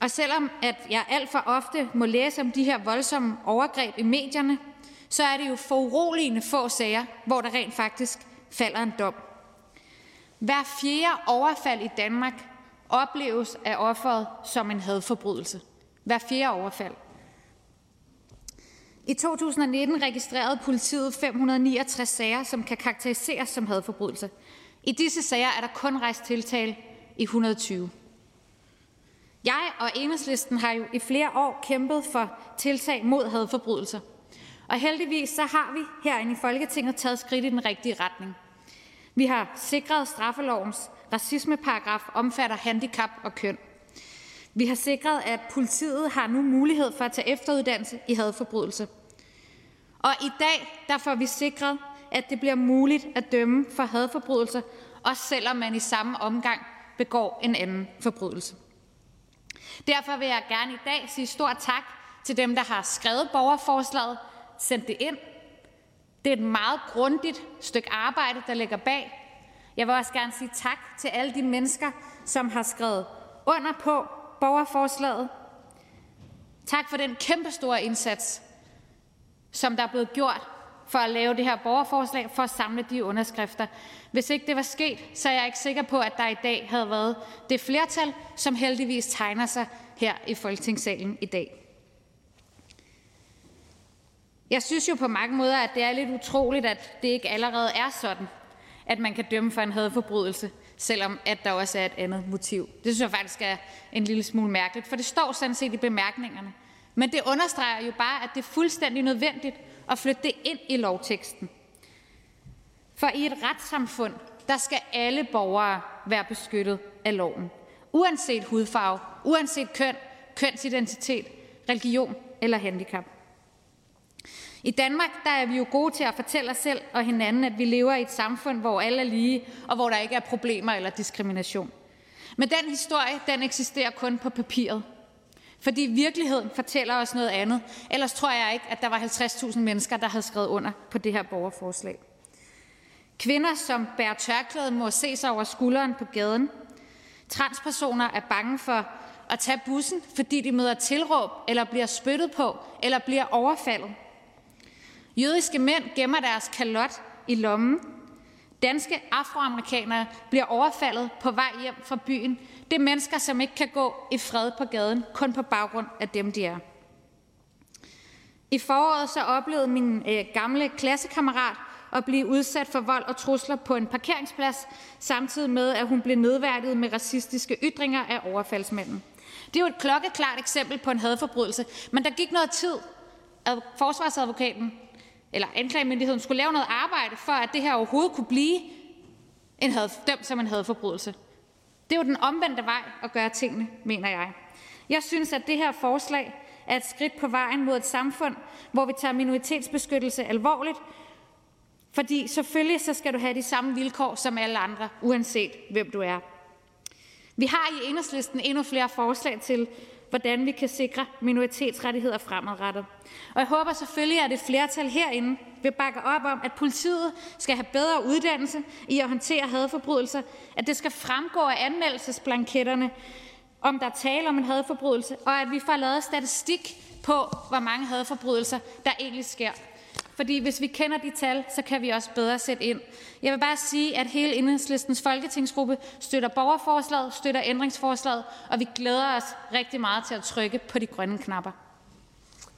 Og selvom at jeg alt for ofte må læse om de her voldsomme overgreb i medierne, så er det jo foruroligende få sager, hvor der rent faktisk falder en dom. Hver fjerde overfald i Danmark opleves af offeret som en hadforbrydelse. Hver fjerde overfald. I 2019 registrerede politiet 569 sager, som kan karakteriseres som hadforbrydelser. I disse sager er der kun rejst tiltale i 120. Jeg og Enhedslisten har jo i flere år kæmpet for tiltag mod hadforbrydelser. Og heldigvis så har vi herinde i Folketinget taget skridt i den rigtige retning. Vi har sikret, straffelovens racismeparagraf omfatter handicap og køn. Vi har sikret, at politiet har nu mulighed for at tage efteruddannelse i hadforbrydelse. Og i dag der får vi sikret, at det bliver muligt at dømme for hadforbrydelser, også selvom man i samme omgang begår en anden forbrydelse. Derfor vil jeg gerne i dag sige stor tak til dem, der har skrevet borgerforslaget, sendt det ind. Det er et meget grundigt stykke arbejde, der ligger bag. Jeg vil også gerne sige tak til alle de mennesker, som har skrevet under på borgerforslaget. Tak for den kæmpestore indsats, som der er blevet gjort for at lave det her borgerforslag, for at samle de underskrifter. Hvis ikke det var sket, så er jeg ikke sikker på, at der i dag havde været det flertal, som heldigvis tegner sig her i Folketingssalen i dag. Jeg synes jo på mange måder, at det er lidt utroligt, at det ikke allerede er sådan, at man kan dømme for en hadforbrydelse, selvom at der også er et andet motiv. Det synes jeg faktisk er en lille smule mærkeligt, for det står sådan set i bemærkningerne. Men det understreger jo bare, at det er fuldstændig nødvendigt at flytte det ind i lovteksten. For i et retssamfund, der skal alle borgere være beskyttet af loven. Uanset hudfarve, uanset køn, kønsidentitet, religion eller handicap. I Danmark der er vi jo gode til at fortælle os selv og hinanden, at vi lever i et samfund, hvor alle er lige, og hvor der ikke er problemer eller diskrimination. Men den historie den eksisterer kun på papiret. Fordi virkeligheden fortæller os noget andet. Ellers tror jeg ikke, at der var 50.000 mennesker, der havde skrevet under på det her borgerforslag. Kvinder, som bærer tørklæde, må se sig over skulderen på gaden. Transpersoner er bange for at tage bussen, fordi de møder tilråb, eller bliver spyttet på, eller bliver overfaldet. Jødiske mænd gemmer deres kalot i lommen. Danske afroamerikanere bliver overfaldet på vej hjem fra byen. Det er mennesker, som ikke kan gå i fred på gaden, kun på baggrund af dem, de er. I foråret så oplevede min øh, gamle klassekammerat at blive udsat for vold og trusler på en parkeringsplads, samtidig med, at hun blev nedværdiget med racistiske ytringer af overfaldsmanden. Det er jo et klokkeklart eksempel på en hadforbrydelse, men der gik noget tid. Forsvarsadvokaten eller anklagemyndigheden skulle lave noget arbejde, for at det her overhovedet kunne blive en had, dømt som en hadforbrydelse. Det er jo den omvendte vej at gøre tingene, mener jeg. Jeg synes, at det her forslag er et skridt på vejen mod et samfund, hvor vi tager minoritetsbeskyttelse alvorligt, fordi selvfølgelig så skal du have de samme vilkår som alle andre, uanset hvem du er. Vi har i enhedslisten endnu flere forslag til, hvordan vi kan sikre minoritetsrettigheder fremadrettet. Og jeg håber selvfølgelig, at et flertal herinde vil bakke op om, at politiet skal have bedre uddannelse i at håndtere hadforbrydelser, at det skal fremgå af anmeldelsesblanketterne, om der er tale om en hadforbrydelse, og at vi får lavet statistik på, hvor mange hadforbrydelser der egentlig sker fordi hvis vi kender de tal, så kan vi også bedre sætte ind. Jeg vil bare sige, at hele Enhedslistens folketingsgruppe støtter borgerforslaget, støtter ændringsforslaget, og vi glæder os rigtig meget til at trykke på de grønne knapper.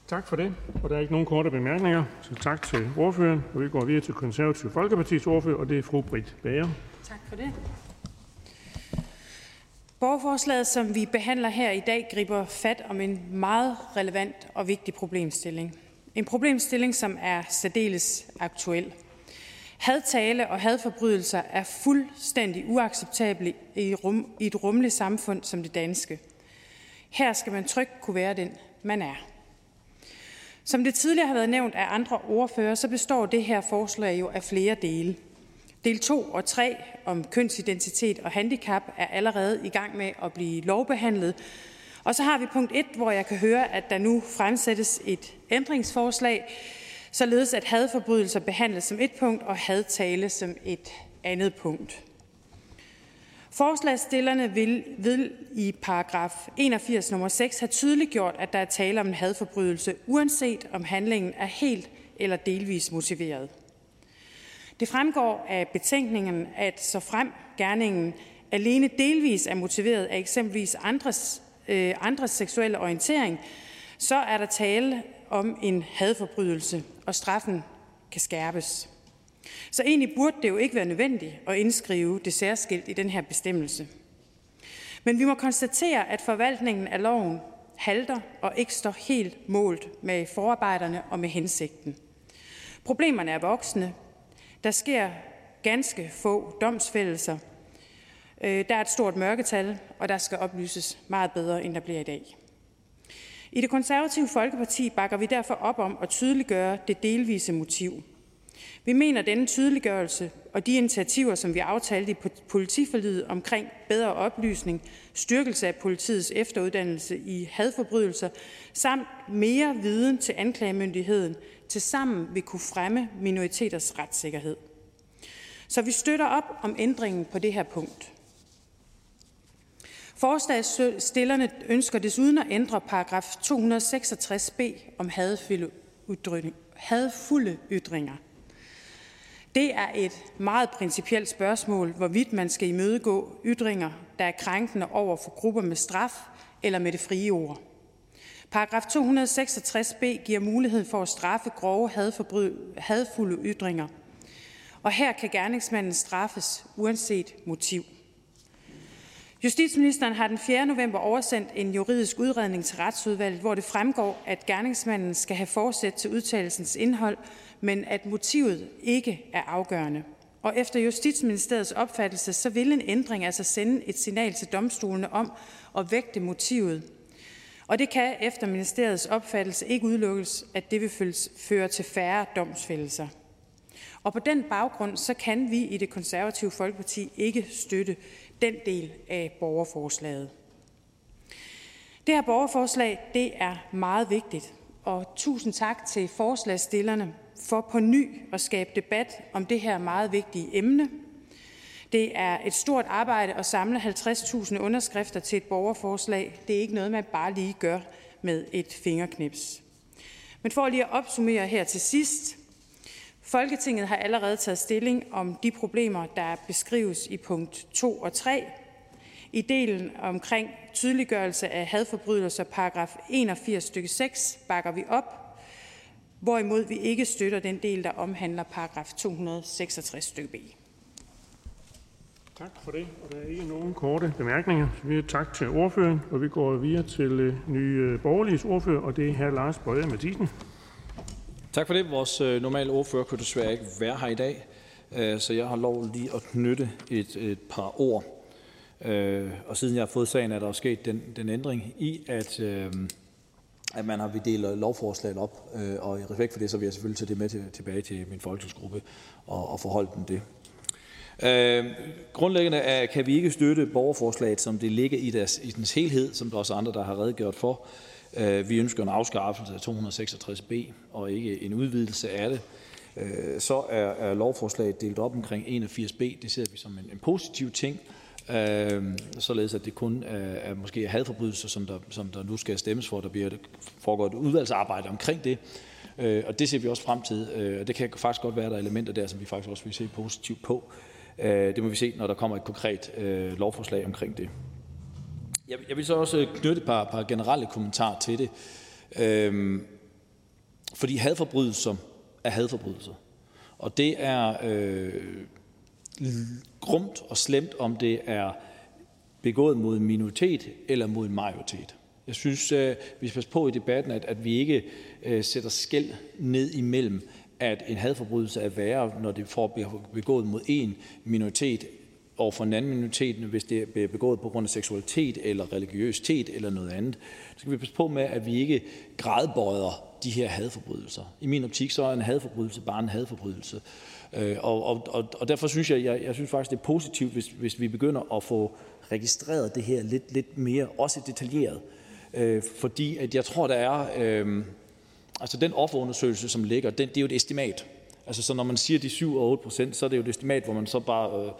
Tak for det. Og der er ikke nogen korte bemærkninger, så tak til ordføreren. Og vi går videre til Konservativ Folkepartis ordfører, og det er fru Britt Bager. Tak for det. Borgerforslaget, som vi behandler her i dag, griber fat om en meget relevant og vigtig problemstilling. En problemstilling, som er særdeles aktuel. Hadtale og hadforbrydelser er fuldstændig uacceptable i, rum, i et rummeligt samfund som det danske. Her skal man trygt kunne være den, man er. Som det tidligere har været nævnt af andre ordfører, så består det her forslag jo af flere dele. Del 2 og 3 om kønsidentitet og handicap er allerede i gang med at blive lovbehandlet, og så har vi punkt 1, hvor jeg kan høre, at der nu fremsættes et ændringsforslag, således at hadforbrydelser behandles som et punkt og hadtale som et andet punkt. Forslagsstillerne vil, vil i paragraf 81 nummer 6 have tydeliggjort, at der er tale om en hadforbrydelse, uanset om handlingen er helt eller delvis motiveret. Det fremgår af betænkningen, at så frem gerningen alene delvis er motiveret af eksempelvis andres øh, andres seksuelle orientering, så er der tale om en hadforbrydelse, og straffen kan skærpes. Så egentlig burde det jo ikke være nødvendigt at indskrive det særskilt i den her bestemmelse. Men vi må konstatere, at forvaltningen af loven halter og ikke står helt målt med forarbejderne og med hensigten. Problemerne er voksne. Der sker ganske få domsfældelser, Øh, der er et stort mørketal, og der skal oplyses meget bedre, end der bliver i dag. I det konservative Folkeparti bakker vi derfor op om at tydeliggøre det delvise motiv. Vi mener, at denne tydeliggørelse og de initiativer, som vi aftalte i politiforlidet omkring bedre oplysning, styrkelse af politiets efteruddannelse i hadforbrydelser, samt mere viden til anklagemyndigheden, tilsammen vil kunne fremme minoriteters retssikkerhed. Så vi støtter op om ændringen på det her punkt. Forslagstillerne ønsker desuden at ændre paragraf 266b om hadfulde ytringer. Det er et meget principielt spørgsmål, hvorvidt man skal imødegå ytringer, der er krænkende over for grupper med straf eller med det frie ord. Paragraf 266b giver mulighed for at straffe grove hadfulde ytringer, og her kan gerningsmanden straffes uanset motiv. Justitsministeren har den 4. november oversendt en juridisk udredning til retsudvalget, hvor det fremgår, at gerningsmanden skal have forsæt til udtalelsens indhold, men at motivet ikke er afgørende. Og efter Justitsministeriets opfattelse, så vil en ændring altså sende et signal til domstolene om at vægte motivet. Og det kan efter ministeriets opfattelse ikke udelukkes, at det vil føre til færre domsfældelser. Og på den baggrund så kan vi i det konservative Folkeparti ikke støtte den del af borgerforslaget. Det her borgerforslag det er meget vigtigt, og tusind tak til forslagsstillerne for på ny at skabe debat om det her meget vigtige emne. Det er et stort arbejde at samle 50.000 underskrifter til et borgerforslag. Det er ikke noget, man bare lige gør med et fingerknips. Men for lige at opsummere her til sidst. Folketinget har allerede taget stilling om de problemer, der beskrives i punkt 2 og 3. I delen omkring tydeliggørelse af hadforbrydelser, paragraf 81 stykke 6, bakker vi op, hvorimod vi ikke støtter den del, der omhandler paragraf 266 stykke B. Tak for det. Og der er ikke nogen korte bemærkninger. Så vi tak til ordføreren, og vi går videre til øh, nye øh, borgerliges ordfører, og det er hr. Lars Bøje Mathisen. Tak for det. Vores øh, normale ordfører kunne desværre ikke være her i dag, øh, så jeg har lov lige at knytte et, et par ord. Øh, og siden jeg har fået sagen, er der sket den, den ændring i, at, at man har vi lovforslaget op, og i respekt for det, så vil jeg selvfølgelig tage det med til, tilbage til min folketingsgruppe og, og forholde dem det. Øh, grundlæggende er, kan vi ikke støtte borgerforslaget, som det ligger i, deres, i dens helhed, som der også er andre, der har redegjort for. Øh, Øh, vi ønsker en afskaffelse af 266b og ikke en udvidelse af det. Øh, så er, lovforslaget delt op omkring 81b. Det ser vi som en, en positiv ting, øh, således at det kun er, måske hadforbrydelser, som der, som der nu skal stemmes for. Der bliver foregår et udvalgsarbejde omkring det. Og det ser vi også frem til. Øh, det kan faktisk godt være, at der er elementer der, som vi faktisk også vil se positivt på. Det må vi se, når der kommer et konkret lovforslag omkring det. Jeg jeg vil så også øh, knytte et par, par generelle kommentarer til det. Øhm, fordi hadforbrydelser er hadforbrydelser. Og det er øh, grumt og slemt, om det er begået mod en minoritet eller mod en majoritet. Jeg synes, øh, vi skal passe på i debatten, at, at vi ikke øh, sætter skæld ned imellem at en hadforbrydelse er værre, når det får begået mod en minoritet over for en anden minoritet, hvis det bliver begået på grund af seksualitet eller religiøsitet eller noget andet. Så skal vi passe på med, at vi ikke gradbøjer de her hadforbrydelser. I min optik så er en hadforbrydelse bare en hadforbrydelse. Øh, og, og, og, og derfor synes jeg, jeg, jeg synes faktisk, det er positivt, hvis, hvis vi begynder at få registreret det her lidt, lidt mere, også detaljeret. Øh, fordi at jeg tror, der er... Øh, Altså den offerundersøgelse, som ligger, den, det er jo et estimat. Altså så når man siger de 7 og 8 procent, så er det jo et estimat, hvor man så bare øh,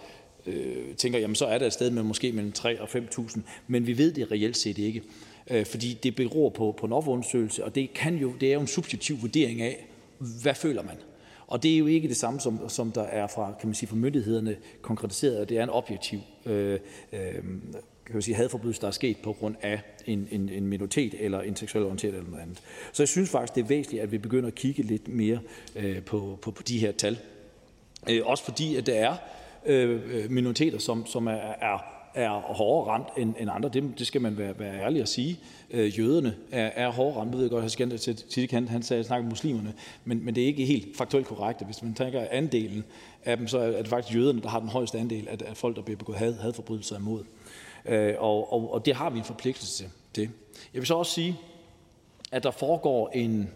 øh, tænker, jamen så er der et sted med måske mellem 3 og 5.000, men vi ved det reelt set ikke. Øh, fordi det beror på, på en undersøgelse, og det, kan jo, det er jo en subjektiv vurdering af, hvad føler man. Og det er jo ikke det samme, som, som der er fra, kan man sige, fra myndighederne konkretiseret, det er en objektiv øh, øh, kan sige, hadforbrydelse, der er sket på grund af en, en, en minoritet eller en seksuel orienteret eller noget andet. Så jeg synes faktisk, det er væsentligt, at vi begynder at kigge lidt mere øh, på, på, på de her tal. Øh, også fordi, at der er Øh, minoriteter, som, som er, er er hårdere ramt end, end andre. Det, det skal man være, være ærlig at sige. Øh, jøderne er, er hårdere ramt. Jeg ved godt, at til Tidikant han, han sagde, snakke om muslimerne, men, men det er ikke helt faktuelt korrekt. Hvis man tænker andelen af dem, så er det faktisk jøderne, der har den højeste andel af, af folk, der bliver begået had, hadforbrydelser imod. Øh, og, og, og det har vi en forpligtelse til. Jeg vil så også sige, at der foregår en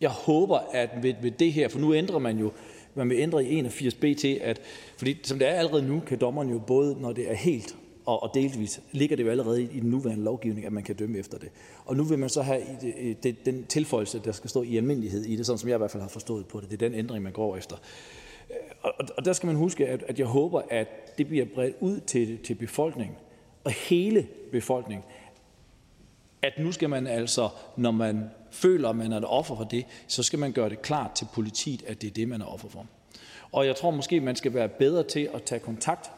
jeg håber, at ved, ved det her, for nu ændrer man jo, man vil ændre i 81b til, at, fordi som det er allerede nu, kan dommeren jo både, når det er helt og, og delvis, ligger det jo allerede i, den nuværende lovgivning, at man kan dømme efter det. Og nu vil man så have i det, det, den tilføjelse, der skal stå i almindelighed i det, sådan som jeg i hvert fald har forstået på det. Det er den ændring, man går efter. Øh, og, og der skal man huske, at, at jeg håber, at det bliver bredt ud til, til befolkningen, og hele befolkningen, at nu skal man altså, når man føler, at man er et offer for det, så skal man gøre det klart til politiet, at det er det, man er offer for. Og jeg tror måske, man skal være bedre til at tage kontakt.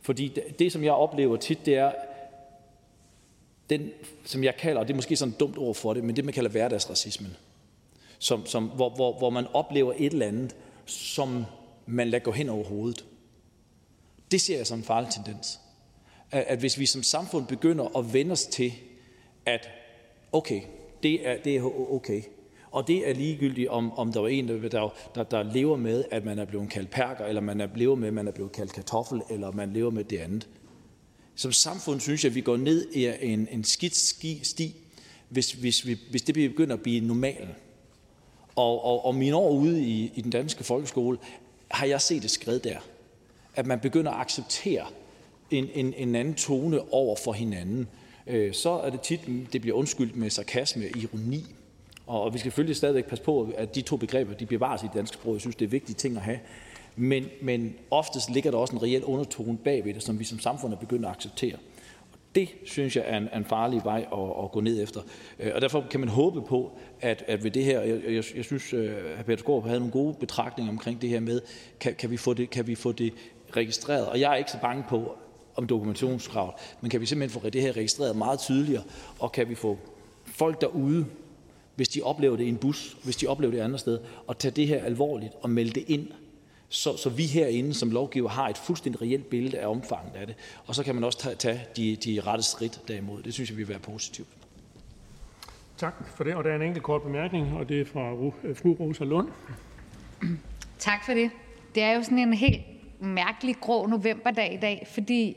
Fordi det, det som jeg oplever tit, det er, den, som jeg kalder, og det er måske sådan et dumt ord for det, men det man kalder hverdagsracismen, som, som, hvor, hvor, hvor man oplever et eller andet, som man lader gå hen over hovedet. Det ser jeg som en farlig tendens. At, at hvis vi som samfund begynder at vende os til, at okay, det er, det er okay, og det er ligegyldigt, om, om der er en, der, der, der lever med, at man er blevet kaldt perker, eller man er, lever med, at man er blevet kaldt kartoffel, eller man lever med det andet. Som samfund synes jeg, at vi går ned i en, en skidt sti, hvis, hvis, vi, hvis det begynder at blive normalt. Og, og, og mine år ude i, i den danske folkeskole har jeg set et skridt der. At man begynder at acceptere en, en, en anden tone over for hinanden. Øh, så er det tit, det bliver undskyldt med sarkasme og ironi. Og vi skal selvfølgelig stadigvæk passe på, at de to begreber de bevares i det danske sprog. Jeg synes, det er vigtige ting at have. Men, men oftest ligger der også en reel undertone bagved det, som vi som samfund er begyndt at acceptere. Og det synes jeg er en, en farlig vej at, at gå ned efter. Øh, og derfor kan man håbe på, at, at ved det her, jeg, jeg, jeg synes, øh, at Peter Skorp havde nogle gode betragtninger omkring det her med, kan, kan, vi få det, kan vi få det registreret? Og jeg er ikke så bange på, om dokumentationskravet, men kan vi simpelthen få det her registreret meget tydeligere, og kan vi få folk derude, hvis de oplever det i en bus, hvis de oplever det et andet sted, og tage det her alvorligt og melde det ind, så, så vi herinde som lovgiver har et fuldstændig reelt billede af omfanget af det. Og så kan man også tage, tage de, de rette skridt derimod. Det synes jeg vil være positivt. Tak for det. Og der er en enkelt kort bemærkning, og det er fra fru Rosa Lund. Tak for det. Det er jo sådan en helt mærkelig grå novemberdag i dag, fordi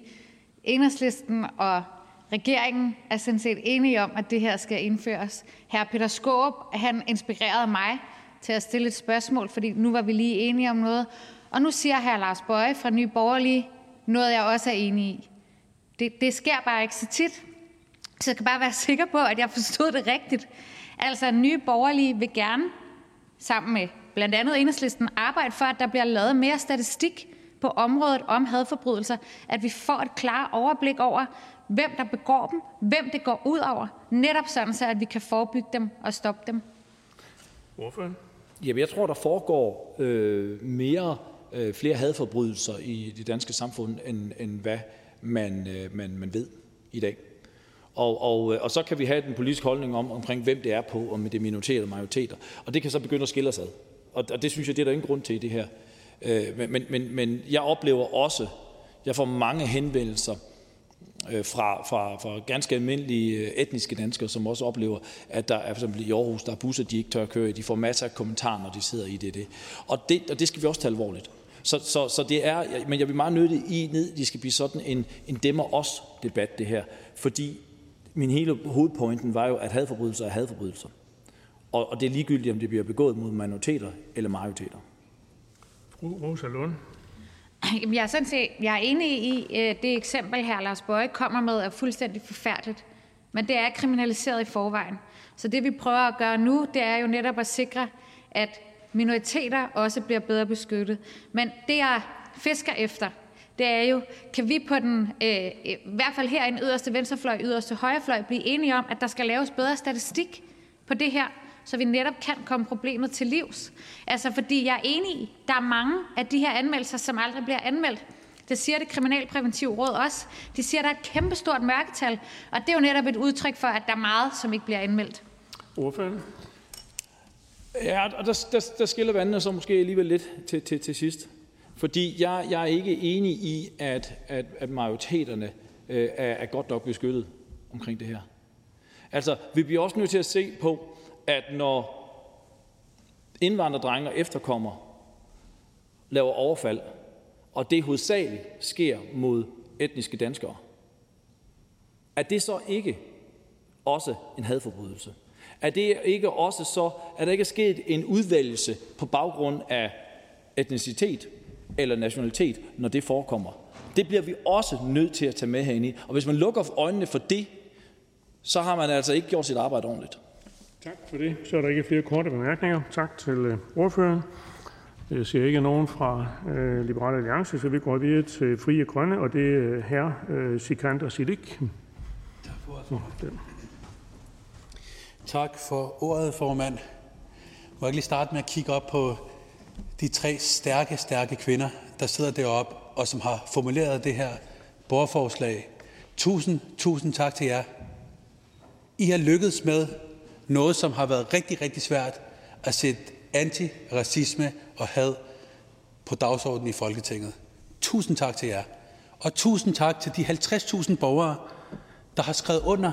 enhedslisten og regeringen er sådan set enige om, at det her skal indføres. Hr. Peter Skåb, han inspirerede mig til at stille et spørgsmål, fordi nu var vi lige enige om noget. Og nu siger hr. Lars Bøje fra Nye Borgerlige noget, jeg også er enig i. Det, det sker bare ikke så tit. Så jeg kan bare være sikker på, at jeg forstod det rigtigt. Altså, Nye Borgerlige vil gerne sammen med blandt andet enhedslisten arbejde for, at der bliver lavet mere statistik på området om hadforbrydelser, at vi får et klart overblik over, hvem der begår dem, hvem det går ud over, netop sådan, så at vi kan forebygge dem og stoppe dem. Hvorfor? Jamen, jeg tror, der foregår øh, mere øh, flere hadforbrydelser i det danske samfund, end, end hvad man, øh, man, man ved i dag. Og, og, øh, og så kan vi have den politiske holdning om, omkring, hvem det er på, om det er minoriteter eller majoriteter. Og det kan så begynde at skille os ad. Og, og det synes jeg, det er der ingen grund til i det her. Øh, men, men, men jeg oplever også, jeg får mange henvendelser øh, fra, fra, fra ganske almindelige øh, etniske danskere, som også oplever, at der er for eksempel i Aarhus, der er busser, de ikke tør at køre i. De får masser af kommentarer, når de sidder i det. det. Og, det og det skal vi også tage alvorligt. Så, så, så det er, men jeg vil meget nødt i ned, det skal blive sådan en, en demmer os debat det her, fordi min hele hovedpointen var jo, at hadforbrydelser er hadforbrydelser. Og, og det er ligegyldigt, om det bliver begået mod minoriteter eller majoriteter. Rosa Lund. Jeg er, sådan set, jeg er enig i, at det eksempel, her Lars Bøje kommer med, er fuldstændig forfærdeligt. Men det er kriminaliseret i forvejen. Så det vi prøver at gøre nu, det er jo netop at sikre, at minoriteter også bliver bedre beskyttet. Men det jeg fisker efter, det er jo, kan vi på den, øh, i hvert fald her i den yderste venstrefløj, yderste højrefløj, blive enige om, at der skal laves bedre statistik på det her, så vi netop kan komme problemet til livs. Altså, fordi jeg er enig i, der er mange af de her anmeldelser, som aldrig bliver anmeldt. Det siger det kriminalpræventive råd også. De siger, at der er et kæmpestort mørketal, og det er jo netop et udtryk for, at der er meget, som ikke bliver anmeldt. Ordførende? Ja, og der, der, der skiller vandene så måske alligevel lidt til, til, til sidst. Fordi jeg, jeg er ikke enig i, at, at, at majoriteterne øh, er, er godt nok beskyttet omkring det her. Altså, vi bliver også nødt til at se på, at når indvandrerdrenge og efterkommer laver overfald, og det hovedsageligt sker mod etniske danskere, er det så ikke også en hadforbrydelse? Er det ikke også så, at der ikke er sket en udvælgelse på baggrund af etnicitet eller nationalitet, når det forekommer? Det bliver vi også nødt til at tage med herinde. Og hvis man lukker øjnene for det, så har man altså ikke gjort sit arbejde ordentligt. Tak for det. Så er der ikke flere korte bemærkninger. Tak til øh, ordføreren. Jeg ser ikke nogen fra øh, Liberale Alliance, så vi går videre til Frie Grønne, og det er her øh, Sikander Siddiq. Tak for ordet, Tak for ordet, formand. Må jeg lige starte med at kigge op på de tre stærke, stærke kvinder, der sidder deroppe, og som har formuleret det her borgerforslag. Tusind, tusind tak til jer. I har lykkedes med noget, som har været rigtig, rigtig svært at sætte antiracisme og had på dagsordenen i Folketinget. Tusind tak til jer. Og tusind tak til de 50.000 borgere, der har skrevet under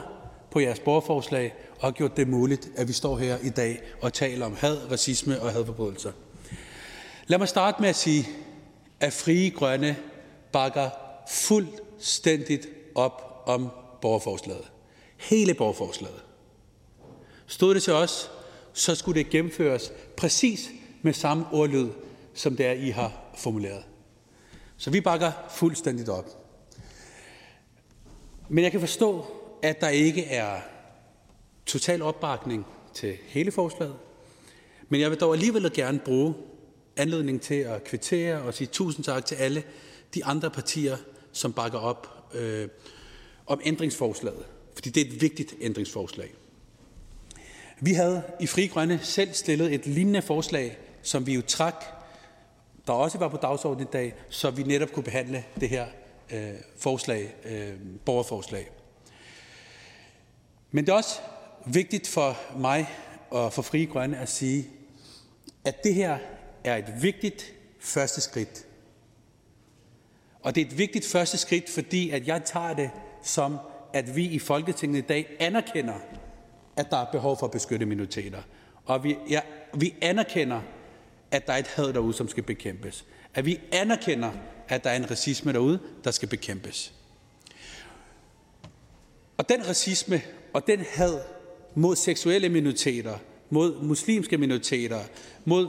på jeres borgerforslag og har gjort det muligt, at vi står her i dag og taler om had, racisme og hadforbrydelser. Lad mig starte med at sige, at Frie Grønne bakker fuldstændigt op om borgerforslaget. Hele borgerforslaget. Stod det til os, så skulle det gennemføres præcis med samme ordlyd, som det er, I har formuleret. Så vi bakker fuldstændigt op. Men jeg kan forstå, at der ikke er total opbakning til hele forslaget. Men jeg vil dog alligevel gerne bruge anledning til at kvittere og sige tusind tak til alle de andre partier, som bakker op øh, om ændringsforslaget. Fordi det er et vigtigt ændringsforslag. Vi havde i Fri Grønne selv stillet et lignende forslag, som vi jo trak, der også var på dagsordenen i dag, så vi netop kunne behandle det her øh, forslag, øh, borgerforslag. Men det er også vigtigt for mig og for Fri Grønne at sige, at det her er et vigtigt første skridt. Og det er et vigtigt første skridt, fordi at jeg tager det som, at vi i Folketinget i dag anerkender, at der er behov for at beskytte minoriteter. Og vi, ja, vi anerkender, at der er et had derude, som skal bekæmpes. At vi anerkender, at der er en racisme derude, der skal bekæmpes. Og den racisme og den had mod seksuelle minoriteter, mod muslimske minoriteter, mod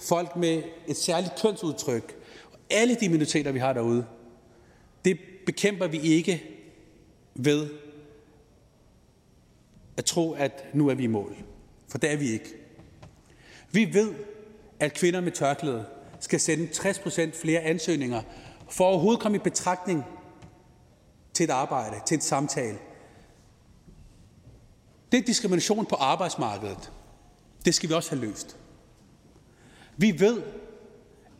folk med et særligt kønsudtryk, og alle de minoriteter, vi har derude, det bekæmper vi ikke ved at tro, at nu er vi i mål. For det er vi ikke. Vi ved, at kvinder med tørklæde skal sende 60% flere ansøgninger for at overhovedet komme i betragtning til et arbejde, til et samtale. Det er diskrimination på arbejdsmarkedet. Det skal vi også have løst. Vi ved,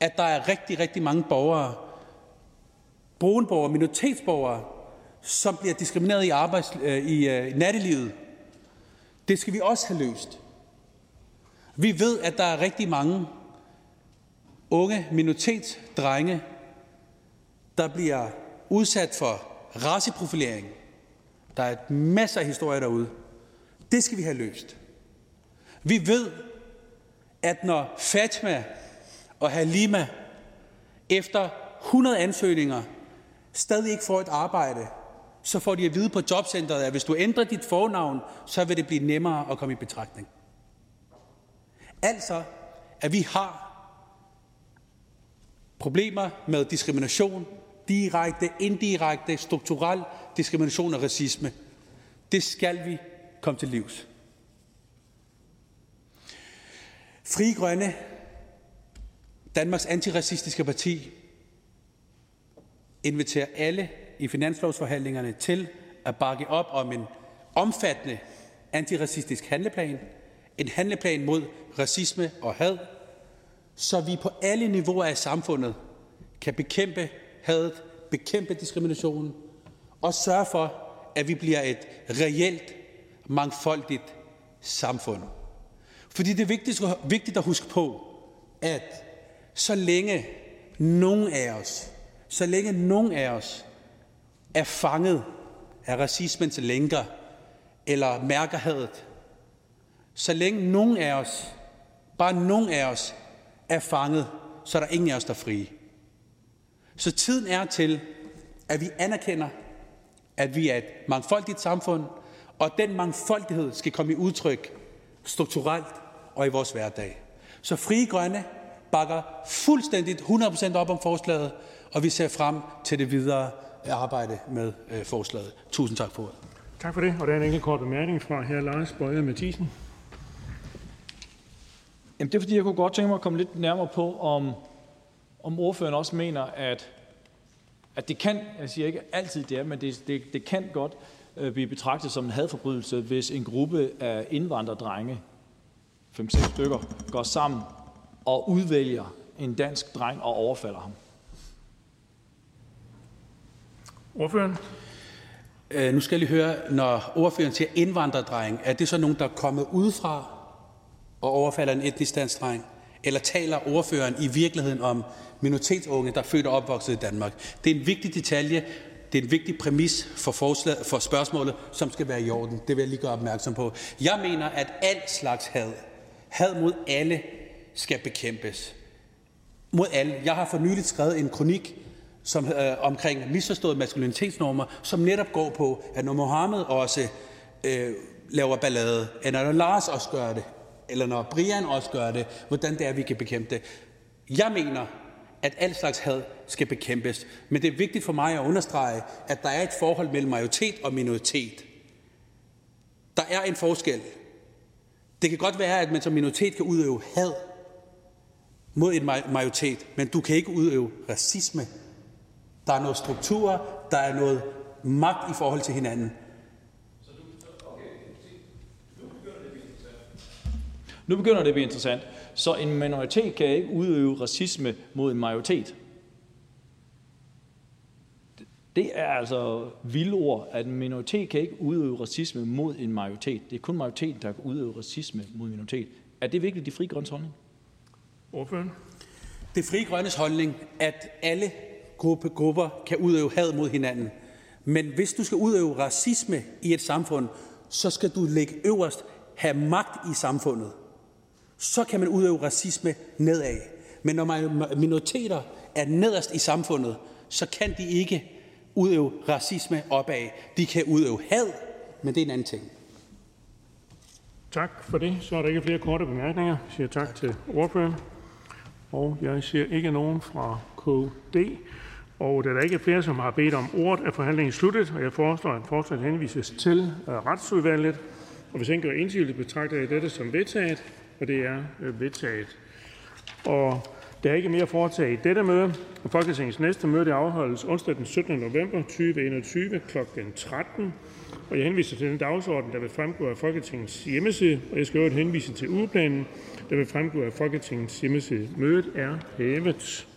at der er rigtig, rigtig mange borgere, brunborgere, minoritetsborgere, som bliver diskrimineret i, arbejds, øh, i øh, nattelivet. Det skal vi også have løst. Vi ved, at der er rigtig mange unge minoritetsdrenge, der bliver udsat for raceprofilering. Der er masser af historier derude. Det skal vi have løst. Vi ved, at når Fatma og Halima efter 100 ansøgninger stadig ikke får et arbejde, så får de at vide på jobcentret, at hvis du ændrer dit fornavn, så vil det blive nemmere at komme i betragtning. Altså, at vi har problemer med diskrimination, direkte, indirekte, strukturel diskrimination og racisme. Det skal vi komme til livs. Fri Grønne, Danmarks antiracistiske parti, inviterer alle i finanslovsforhandlingerne til at bakke op om en omfattende antiracistisk handleplan, en handleplan mod racisme og had, så vi på alle niveauer af samfundet kan bekæmpe hadet, bekæmpe diskriminationen og sørge for, at vi bliver et reelt, mangfoldigt samfund. Fordi det er vigtigt at huske på, at så længe nogen af os, så længe nogen af os er fanget af racismens lænker eller mærker hadet, så længe nogen af os, bare nogen af os, er fanget, så er der ingen af os, der er frie. Så tiden er til, at vi anerkender, at vi er et mangfoldigt samfund, og den mangfoldighed skal komme i udtryk strukturelt og i vores hverdag. Så Frie Grønne bakker fuldstændigt 100% op om forslaget, og vi ser frem til det videre arbejde med øh, forslaget. Tusind tak for ordet. Tak for det. Og der er en enkelt kort bemærkning fra her Lars Bøje Mathisen. Jamen, det er fordi, jeg kunne godt tænke mig at komme lidt nærmere på, om, om ordføreren også mener, at, at det kan, jeg siger ikke altid det er, men det, det, det kan godt øh, blive betragtet som en hadforbrydelse, hvis en gruppe af indvandrerdrenge, 5-6 stykker, går sammen og udvælger en dansk dreng og overfalder ham. Ordføreren? Øh, nu skal jeg lige høre, når ordføreren siger indvandrerdreng, er det så nogen, der er kommet udefra og overfalder en etnisk dansk dreng? Eller taler ordføreren i virkeligheden om minoritetsunge, der er født og opvokset i Danmark? Det er en vigtig detalje, det er en vigtig præmis for, forslag, for spørgsmålet, som skal være i orden. Det vil jeg lige gøre opmærksom på. Jeg mener, at alt slags had, had mod alle, skal bekæmpes. Mod alle. Jeg har for nyligt skrevet en kronik som, øh, omkring misforstået maskulinitetsnormer, som netop går på, at når Mohammed også øh, laver ballade, eller når Lars også gør det, eller når Brian også gør det, hvordan det er, vi kan bekæmpe det. Jeg mener, at al slags had skal bekæmpes. Men det er vigtigt for mig at understrege, at der er et forhold mellem majoritet og minoritet. Der er en forskel. Det kan godt være, at man som minoritet kan udøve had mod en majoritet, men du kan ikke udøve racisme. Der er noget struktur, der er noget magt i forhold til hinanden. Nu begynder det at blive interessant. Så en minoritet kan ikke udøve racisme mod en majoritet. Det er altså vilde ord, at en minoritet kan ikke udøve racisme mod en majoritet. Det er kun majoriteten, der kan udøve racisme mod en minoritet. Er det virkelig de frie grønnes holdning? Ordføren? Det frie grønnes holdning, at alle grupper kan udøve had mod hinanden. Men hvis du skal udøve racisme i et samfund, så skal du ligge øverst, have magt i samfundet så kan man udøve racisme nedad. Men når minoriteter er nederst i samfundet, så kan de ikke udøve racisme opad. De kan udøve had, men det er en anden ting. Tak for det. Så er der ikke flere korte bemærkninger. Jeg siger tak til ordføreren. Og jeg ser ikke nogen fra KD. Og da der ikke er flere, som har bedt om ordet, er forhandlingen sluttet, og jeg foreslår, at forslaget henvises til øh, retsudvalget. Og hvis ingen gør indsigelse, betragter jeg dette som vedtaget og det er øh, vedtaget. Og Der er ikke mere at foretage i dette møde. Folketingets næste møde afholdes onsdag den 17. november 2021 kl. 13. Og Jeg henviser til den dagsorden, der vil fremgå af Folketingets hjemmeside, og jeg skal øvrigt henvise til ugeplanen, der vil fremgå af Folketingets hjemmeside. Mødet er hævet.